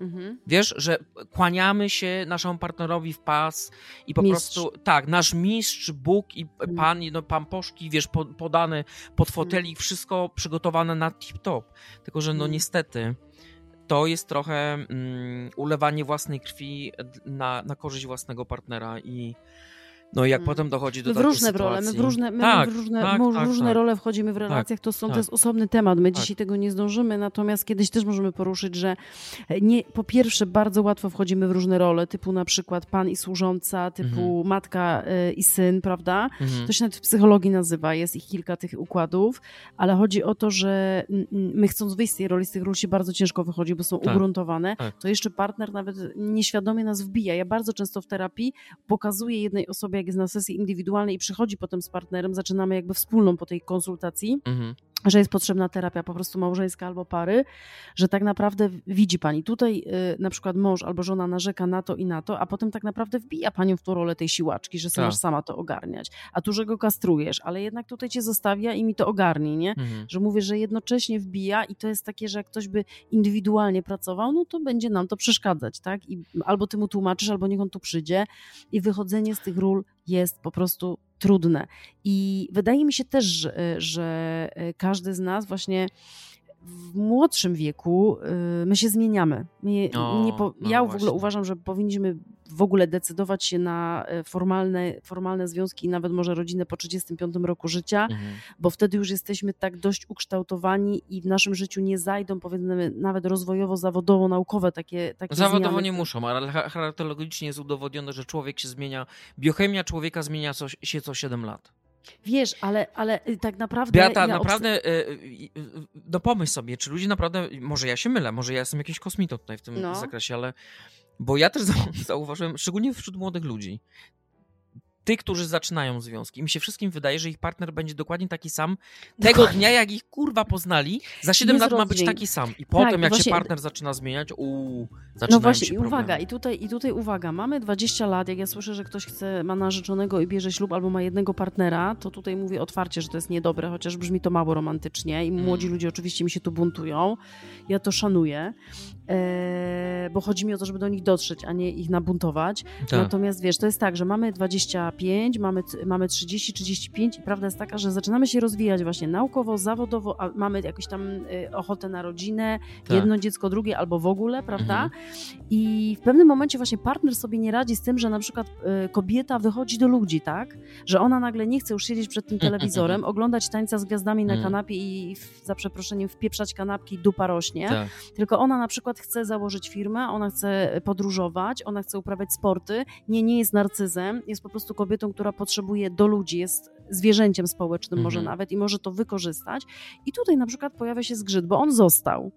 Mhm. Wiesz, że kłaniamy się naszemu partnerowi w pas i po Mistrz. prostu, tak, nasz mistrz, Bóg i Mm. pan, no, pan Poszki, wiesz, po, podany pod fotelik, wszystko przygotowane na tip-top. Tylko, że no Mm. niestety to jest trochę mm, ulewanie własnej krwi na, na korzyść własnego partnera i no i jak Mm. potem dochodzi do My w takiej różne role, my w sytuacji- różne, my tak, w różne, tak, tak, różne tak. role wchodzimy w relacjach, to, są, to tak. jest osobny temat. My Tak. dzisiaj tego nie zdążymy, natomiast kiedyś też możemy poruszyć, że nie, po pierwsze bardzo łatwo wchodzimy w różne role, typu na przykład pan i służąca, typu matka y, i syn, prawda? Mhm. To się nawet w psychologii nazywa, jest ich kilka tych układów, ale chodzi o to, że my chcąc wyjść z tej roli, z tych ról się bardzo ciężko wychodzi, bo są Tak, ugruntowane, tak. to jeszcze partner nawet nieświadomie nas wbija. Ja bardzo często w terapii pokazuję jednej osobie, jak jest na sesji indywidualnej i przychodzi potem z partnerem, zaczynamy jakby wspólną po tej konsultacji, Mhm. Że jest potrzebna terapia po prostu małżeńska albo pary, że tak naprawdę widzi pani tutaj y, na przykład mąż albo żona narzeka na to i na to, a potem tak naprawdę wbija panią w tą rolę tej siłaczki, że Tak. masz sama to ogarniać, a tu, że go kastrujesz, ale jednak tutaj cię zostawia i mi to ogarni, nie? Mhm. Że mówię, że jednocześnie wbija i to jest takie, że jak ktoś by indywidualnie pracował, no to będzie nam to przeszkadzać, tak? I albo ty mu tłumaczysz, albo niech on tu przyjdzie i wychodzenie z tych ról jest po prostu trudne. I wydaje mi się też, że, że y, każdy z nas właśnie w młodszym wieku y, my się zmieniamy. My, O, no ja w ogóle uważam, że powinniśmy w ogóle decydować się na y, formalne, formalne związki, nawet może rodzinę po 35 roku życia, Mhm. bo wtedy już jesteśmy tak dość ukształtowani i w naszym życiu nie zajdą, powiedzmy, nawet rozwojowo, zawodowo, naukowe takie, takie Zawodowo zmiany. nie muszą, ale cha- charakterologicznie jest udowodnione, że człowiek się zmienia, biochemia człowieka zmienia co, się co 7 lat. Wiesz, ale, ale y, tak naprawdę... Beata, ja naprawdę, y, y, no pomyśl sobie, czy ludzie naprawdę, może ja się mylę, może ja jestem jakiś kosmitą tutaj w tym No. zakresie, ale, bo ja też zau- zauważyłem, szczególnie wśród młodych ludzi, tych, którzy zaczynają związki. Im się wszystkim wydaje, że ich partner będzie dokładnie taki sam tego Dokładnie. dnia, jak ich kurwa poznali. Za 7 Nie lat ma być taki sam. I potem, Tak, jak właśnie- się partner zaczyna zmieniać, uuu, zaczynają No właśnie, się i problemy. uwaga, i tutaj, i tutaj uwaga, mamy 20 lat, jak ja słyszę, że ktoś chce, ma narzeczonego i bierze ślub albo ma jednego partnera, to tutaj mówię otwarcie, że to jest niedobre, chociaż brzmi to mało romantycznie i młodzi Mm. ludzie oczywiście mi się tu buntują. Ja to szanuję, bo chodzi mi o to, żeby do nich dotrzeć, a nie ich nabuntować. Tak. Natomiast wiesz, to jest tak, że mamy 25, mamy, mamy 30, 35 i prawda jest taka, że zaczynamy się rozwijać właśnie naukowo, zawodowo, a mamy jakąś tam y, ochotę na rodzinę, Tak. jedno dziecko, drugie albo w ogóle, prawda? Mhm. I w pewnym momencie właśnie partner sobie nie radzi z tym, że na przykład y, kobieta wychodzi do ludzi, tak? Że ona nagle nie chce już siedzieć przed tym telewizorem, oglądać tańca z gwiazdami na Mhm. kanapie i za przeproszeniem wpieprzać kanapki, dupa rośnie. Tak. Tylko ona na przykład chce założyć firmę, ona chce podróżować, ona chce uprawiać sporty. Nie, nie jest narcyzem, jest po prostu kobietą, która potrzebuje do ludzi, jest zwierzęciem społecznym może Mhm. nawet i może to wykorzystać. I tutaj na przykład pojawia się zgrzyt, bo on został.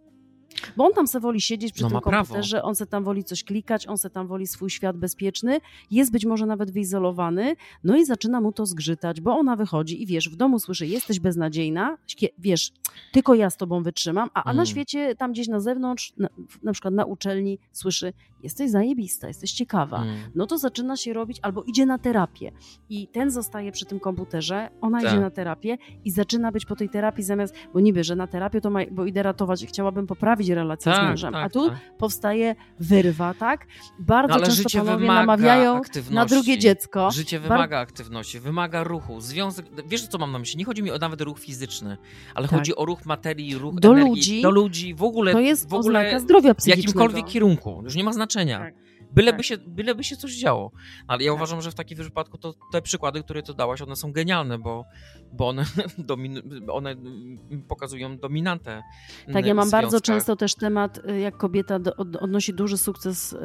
Bo on tam se woli siedzieć przy No tym ma prawo. komputerze, on se tam woli coś klikać, on se tam woli swój świat bezpieczny, jest być może nawet wyizolowany, no i zaczyna mu to zgrzytać, bo ona wychodzi i wiesz, w domu słyszy, jesteś beznadziejna, wiesz, tylko ja z tobą wytrzymam, a, a na Mm. świecie, tam gdzieś na zewnątrz, na, na przykład na uczelni, słyszy, jesteś zajebista, jesteś ciekawa. Mm. No to zaczyna się robić, albo idzie na terapię i ten zostaje przy tym komputerze, ona Tak. idzie na terapię i zaczyna być po tej terapii zamiast, bo niby, że na terapię to ma, bo idę ratować, chciałabym poprawić relację z Tak, mężem, tak, a tu tak. powstaje wyrwa, tak? Bardzo No, często życie panowie namawiają na drugie dziecko. Życie Bar- wymaga aktywności, wymaga ruchu. Związek, wiesz co mam na myśli? Nie chodzi mi o nawet ruch fizyczny, ale Tak. chodzi o ruch materii, ruch Do energii, ludzi. do ludzi, w ogóle, To jest w ogóle oznaka zdrowia w psychicznego. jakimkolwiek kierunku. Już nie ma znaczenia. Tak. Byleby, Tak. się, byleby się coś działo. Ale ja Tak. uważam, że w takim wypadku to te przykłady, które ty dałaś, one są genialne, bo, bo one, domin, one pokazują dominantę. Tak, ja mam bardzo często też temat, y, jak kobieta do, odnosi duży sukces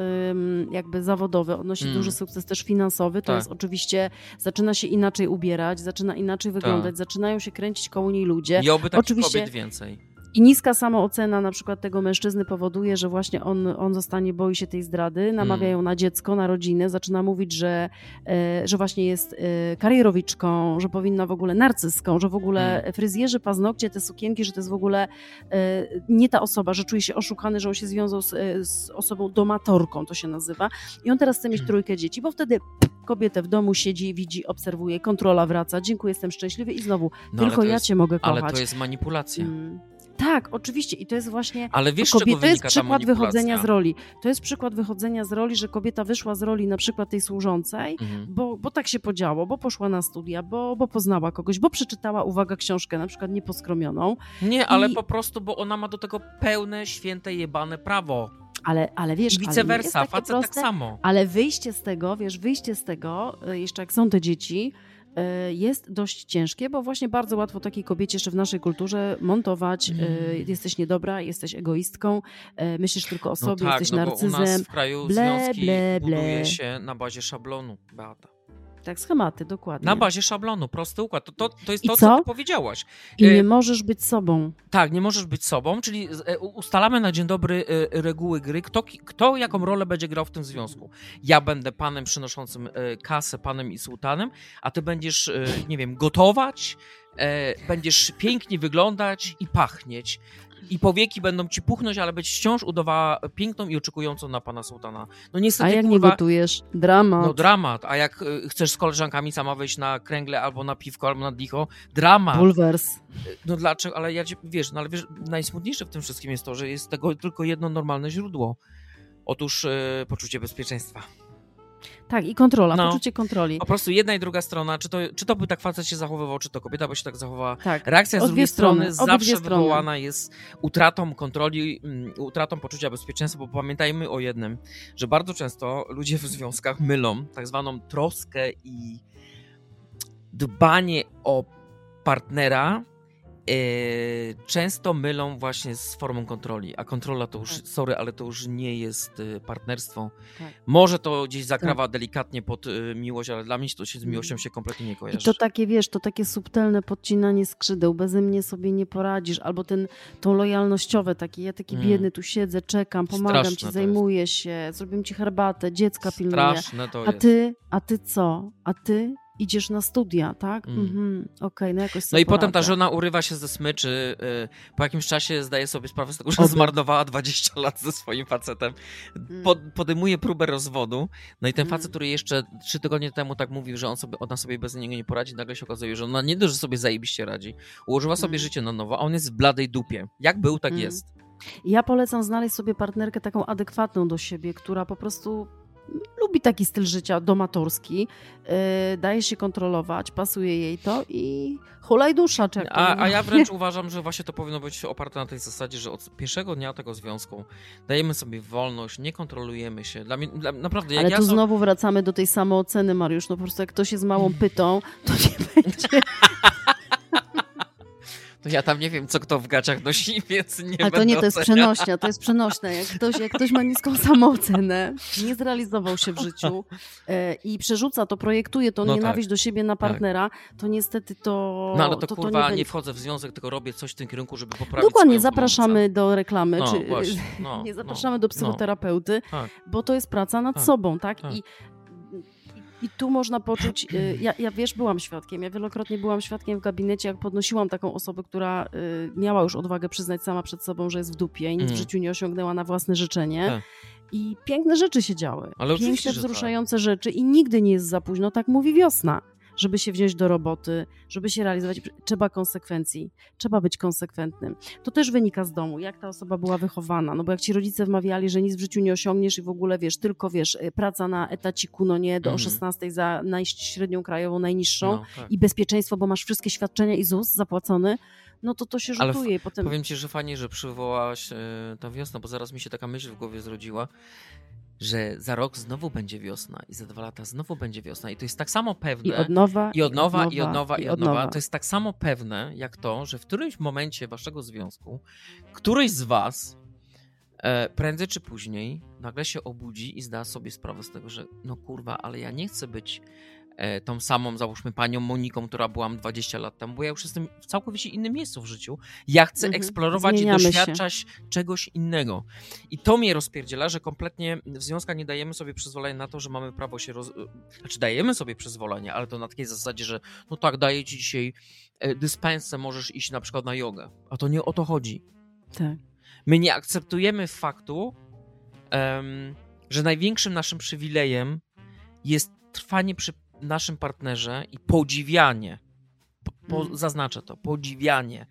jakby zawodowy, odnosi Mm. duży sukces też finansowy, to Tak. jest oczywiście, zaczyna się inaczej ubierać, zaczyna inaczej wyglądać, zaczynają się kręcić koło niej ludzie. I oby takich Oczywiście- kobiet więcej. I niska samoocena na przykład tego mężczyzny powoduje, że właśnie on, on zostanie, boi się tej zdrady, namawiają Mm. na dziecko, na rodzinę, zaczyna mówić, że, e, że właśnie jest e, karierowiczką, że powinna w ogóle narcyską, że w ogóle Mm. fryzjerzy, paznokcie, te sukienki, że to jest w ogóle e, nie ta osoba, że czuje się oszukany, że on się związał z, z osobą domatorką, to się nazywa. I on teraz chce mieć Mm. trójkę dzieci, bo wtedy kobietę w domu siedzi, widzi, obserwuje, kontrola wraca, dziękuję, jestem szczęśliwy i znowu, No, tylko ja jest, cię mogę kochać. Ale to jest manipulacja. Mm. Tak, oczywiście. I to jest właśnie. Ale wiesz, kobieta, czego to jest przykład wychodzenia z roli. To jest przykład wychodzenia z roli, że kobieta wyszła z roli na przykład tej służącej, Mhm. bo, bo tak się podziało, bo poszła na studia, bo, bo poznała kogoś, bo przeczytała, uwaga, książkę, na przykład nieposkromioną. Nie, ale I- po prostu, bo ona ma do tego pełne, święte, jebane prawo. Ale, ale wiesz, I ale vice versa, takie facet proste, tak samo. Ale wyjście z tego, wiesz, wyjście z tego, y, jeszcze jak są te dzieci, jest dość ciężkie, bo właśnie bardzo łatwo takiej kobiecie jeszcze w naszej kulturze montować, y, Mm. jesteś niedobra, jesteś egoistką, y, myślisz tylko o No sobie, tak, jesteś no bo u nas narcyzem. w kraju ble, związki ble, buduje ble. się na bazie szablonu, Beata. Tak, schematy, dokładnie. Na bazie szablonu, prosty układ. To, to, to jest I to, co? co ty powiedziałaś. I nie możesz być sobą. Tak, nie możesz być sobą, czyli e, ustalamy na dzień dobry e, reguły gry, kto, kto jaką rolę będzie grał w tym związku. Ja będę panem przynoszącym e, kasę, panem i sułtanem, a ty będziesz, e, nie wiem, gotować, e, będziesz pięknie wyglądać i pachnieć. I powieki będą ci puchnąć, ale być wciąż udawała piękną i oczekującą na pana sułtana. No A niestety, jak nie kurwa, gotujesz? Dramat. no dramat. A jak e, chcesz z koleżankami sama wejść na kręgle albo na piwko, albo na dicho, dramat. Bulwers. No dlaczego? Ale ja cię, wiesz, no ale wiesz, najsmutniejsze w tym wszystkim jest to, że jest tego tylko jedno normalne źródło. Otóż e, poczucie bezpieczeństwa. Tak, i kontrola, No. poczucie kontroli. Po prostu jedna i druga strona, czy to, czy to by tak facet się zachowywał, czy to kobieta by się tak zachowała. Tak. Reakcja z drugiej strony, strony zawsze wywołana jest utratą kontroli, mm, utratą poczucia bezpieczeństwa, bo pamiętajmy o jednym, że bardzo często ludzie w związkach mylą tak zwaną troskę i dbanie o partnera często mylą właśnie z formą kontroli, a kontrola to już, Tak. sorry, ale to już nie jest y, partnerstwo. Tak. Może to gdzieś zakrawa delikatnie pod y, miłość, ale dla mnie to się z miłością się kompletnie nie Mm. I kojarzy. to takie, wiesz, to takie subtelne podcinanie skrzydeł, beze mnie sobie nie poradzisz, albo ten, tą lojalnościowe takie, ja taki Mm. biedny tu siedzę, czekam, pomagam Straszne ci, jest. zajmuję się, zrobię ci herbatę, dziecka pilnuję. Straszne to A jest. ty, a ty co? A ty idziesz na studia, tak? Mm. Mhm, Okej, no jakoś No i potem ta żona urywa się ze smyczy. y, Po jakimś czasie zdaje sobie sprawę z tego, że Oby. zmarnowała 20 lat ze swoim facetem. Pod, podejmuje próbę rozwodu. No i ten Mm. facet, który jeszcze trzy tygodnie temu tak mówił, że on sobie, ona sobie bez niego nie poradzi, nagle się okazuje, że ona nie dość, że sobie zajebiście radzi. Ułożyła sobie Mm. życie na nowo, a on jest w bladej dupie. Jak był, tak Mm. jest. Ja polecam znaleźć sobie partnerkę taką adekwatną do siebie, która po prostu lubi taki styl życia domatorski, yy, daje się kontrolować, pasuje jej to i hulaj dusza czeka. A, a ja wręcz uważam, że właśnie to powinno być oparte na tej zasadzie, że od pierwszego dnia tego związku dajemy sobie wolność, nie kontrolujemy się. Dla mnie, dla, naprawdę, Ale ja tu są- znowu wracamy do tej samooceny, Mariusz. No po prostu jak ktoś jest małą pytą, to nie będzie. To ja tam nie wiem, co kto w gaciach nosi, więc nie Ale to nie, to jest przenośnia, to jest przenośne. Jak ktoś, jak ktoś ma niską samoocenę, nie zrealizował się w życiu e, i przerzuca to, projektuje tą No nienawiść do siebie na partnera, to niestety to No ale to, to, kurwa, nie, będzie. wchodzę w związek, tylko robię coś w tym kierunku, żeby poprawić Dokładnie, zapraszamy do reklamy, No, czy właśnie, no, nie no, zapraszamy do no. psychoterapeuty, Tak. bo to jest praca nad Tak, sobą, tak? tak. I, I tu można poczuć, y, ja, ja wiesz, byłam świadkiem, ja wielokrotnie byłam świadkiem w gabinecie, jak podnosiłam taką osobę, która y, miała już odwagę przyznać sama przed sobą, że jest w dupie i nic Mhm. w życiu nie osiągnęła na własne życzenie. Tak. I piękne rzeczy się działy. Ale piękne, tak. wzruszające rzeczy i nigdy nie jest za późno, tak mówi wiosna. Żeby się wziąć do roboty, żeby się realizować, trzeba konsekwencji, trzeba być konsekwentnym. To też wynika z domu, jak ta osoba była wychowana. No bo jak ci rodzice wmawiali, że nic w życiu nie osiągniesz i w ogóle wiesz, tylko wiesz, y, praca na etaciku, no nie, do Mhm. 16 za średnią krajową, najniższą No, tak. i bezpieczeństwo, bo masz wszystkie świadczenia i ZUS zapłacony, no to to się Ale rzutuje. i potem... Powiem ci, że fajnie, że przywołałaś e, tę wiosnę, bo zaraz mi się taka myśl w głowie zrodziła, że za rok znowu będzie wiosna i za dwa lata znowu będzie wiosna i to jest tak samo pewne. I od nowa, I od nowa, i od nowa, i od nowa. To jest tak samo pewne, jak to, że w którymś momencie waszego związku któryś z was e, prędzej czy później nagle się obudzi i zda sobie sprawę z tego, że no kurwa, ale ja nie chcę być tą samą, załóżmy, panią Moniką, która byłam 20 lat temu, bo ja już jestem w całkowicie innym miejscu w życiu. Ja chcę Mhm. eksplorować Zmieniamy i się. doświadczać czegoś innego. I to mnie rozpierdziela, że kompletnie w związkach nie dajemy sobie przyzwolenia na to, że mamy prawo się roz... Znaczy dajemy sobie przyzwolenie, ale to na takiej zasadzie, że no tak, daję ci dzisiaj e, dyspensę, możesz iść na przykład na jogę. A to nie o to chodzi. Tak. My nie akceptujemy faktu, em, że największym naszym przywilejem jest trwanie przy naszym partnerze i podziwianie. Po, po, Mm. Zaznaczę to, podziwianie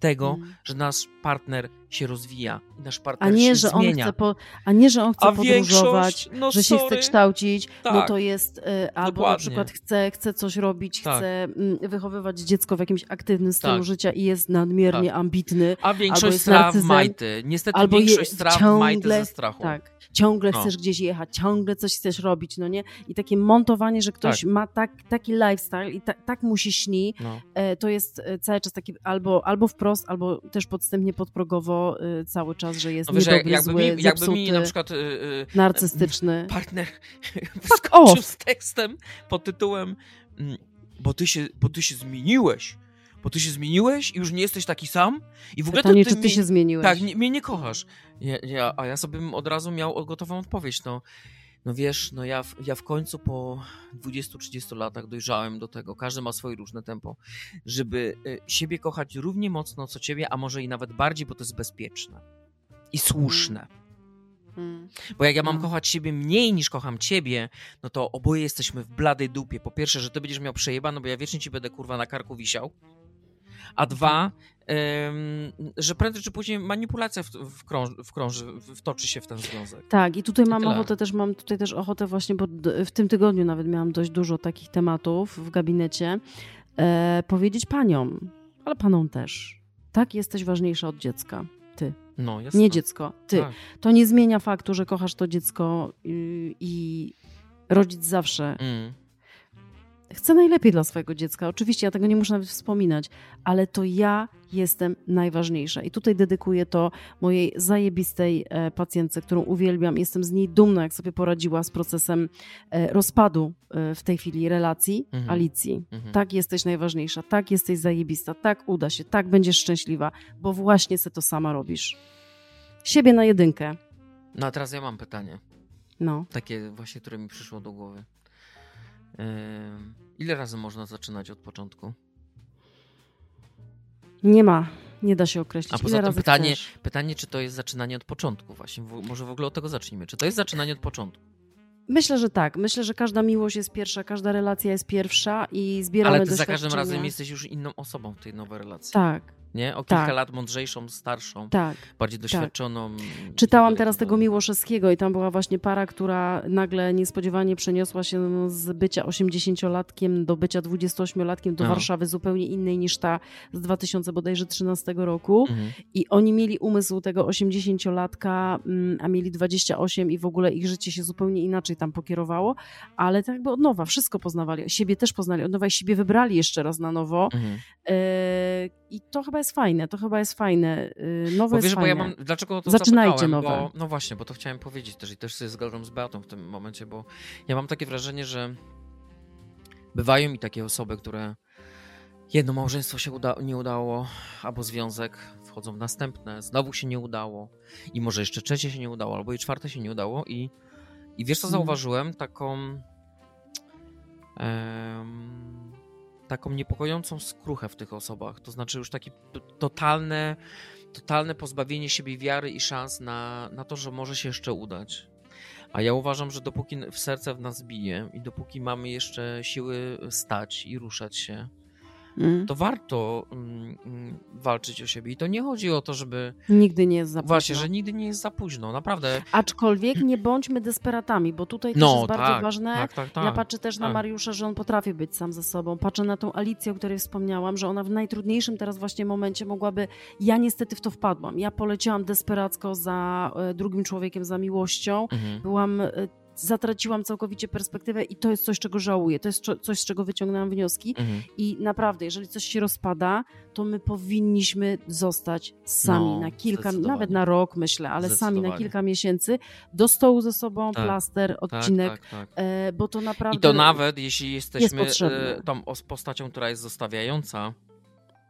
tego, Mm. że nasz partner się rozwija i nasz A partner nie, się że on zmienia. chce, po, a nie, że on chce A podróżować, no że się sorry, chce kształcić, no Tak. to jest, y, albo na Dokładnie. przykład chce, chce coś robić, Tak. chce mm, wychowywać dziecko w jakimś aktywnym stylu Tak. życia i jest nadmiernie ambitny, A większość jest straw majty. Niestety albo większość straw ciągle- majty ze strachu. tak, ciągle No. chcesz gdzieś jechać, ciągle coś chcesz robić, no nie? I takie montowanie, że ktoś ma tak, taki lifestyle i ta, tak mu się śni, No. e, to jest e, cały czas taki albo, albo wprost, albo też podstępnie, podprogowo e, cały czas, że jest No wiesz, niedobry, jakby, zły, mi, jakby mi na przykład y, y, narcystyczny. partner wyskoczył z tekstem pod tytułem mm, bo ty, się, bo ty się zmieniłeś. Bo ty się zmieniłeś i już nie jesteś taki sam. I w ogóle to nie, ty czy ty mnie- się zmieniłeś. Tak, nie, mnie nie gotowasz. Ja, ja, a ja sobie bym od razu miał gotową odpowiedź. No, no wiesz, no ja, w- ja w końcu po 20-30 latach dojrzałem do tego, każdy ma swoje różne tempo, żeby y, siebie kochać równie mocno co ciebie, a może i nawet bardziej, bo to jest bezpieczne i słuszne. Mm. Bo jak ja mam No. kochać siebie mniej niż kocham ciebie, no to oboje jesteśmy w bladej dupie. Po pierwsze, że ty będziesz miał przejebane, bo ja wiecznie ci będę kurwa na karku wisiał. A dwa, że prędzej czy później manipulacja w, wkrąż, wkrąży, wtoczy się w ten związek. Tak, i tutaj mam ochotę też, mam tutaj też ochotę właśnie, bo w tym tygodniu nawet miałam dość dużo takich tematów w gabinecie, e, powiedzieć paniom, ale panom też. Tak, jesteś ważniejsza od dziecka. Ty, No, jasne. nie dziecko, ty. Tak. To nie zmienia faktu, że kochasz to dziecko i, i rodzic zawsze Mm. Chcę najlepiej dla swojego dziecka. Oczywiście ja tego nie muszę nawet wspominać, ale to ja jestem najważniejsza. I tutaj dedykuję to mojej zajebistej e, pacjentce, którą uwielbiam. Jestem z niej dumna, jak sobie poradziła z procesem e, rozpadu e, w tej chwili relacji Mhm. Alicji. Mhm. Tak jesteś najważniejsza, tak jesteś zajebista, tak uda się, tak będziesz szczęśliwa, bo właśnie se to sama robisz. Siebie na jedynkę. No a teraz ja mam pytanie. No. Takie właśnie, które mi przyszło do głowy. Ile razy można zaczynać od początku? Nie ma, nie da się określić. A poza tym pytanie, chcesz? pytanie, czy to jest zaczynanie od początku właśnie? W, może w ogóle od tego zacznijmy. Czy to jest zaczynanie od początku? Myślę, że tak. Myślę, że każda miłość jest pierwsza, każda relacja jest pierwsza i zbieramy Ale ty za każdym razem jesteś już inną osobą w tej nowej relacji. Tak, Nie? O kilka Tak. lat mądrzejszą, starszą, tak. bardziej doświadczoną. Czytałam i tak teraz dalej. tego Miłoszewskiego i tam była właśnie para, która nagle niespodziewanie przeniosła się z bycia 80-latkiem do bycia 28-latkiem do No. Warszawy zupełnie innej niż ta z 2000 bodajże 13 roku. Mhm. I oni mieli umysł tego 80-latka, mm, a mieli 28 i w ogóle ich życie się zupełnie inaczej tam pokierowało, ale tak jakby od nowa, wszystko poznawali, siebie też poznali od nowa i siebie wybrali jeszcze raz na nowo. Mhm. E, I to chyba jest fajne, to chyba jest fajne. E, Nowe Bo wiesz, bo ja mam. Dlaczego to Zaczynajcie nowe. Bo, no właśnie, bo to chciałem powiedzieć też i też się zgadzam z Beatą w tym momencie, bo ja mam takie wrażenie, że bywają mi takie osoby, które jedno małżeństwo się uda nie udało, albo związek, wchodzą w następne, znowu się nie udało i może jeszcze trzecie się nie udało, albo i czwarte się nie udało i, i wiesz co Mhm. zauważyłem? Taką em, taką niepokojącą skruchę w tych osobach, to znaczy już takie totalne totalne pozbawienie siebie wiary i szans na, na to, że może się jeszcze udać. A ja uważam, że dopóki w serce w nas bije i dopóki mamy jeszcze siły stać i ruszać się, Mm. to warto mm, mm, walczyć o siebie. I to nie chodzi o to, żeby. Nigdy nie jest za późno. Właśnie, że nigdy nie jest za późno, naprawdę. Aczkolwiek nie bądźmy desperatami, bo tutaj też No, jest bardzo tak, ważne. tak, tak, tak. Ja patrzę też na tak. Mariusza, że on potrafi być sam ze sobą. Patrzę na tą Alicję, o której wspomniałam, że ona w najtrudniejszym teraz właśnie momencie mogłaby. Ja niestety w to wpadłam. Ja poleciałam desperacko za e, drugim człowiekiem, za miłością. Mhm. Byłam. Zatraciłam całkowicie perspektywę i to jest coś, czego żałuję. To jest coś, z czego wyciągnęłam wnioski. Mhm. I naprawdę, jeżeli coś się rozpada, to my powinniśmy zostać sami No, na kilka, nawet na rok, myślę, ale sami na kilka miesięcy do stołu ze sobą, Tak, plaster, Tak, odcinek, tak, tak. E, bo to naprawdę. I to nawet jeśli jesteśmy potrzebne. e, tą os- postacią, która jest zostawiająca,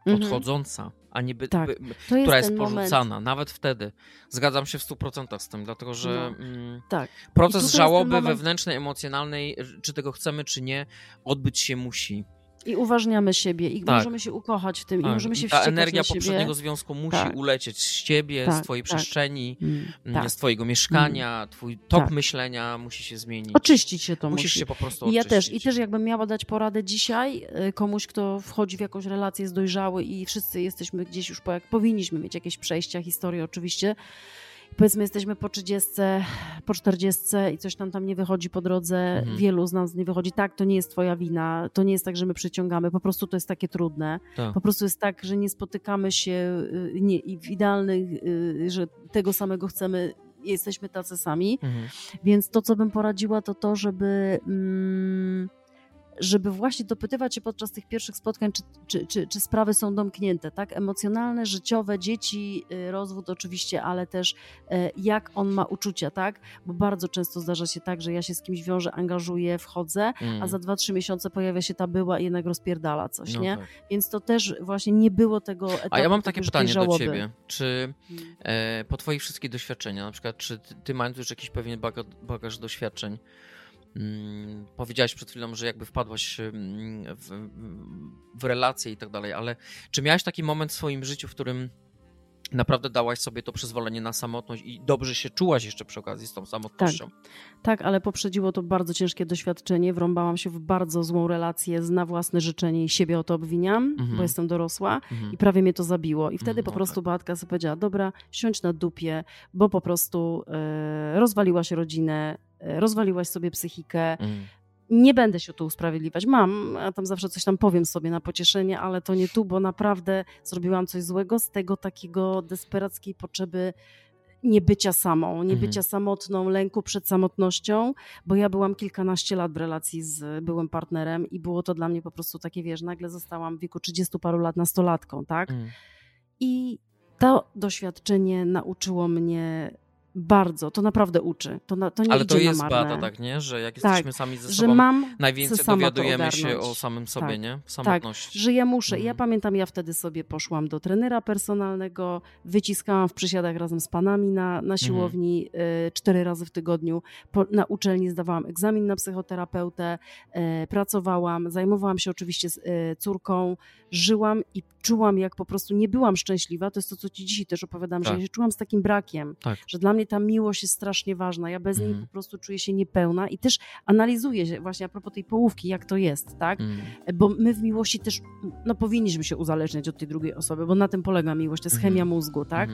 Mhm. odchodząca, a nie by, Tak, by, jest która jest ten porzucana, moment. nawet wtedy. Zgadzam się w 100% z tym, dlatego że No. mm, Tak. Proces jest żałoby moment- wewnętrznej, emocjonalnej, czy tego chcemy, czy nie, odbyć się musi. I uważniamy siebie i Tak. możemy się ukochać w tym i Tak, możemy się I ta wściekać energia poprzedniego związku musi Tak. ulecieć z ciebie, z Tak, twojej tak. przestrzeni, Mm, mm, tak. z twojego mieszkania, twój tok myślenia musi się zmienić. Oczyścić się to Musisz musi. się po prostu I ja oczyścić. też. I też jakbym miała dać poradę dzisiaj y, komuś, kto wchodzi w jakąś relację, jest dojrzały i wszyscy jesteśmy gdzieś już po, jak powinniśmy mieć jakieś przejścia, historie oczywiście. Powiedzmy, jesteśmy po 30, po 40 i coś nam tam nie wychodzi po drodze. Mhm. Wielu z nas nie wychodzi. Tak, to nie jest twoja wina. To nie jest tak, że my przyciągamy. Po prostu to jest takie trudne. Tak. Po prostu jest tak, że nie spotykamy się y, nie, w idealnych, y, że tego samego chcemy. Jesteśmy tacy sami. Mhm. Więc to, co bym poradziła, to to, żeby, mm, żeby właśnie dopytywać się podczas tych pierwszych spotkań, czy, czy, czy, czy sprawy są domknięte, tak? Emocjonalne, życiowe, dzieci, y, rozwód oczywiście, ale też e, jak on ma uczucia, tak? Bo bardzo często zdarza się tak, że ja się z kimś wiążę, angażuję, wchodzę, Mm. a za 2-3 miesiące pojawia się ta była i jednak rozpierdala coś, No nie? tak. Więc to też właśnie nie było tego etapu. A ja mam takie pytanie do ciebie. Czy Mm. e, po twoich wszystkich doświadczeniach, na przykład, czy ty, ty mając już jakiś pewien bagaż, bagaż doświadczeń, mm, powiedziałaś przed chwilą, że jakby wpadłaś mm, w, w relacje i tak dalej, ale czy miałaś taki moment w swoim życiu, w którym naprawdę dałaś sobie to przyzwolenie na samotność i dobrze się czułaś jeszcze przy okazji z tą samotnością? Tak, ale poprzedziło to bardzo ciężkie doświadczenie. Wrąbałam się w bardzo złą relację z na własne życzenie i siebie o to obwiniam, Mhm. bo jestem dorosła Mhm. i prawie mnie to zabiło. I wtedy Mhm, po no prostu tak. Beatka sobie powiedziała, dobra, siądź na dupie, bo po prostu e, rozwaliłaś rodzinę, e, rozwaliłaś sobie psychikę. Mm. Nie będę się tu usprawiedliwiać. Mam, a tam zawsze coś tam powiem sobie na pocieszenie, ale to nie tu, bo naprawdę zrobiłam coś złego z tego takiego desperackiej potrzeby niebycia samą, niebycia Mhm. samotną, lęku przed samotnością, bo ja byłam kilkanaście lat w relacji z byłym partnerem i było to dla mnie po prostu takie, wiesz, nagle zostałam w wieku 30 paru lat nastolatką, tak? Mm. I to doświadczenie nauczyło mnie bardzo, to naprawdę uczy, to, na, to nie Ale to jest na bada, tak, nie? Że jak Tak, jesteśmy sami ze Że sobą, mam najwięcej dowiadujemy się o samym sobie, Tak. nie? W samotności. że ja muszę. I Ja Mhm. pamiętam, ja wtedy sobie poszłam do trenera personalnego, wyciskałam w przysiadach razem z panami na, Mhm. na siłowni y, cztery razy w tygodniu. Po, na uczelni zdawałam egzamin na psychoterapeutę, y, pracowałam, zajmowałam się oczywiście z y, córką, żyłam i czułam, jak po prostu nie byłam szczęśliwa. To jest to, co ci dzisiaj też opowiadam, że Tak. ja się czułam z takim brakiem, Tak. że dla mnie ta miłość jest strasznie ważna. Ja bez niej Mhm. po prostu czuję się niepełna i też analizuję się właśnie a propos tej połówki, jak to jest, tak? Mm. bo my w miłości też no, powinniśmy się uzależniać od tej drugiej osoby, bo na tym polega miłość, to jest Mhm. chemia mózgu, tak?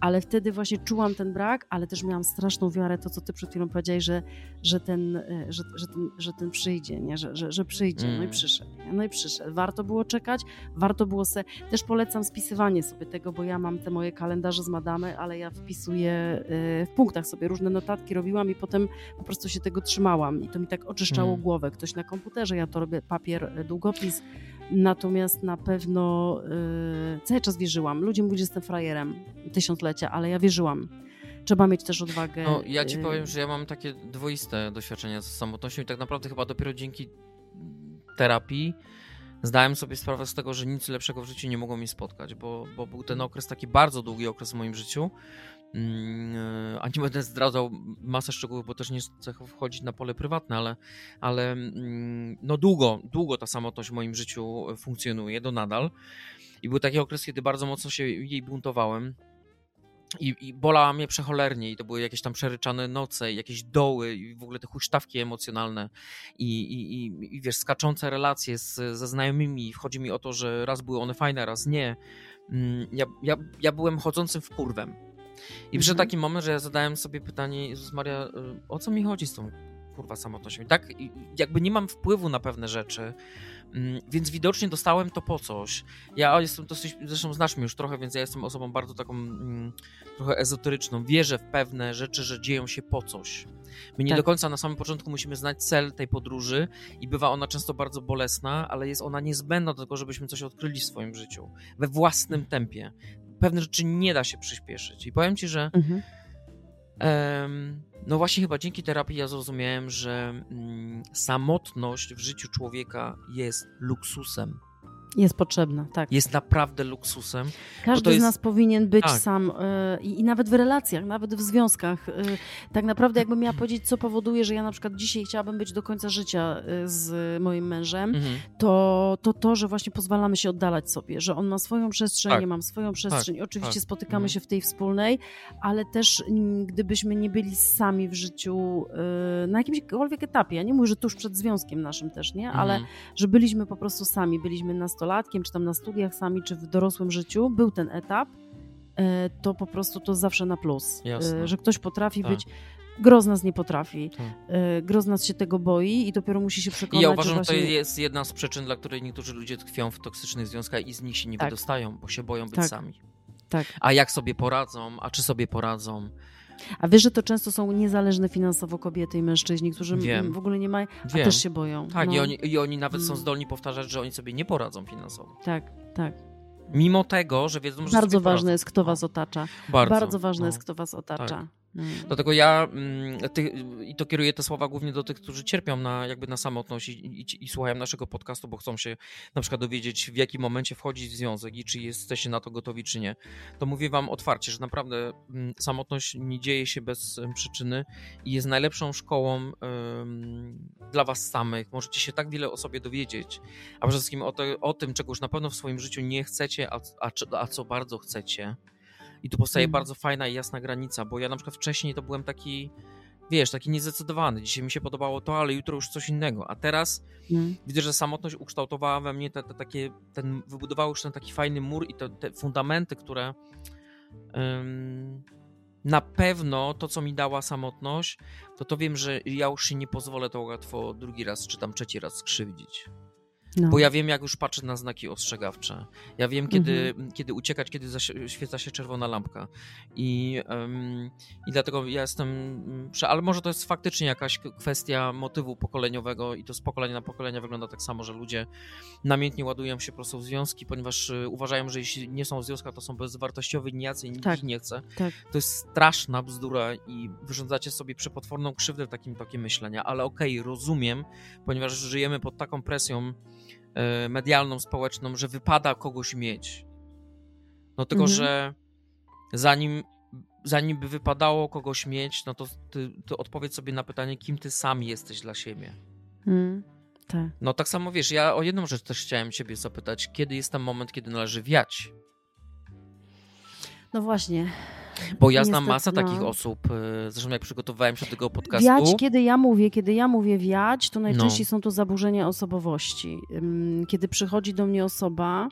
Ale wtedy właśnie czułam ten brak, ale też miałam straszną wiarę, to co ty przed chwilą powiedziałeś, że, że, ten, e, że, że, ten, że ten przyjdzie, nie? Że, że, że przyjdzie, no i Mm. przyszedł, nie? no i przyszedł. Warto było czekać, warto było se... Też polecam spisywanie sobie tego, bo ja mam te moje kalendarze z madamy, ale ja wpisuję e, w punktach sobie różne notatki robiłam i potem po prostu się tego trzymałam i to mi tak oczyszczało Mm. głowę. Ktoś na komputerze, ja to robię papier, e, długopis, Natomiast na pewno yy, cały czas wierzyłam. Ludzie mówią, że jestem frajerem tysiąclecia, ale ja wierzyłam. Trzeba mieć też odwagę. No, ja ci yy, powiem, że ja mam takie dwoiste doświadczenia z samotnością i tak naprawdę chyba dopiero dzięki terapii zdałem sobie sprawę z tego, że nic lepszego w życiu nie mogło mnie spotkać, bo, bo był ten okres, taki bardzo długi okres w moim życiu. Mm, A nie będę zdradzał masę szczegółów, bo też nie chcę wchodzić na pole prywatne, ale, ale mm, no długo, długo ta samotność w moim życiu funkcjonuje, do nadal. I był taki okres, kiedy bardzo mocno się jej buntowałem. I, I bolała mnie przecholernie i to były jakieś tam przeryczane noce, jakieś doły i w ogóle te huśtawki emocjonalne i, i, i, i wiesz, skaczące relacje z, ze znajomymi. Wchodzi mi o to, że raz były one fajne, raz nie. Mm, Ja, ja, ja byłem chodzącym wpływem. I przyszedł Mhm. taki moment, że ja zadałem sobie pytanie, Jezus Maria, y, o co mi chodzi z tą kurwa samotnością? I tak jakby nie mam wpływu na pewne rzeczy, mm, więc widocznie dostałem to po coś. Ja jestem dosyć, zresztą znasz mnie już trochę, więc ja jestem osobą bardzo taką mm, trochę ezoteryczną. Wierzę w pewne rzeczy, że dzieją się po coś. My nie Tak. do końca na samym początku musimy znać cel tej podróży i bywa ona często bardzo bolesna, ale jest ona niezbędna do tego, żebyśmy coś odkryli w swoim życiu. We własnym tempie. Pewne rzeczy nie da się przyspieszyć. I powiem ci, że Mhm. Em, No właśnie chyba dzięki terapii ja zrozumiałem, że mm, samotność w życiu człowieka jest luksusem. Jest potrzebna, tak. Jest naprawdę luksusem. Każdy z jest- nas powinien być Tak. sam y, i nawet w relacjach, nawet w związkach. y, tak naprawdę, jakbym miała powiedzieć, co powoduje, że ja na przykład dzisiaj chciałabym być do końca życia y, z moim mężem, Mhm. to, to to, że właśnie pozwalamy się oddalać sobie, że on ma swoją przestrzeń, Tak. ja mam swoją przestrzeń. Oczywiście tak. spotykamy Mhm. się w tej wspólnej, ale też gdybyśmy nie byli sami w życiu y, na jakimkolwiek etapie, ja nie mówię, że tuż przed związkiem naszym też, nie, ale Mhm. że byliśmy po prostu sami, byliśmy nastolatkiem, czy tam na studiach sami, czy w dorosłym życiu, był ten etap, e, to po prostu to zawsze na plus. Jasne. E, Że ktoś potrafi Tak. być, gro z nas nie potrafi, Tak. e, gro z nas się tego boi i dopiero musi się I przekonać, ja uważam, że że to właśnie... jest jedna z przyczyn, dla której niektórzy ludzie tkwią w toksycznych związkach i z nich się nie Tak. wydostają, bo się boją być Tak. sami. Tak. A jak sobie poradzą, a czy sobie poradzą? A wiesz, że to często są niezależne finansowo kobiety i mężczyźni, którzy Wiem. w ogóle nie mają, a Wiem. też się boją. Tak, no, i, oni, i oni nawet są Mm. zdolni powtarzać, że oni sobie nie poradzą finansowo. Tak, tak. Mimo tego, że wiedzą, że Bardzo sobie poradzą. ważne jest, kto No, was otacza. Bardzo, Bardzo, ważne no. jest, kto was otacza. Mm. Dlatego ja mm, i to kieruję te słowa głównie do tych, którzy cierpią na, jakby na samotność i, i, i słuchają naszego podcastu, bo chcą się na przykład dowiedzieć, w jakim momencie wchodzić w związek i czy jesteście na to gotowi, czy nie. To mówię wam otwarcie, że naprawdę mm, samotność nie dzieje się bez przyczyny i jest najlepszą szkołą dla was samych. Możecie się tak wiele o sobie dowiedzieć, a przede wszystkim o, te, o tym, czego już na pewno w swoim życiu nie chcecie, a, a, a co bardzo chcecie. I tu powstaje Mhm. bardzo fajna i jasna granica, bo ja na przykład wcześniej to byłem taki, wiesz, taki niezdecydowany. Dzisiaj mi się podobało to, ale jutro już coś innego. A teraz Mm. widzę, że samotność ukształtowała we mnie te, te takie, ten, wybudowała już ten taki fajny mur i te, te fundamenty, które ym, na pewno to, co mi dała samotność, to to wiem, że ja już się nie pozwolę to łatwo drugi raz czy tam trzeci raz skrzywdzić. No. Bo ja wiem, jak już patrzeć na znaki ostrzegawcze. Ja wiem, kiedy, kiedy uciekać, kiedy zaświeca się czerwona lampka. I, um, I dlatego ja jestem. Prze... Ale może to jest faktycznie jakaś kwestia motywu pokoleniowego i to z pokolenia na pokolenie wygląda tak samo, że ludzie namiętnie ładują się po prostu w związki, ponieważ y, uważają, że jeśli nie są w związkach, to są bezwartościowi, nijacy i nikt Tak. ich nie chce. Tak. To jest straszna bzdura i wyrządzacie sobie przepotworną krzywdę takim tokiem myślenia, ale okej, rozumiem, ponieważ żyjemy pod taką presją medialną, społeczną, że wypada kogoś mieć. No tylko, Mhm. że zanim, zanim by wypadało kogoś mieć, no to ty, ty odpowiedz sobie na pytanie, kim ty sam jesteś dla siebie. Mm, tak. No tak samo wiesz, ja o jedną rzecz też chciałem ciebie zapytać, kiedy jest ten moment, kiedy należy wiać? No właśnie. Bo ja znam masę no. takich osób, e, zresztą jak przygotowywałem się do tego podcastu. Wiać, kiedy ja mówię, kiedy ja mówię wiać, to najczęściej No. są to zaburzenia osobowości. Kiedy przychodzi do mnie osoba,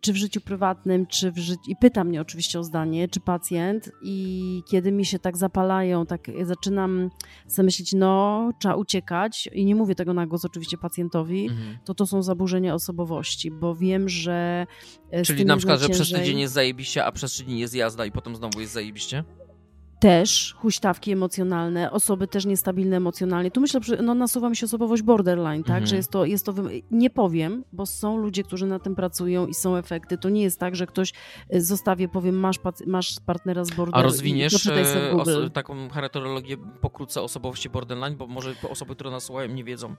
czy w życiu prywatnym, czy w życiu, i pyta mnie oczywiście o zdanie, czy pacjent, i kiedy mi się tak zapalają, tak zaczynam sobie myśleć, no, trzeba uciekać, i nie mówię tego na głos oczywiście pacjentowi, Mhm. to to są zaburzenia osobowości, bo wiem, że. e, Czyli na przykład, że przez tydzień jest zajebiście, a przez tydzień jest jazda i potem znowu jest zajebiście? Też huśtawki emocjonalne, osoby też niestabilne emocjonalnie. Tu myślę, no, nasuwa mi się osobowość borderline, tak, Mhm. że jest to, jest to, nie powiem, bo są ludzie, którzy na tym pracują i są efekty. To nie jest tak, że ktoś y, zostawię, powiem, masz, masz partnera z border A i rozwiniesz poczytaj sobie e, taką charakterologię pokrótce osobowości borderline, bo może osoby, które nas słuchają, nie wiedzą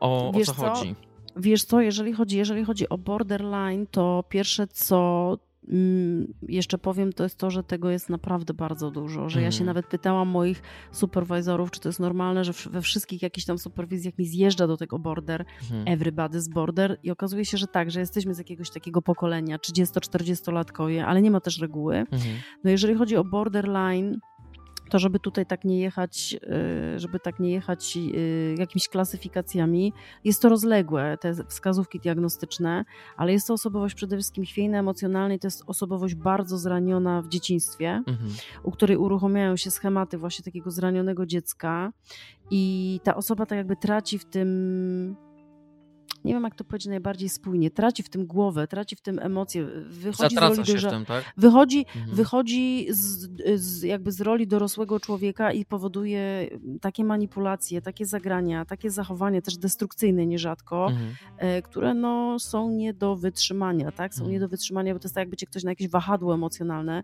o, o co co? chodzi. Wiesz co, jeżeli chodzi, jeżeli chodzi o borderline, to pierwsze co jeszcze powiem, to jest to, że tego jest naprawdę bardzo dużo, że ja się Mhm. nawet pytałam moich superwizorów, czy to jest normalne, że we wszystkich jakichś tam superwizjach mi zjeżdża do tego border, Mhm. Everybody's Border i okazuje się, że tak, że jesteśmy z jakiegoś takiego pokolenia 30-40-latkoje, ale nie ma też reguły. Mhm. No jeżeli chodzi o borderline, to żeby tutaj tak nie jechać, y, żeby tak nie jechać y, jakimiś klasyfikacjami, jest to rozległe, te wskazówki diagnostyczne, ale jest to osobowość przede wszystkim chwiejna emocjonalna i to jest osobowość bardzo zraniona w dzieciństwie Mhm. u której uruchamiają się schematy właśnie takiego zranionego dziecka i ta osoba tak jakby traci w tym nie wiem jak to powiedzieć najbardziej spójnie, traci w tym głowę, traci w tym emocje, wychodzi z Zatraca roli się w dojrza- tym, tak? wychodzi, Mhm. wychodzi z, z, jakby z roli dorosłego człowieka i powoduje takie manipulacje, takie zagrania, takie zachowania też destrukcyjne nierzadko, Mhm. e, które no, są nie do wytrzymania, tak? Są Mhm. nie do wytrzymania, bo to jest tak, jakby cię ktoś na jakieś wahadło emocjonalne.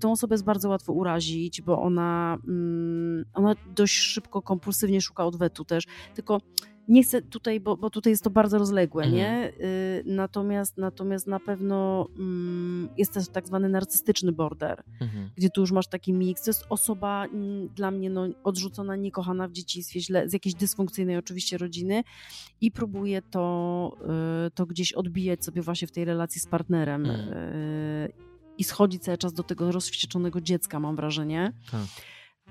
Tą osobę jest bardzo łatwo urazić, bo ona, mm, ona dość szybko, kompulsywnie szuka odwetu też, tylko nie chcę tutaj, bo, bo tutaj jest to bardzo rozległe, Mhm. nie? Y, natomiast, natomiast na pewno mm, jest też tak zwany narcystyczny border, Mhm. gdzie tu już masz taki miks. To jest osoba mm, dla mnie no, odrzucona, niekochana w dzieciństwie, źle, z jakiejś dysfunkcyjnej oczywiście rodziny i próbuje to, y, to gdzieś odbijać sobie właśnie w tej relacji z partnerem. Mm. y, I schodzi cały czas do tego rozwścieczonego dziecka, mam wrażenie. Tak.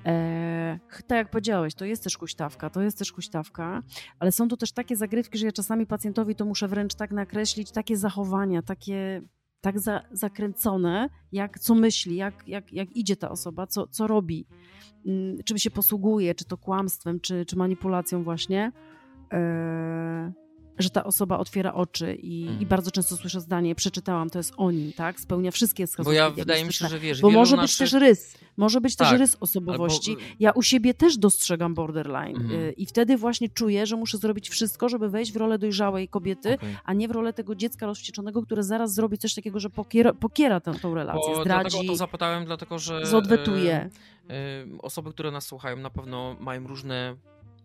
E, tak jak powiedziałeś, to jest też huśtawka, to jest też huśtawka, ale są tu też takie zagrywki, że ja czasami pacjentowi to muszę wręcz tak nakreślić, takie zachowania, takie tak za, zakręcone, jak co myśli, jak, jak, jak idzie ta osoba, co, co robi, mm, czym się posługuje, czy to kłamstwem, czy, czy manipulacją właśnie, e, że ta osoba otwiera oczy i, Mhm. i bardzo często słyszę zdanie, przeczytałam, to jest o nim, tak, spełnia wszystkie Bo wskazówki ja wydaje mi się, że wiesz, Bo może być naszych... też rys, może być Tak, też rys albo- osobowości. Ja u siebie też dostrzegam borderline Mhm. y, i wtedy właśnie czuję, że muszę zrobić wszystko, żeby wejść w rolę dojrzałej kobiety, Okej. a nie w rolę tego dziecka rozwścieczonego, które zaraz zrobi coś takiego, że pokiera, pokiera tę, tą relację, Bo dlatego o zdradzi, to zapytałem, dlatego że zodwetuje. e, e, osoby, które nas słuchają, na pewno mają różne,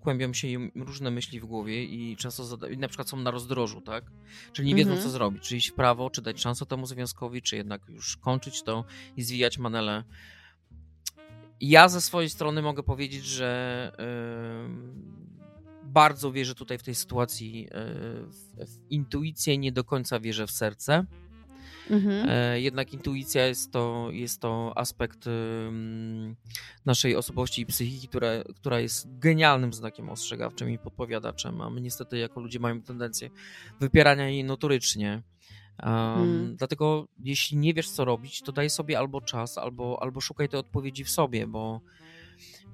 kłębią się im różne myśli w głowie i często zada- i na przykład są na rozdrożu, tak? Czyli nie wiedzą, Mhm. co zrobić, czy iść w prawo, czy dać szansę temu związkowi, czy jednak już kończyć to i zwijać manele. Ja ze swojej strony mogę powiedzieć, że em, bardzo wierzę tutaj w tej sytuacji e, w, w intuicję, nie do końca wierzę w serce. Mhm. E, Jednak intuicja jest to, jest to aspekt naszej osobowości i psychiki, która, która jest genialnym znakiem ostrzegawczym i podpowiadaczem, a my niestety jako ludzie mamy tendencję wypierania jej notorycznie. Um, Mm. Dlatego jeśli nie wiesz co robić, to daj sobie albo czas, albo, albo szukaj tej odpowiedzi w sobie, bo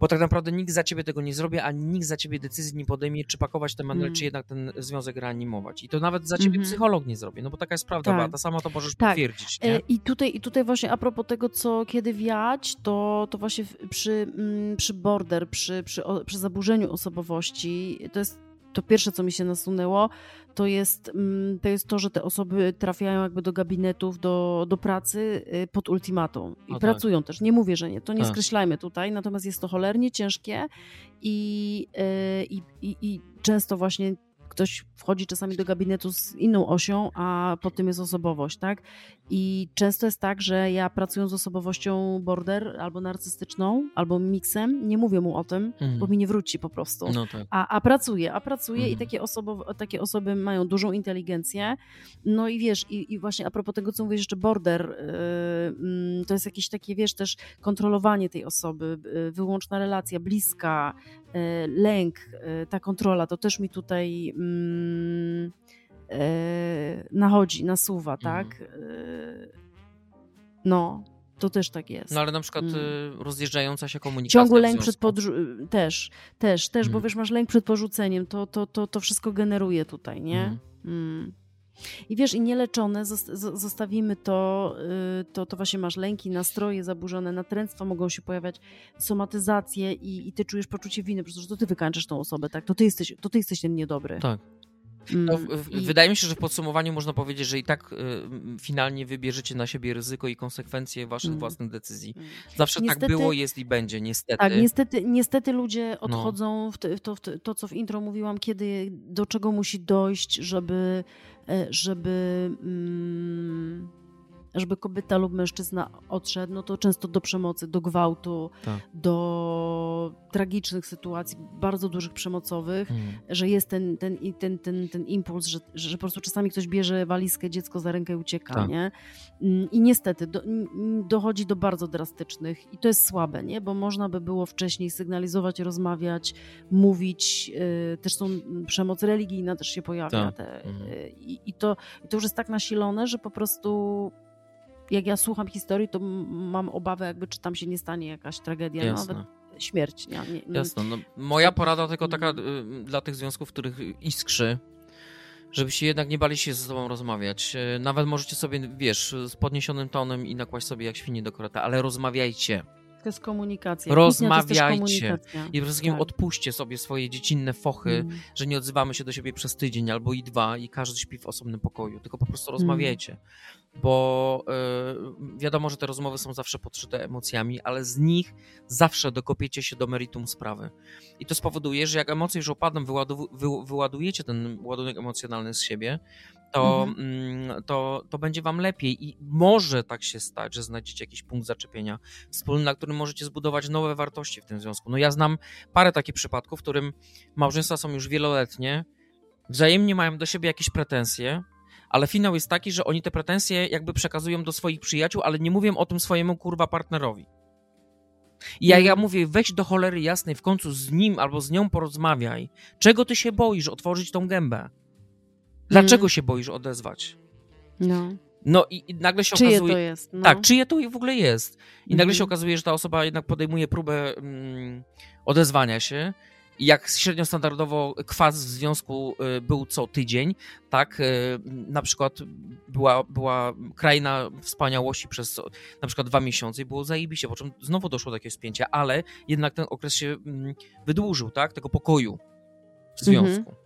bo tak naprawdę nikt za ciebie tego nie zrobi, ani nikt za ciebie decyzji nie podejmie, czy pakować ten manel, Mm. czy jednak ten związek reanimować. I to nawet za ciebie Mhm. psycholog nie zrobi, no bo taka jest prawda, Tak. Beata, sama to możesz Tak. potwierdzić, E, nie? I tutaj, I tutaj właśnie a propos tego, co kiedy wiać, to, to właśnie przy, mm, przy border, przy, przy, przy zaburzeniu osobowości, to jest to pierwsze, co mi się nasunęło, to jest, mm, to jest to, że te osoby trafiają jakby do gabinetów, do, do pracy y, pod ultimatum i O tak. pracują też. Nie mówię, że nie, to nie Tak. skreślajmy tutaj, natomiast jest to cholernie ciężkie i, y, i, i, i często właśnie ktoś wchodzi czasami do gabinetu z inną osią, a po tym jest osobowość, tak? I często jest tak, że ja pracując z osobowością border albo narcystyczną, albo miksem, nie mówię mu o tym, Mhm. bo mi nie wróci po prostu. No tak. A, a pracuję, a pracuję i Mhm. takie, osobo, takie osoby mają dużą inteligencję. No i wiesz, i, i właśnie a propos tego, co mówisz jeszcze border, yy, to jest jakieś takie, wiesz, też kontrolowanie tej osoby, yy, wyłączna relacja, bliska, lęk, yy, ta kontrola, to też mi tutaj mm, yy, nachodzi, nasuwa, Mhm. tak? No, to też tak jest. No ale na przykład Mm. y, rozjeżdżająca się komunikacja Ciągły lęk przed związku. podrzu- też, też, też, bo Mhm. wiesz, masz lęk przed porzuceniem, to, to, to, to wszystko generuje tutaj, nie? Mhm. Mm. I wiesz, i nieleczone zostawimy to, y, to, to właśnie masz lęki, nastroje zaburzone, natręctwa mogą się pojawiać, somatyzacje i, i ty czujesz poczucie winy, przecież to ty wykańczasz tą osobę, tak? To ty jesteś, to ty jesteś ten niedobry. Tak. Mm. No, I- Wydaje mi się, że w podsumowaniu można powiedzieć, że i tak y, finalnie wybierzecie na siebie ryzyko i konsekwencje waszych Mm. własnych decyzji. Mm. Zawsze tak Niestety- było, jest i będzie, niestety. Tak, niestety, niestety ludzie No. odchodzą w, te, w, to, w to, to, co w intro mówiłam, kiedy do czego musi dojść, żeby, żeby, mm, żeby kobieta lub mężczyzna odszedł, no to często do przemocy, do gwałtu, Tak. do tragicznych sytuacji, bardzo dużych przemocowych, Mm. że jest ten, ten, ten, ten, ten impuls, że, że po prostu czasami ktoś bierze walizkę, dziecko za rękę i ucieka, Tak. nie? Mm, I niestety do, mm, dochodzi do bardzo drastycznych i to jest słabe, nie? Bo można by było wcześniej sygnalizować, rozmawiać, mówić. Yy, też są przemoc religijna też się pojawia. Tak. Te, Mhm. yy, i, i, to, I to już jest tak nasilone, że po prostu jak ja słucham historii, to mam obawę, jakby czy tam się nie stanie jakaś tragedia, Jasne. nawet śmierć. Nie, nie, nie, Jasne. No, moja porada tylko taka Mm. y, dla tych związków, w których iskrzy, żebyście jednak nie bali się ze sobą rozmawiać. Y, Nawet możecie sobie, wiesz, z podniesionym tonem i nakłaść sobie jak świnie do koreta, ale rozmawiajcie. To jest komunikacja. Rozmawiajcie. I przede wszystkim Tak. odpuśćcie sobie swoje dziecinne fochy, Mm. że nie odzywamy się do siebie przez tydzień albo i dwa i każdy śpi w osobnym pokoju, tylko po prostu Mm. Bo y, wiadomo, że te rozmowy są zawsze podszyte emocjami, ale z nich zawsze dokopiecie się do meritum sprawy. I to spowoduje, że jak emocje już opadną, wyładu, wy, wyładujecie ten ładunek emocjonalny z siebie, to, mm, to, to będzie wam lepiej i może tak się stać, że znajdziecie jakiś punkt zaczepienia wspólny, na którym możecie zbudować nowe wartości w tym związku. No ja znam parę takich przypadków, w którym małżeństwa są już wieloletnie, wzajemnie mają do siebie jakieś pretensje, ale finał jest taki, że oni te pretensje jakby przekazują do swoich przyjaciół, ale nie mówią o tym swojemu kurwa partnerowi. I jak ja mówię, weź do cholery jasnej, w końcu z nim albo z nią porozmawiaj. Czego ty się boisz otworzyć tą gębę? Dlaczego Mm. się boisz odezwać? No. No i, i nagle się Czyje okazuje... to jest? No. Tak, czyje to w ogóle jest? I nagle Mhm. się okazuje, że ta osoba jednak podejmuje próbę mm, odezwania się. Jak średnio standardowo kwas w związku y, był co tydzień, tak, y, na przykład była, była kraina wspaniałości przez na przykład dwa miesiące i było zajebiście, po czym znowu doszło do jakiegoś spięcia, ale jednak ten okres się mm, wydłużył, tak, tego pokoju w związku. Mhm.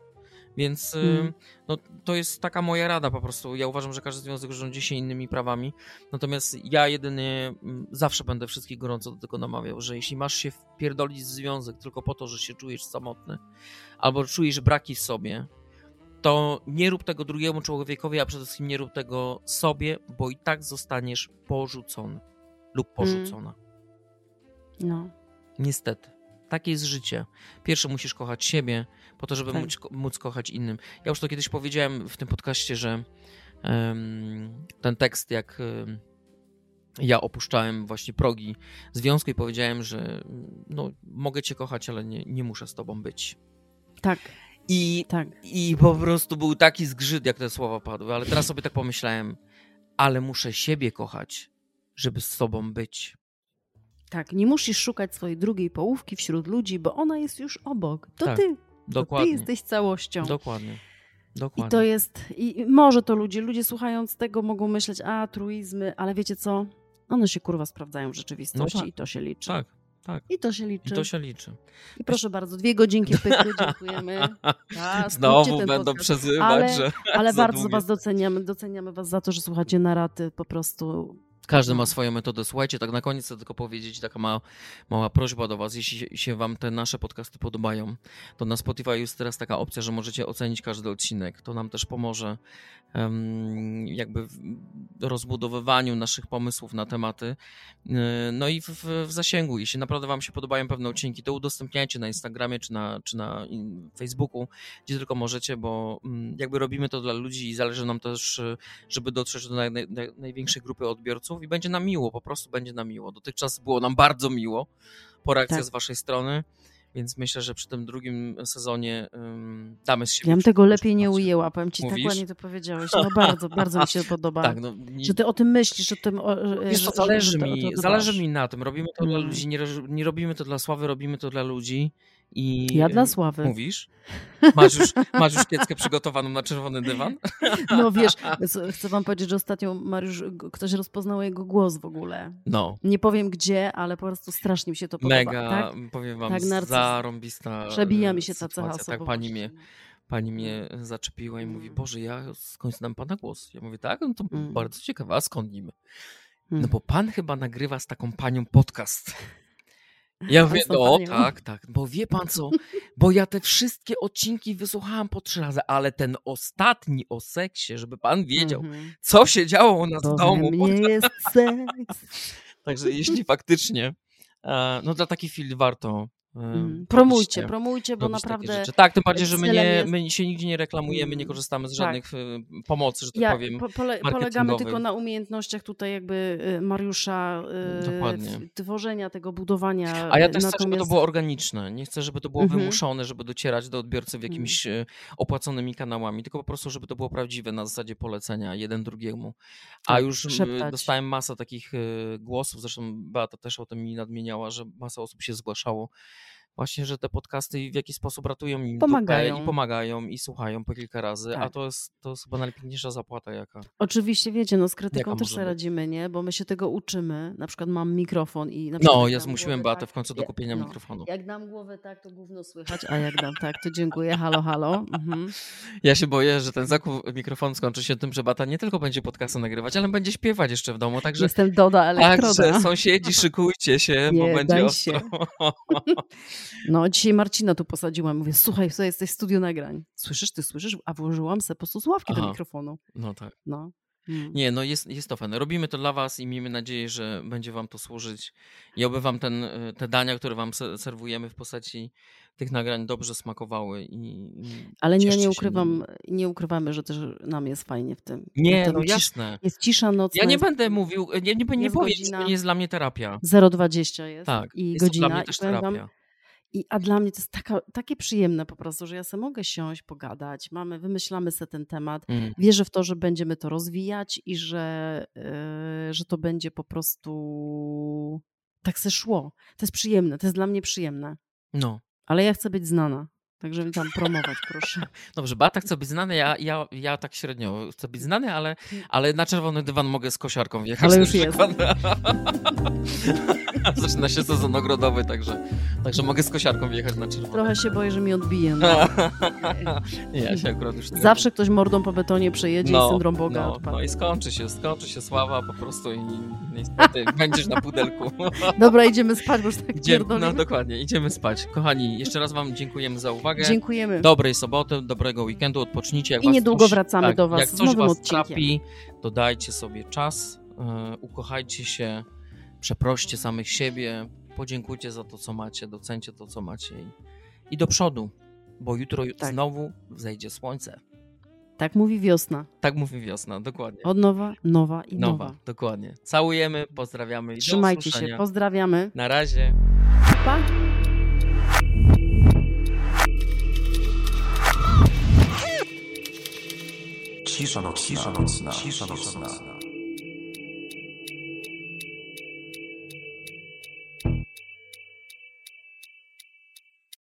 Więc Mhm. no, to jest taka moja rada po prostu. Ja uważam, że każdy związek rządzi się innymi prawami. Natomiast ja jedynie mm, zawsze będę wszystkich gorąco do tego namawiał, że jeśli masz się wpierdolić w związek tylko po to, że się czujesz samotny albo czujesz braki w sobie, to nie rób tego drugiemu człowiekowi, a przede wszystkim nie rób tego sobie, bo i tak zostaniesz porzucony lub porzucona. No. Niestety. Takie jest życie. Pierwsze musisz kochać siebie, po to, żeby Tak. móc, móc kochać innym. Ja już to kiedyś powiedziałem w tym podcaście, że em, ten tekst, jak em, ja opuszczałem właśnie progi związku i powiedziałem, że no, mogę cię kochać, ale nie, nie muszę z tobą być. Tak, I, tak. I po prostu był taki zgrzyt, jak te słowa padły, ale teraz sobie tak pomyślałem, ale muszę siebie kochać, żeby z tobą być. Tak, nie musisz szukać swojej drugiej połówki wśród ludzi, bo ona jest już obok. To Tak, ty. Dokładnie. ty jesteś całością. Dokładnie. I Dokładnie. to jest, i może to ludzie, ludzie słuchając tego mogą myśleć, a truizmy, ale wiecie co? One się kurwa sprawdzają w rzeczywistości No tak. i to się liczy. Tak, tak. I to się liczy. I to się liczy. I proszę bardzo, dwie godzinki pyku, dziękujemy. A, Znowu będą podcast. przezywać, Ale- że Ale bardzo długie. was doceniamy, doceniamy was za to, że słuchacie naraty po prostu. Każdy ma swoją metodę. Słuchajcie, tak na koniec chcę tylko powiedzieć, taka mała, mała prośba do Was. Jeśli się- Wam te nasze podcasty podobają, to na Spotify jest teraz taka opcja, że możecie ocenić każdy odcinek. To nam też pomoże jakby rozbudowywaniu naszych pomysłów na tematy. Yy, No i w, w, zasięgu. Jeśli naprawdę Wam się podobają pewne odcinki, to udostępniajcie na Instagramie czy na, czy na Facebooku, gdzie tylko możecie, bo mm, jakby robimy to dla ludzi i zależy nam też, y, żeby dotrzeć do naj, naj, największej grupy odbiorców i będzie nam miło, po prostu będzie nam miło. Dotychczas było nam bardzo miło po reakcji Tak. z Waszej strony. Więc myślę, że przy tym drugim sezonie ym, damy z siebie. Ja bym tego lepiej nie ujęła, powiem ci, Mówisz? tak ładnie to powiedziałeś. No bardzo, bardzo mi się podoba. Tak, no, nie, Że ty o tym myślisz, że tym. o- że- Wiesz, że- to zależy że to- mi, to dbasz. zależy mi na tym. Robimy to dla Mm. ludzi, nie, nie robimy to dla sławy, robimy to dla ludzi. I Ja dla sławy. Mówisz? Masz już, masz już kieckę przygotowaną na czerwony dywan? No wiesz, chcę wam powiedzieć, że ostatnio Mariusz, ktoś rozpoznał jego głos w ogóle. No. Nie powiem gdzie, ale po prostu strasznie mi się to podoba. Mega, Tak? powiem wam, Tak, narcyz. zarąbista Przebija e, mi się ta cecha sytuacja. Tak, osobowości. pani mnie, pani mnie zaczepiła i mówi, Mm. Boże, ja skąd znam pana głos? Ja mówię, tak? No to Mm. bardzo ciekawe, a skąd niby? Hmm. No bo pan chyba nagrywa z taką panią podcast. Ja mówię, no tak, tak, bo wie pan co, bo ja te wszystkie odcinki wysłuchałam po trzy razy, ale ten ostatni o seksie, żeby pan wiedział, Mhm. co się działo u nas Bo w domu. we mnie jest seks. Także jeśli faktycznie, e, no dla takich chwil warto. Mm. Promujcie, promujcie, bo naprawdę. Tak, tym bardziej, że my, nie, my się nigdzie nie reklamujemy, nie Mm, korzystamy z tak. żadnych e, pomocy, że tak ja, powiem. po, pole, polegamy tylko na umiejętnościach tutaj jakby y, Mariusza y, Dokładnie. w- tworzenia tego, budowania. A ja y, też chcę, żeby to natomiast- było organiczne. Nie chcę, żeby to było Mhm. wymuszone, żeby docierać do odbiorców jakimiś e, opłaconymi kanałami, tylko po prostu, żeby to było prawdziwe na zasadzie polecenia jeden drugiemu. A Tak, już szeptać. dostałem masę takich głosów, zresztą Beata też o tym mi nadmieniała, że masa osób się zgłaszało. Właśnie, że te podcasty w jakiś sposób ratują im Pomagają. i pomagają i słuchają po kilka razy, a Tak. to jest, to jest chyba najpiękniejsza zapłata jaka. Oczywiście, wiecie, no z krytyką Jaka też sobie radzimy, nie? Bo my się tego uczymy. Na przykład mam mikrofon i na No, ja zmusiłem Beatę tak, w końcu do kupienia no. mikrofonu. Jak dam głowę tak, to gówno słychać, a jak dam tak, to dziękuję. Halo, halo. Mhm. Ja się boję, że ten zakup mikrofonu skończy się tym, że Bata nie tylko będzie podcasty nagrywać, ale będzie śpiewać jeszcze w domu, także Jestem Doda Elektroda. Także sąsiedzi, szykujcie się, bo Nie, będzie daj ostro. No, dzisiaj Marcina tu posadziłam. Mówię, słuchaj, słuchaj, jesteś w studiu nagrań. Słyszysz, ty słyszysz? A włożyłam se po prostu słuchawki do Aha. mikrofonu. No tak. No. Mm. Nie, no jest, jest to fajne. Robimy to dla was i miejmy nadzieję, że będzie wam to służyć i oby wam ten, y, te dania, które wam se- serwujemy w postaci tych nagrań dobrze smakowały i, i Ale nie, nie ukrywam, nimi. nie ukrywamy, że też nam jest fajnie w tym. Nie, no cisz- jasne. Jest cisza nocna. Ja nie jest będę mówił, nie, nie, nie jest powiem, to nie jest dla mnie terapia. 0,20 jest Tak, i jest to godzina. dla mnie też powiem wam, terapia. I, a dla mnie to jest taka, takie przyjemne po prostu, że ja sobie mogę siąść, pogadać, mamy, wymyślamy sobie ten temat. Mm. Wierzę w to, że będziemy to rozwijać i że, yy, że to będzie po prostu tak se szło. To jest przyjemne, to jest dla mnie przyjemne. No. Ale ja chcę być znana. Także mi tam promować, proszę. Dobrze, Bata chce być znany, ja, ja, ja tak średnio chcę być znany, ale, ale na czerwony dywan mogę z kosiarką wjechać. Ale już jest. Zaczyna się sezon ogrodowy, także, także mogę z kosiarką wjechać na czerwony. Trochę się boję, że mi odbije. No. Nie, ja się akurat już nie Zawsze ktoś mordą po betonie przejedzie i syndrom Boga no, no i skończy się, skończy się sława po prostu i niestety będziesz na pudelku. Dobra, idziemy spać, bo już tak pierdolimy. no dokładnie, idziemy spać. Kochani, jeszcze raz wam dziękujemy za uwagę. Dziękujemy. Dobrej soboty, dobrego weekendu, odpocznijcie. Jak I niedługo coś, wracamy tak, do was Jak coś nowym was odcinkiem. trapi, to dajcie sobie czas, e, ukochajcie się, przeproście samych siebie, podziękujcie za to, co macie, docencie to, co macie i, i do przodu, bo jutro Tak. znowu wzejdzie słońce. Tak mówi wiosna. Tak mówi wiosna, dokładnie. Od nowa, nowa i nowa. Nowa, dokładnie. Całujemy, pozdrawiamy i do Trzymajcie się, pozdrawiamy. Na razie. Pa! Cisza nocna, cisza nocna, cisza nocna.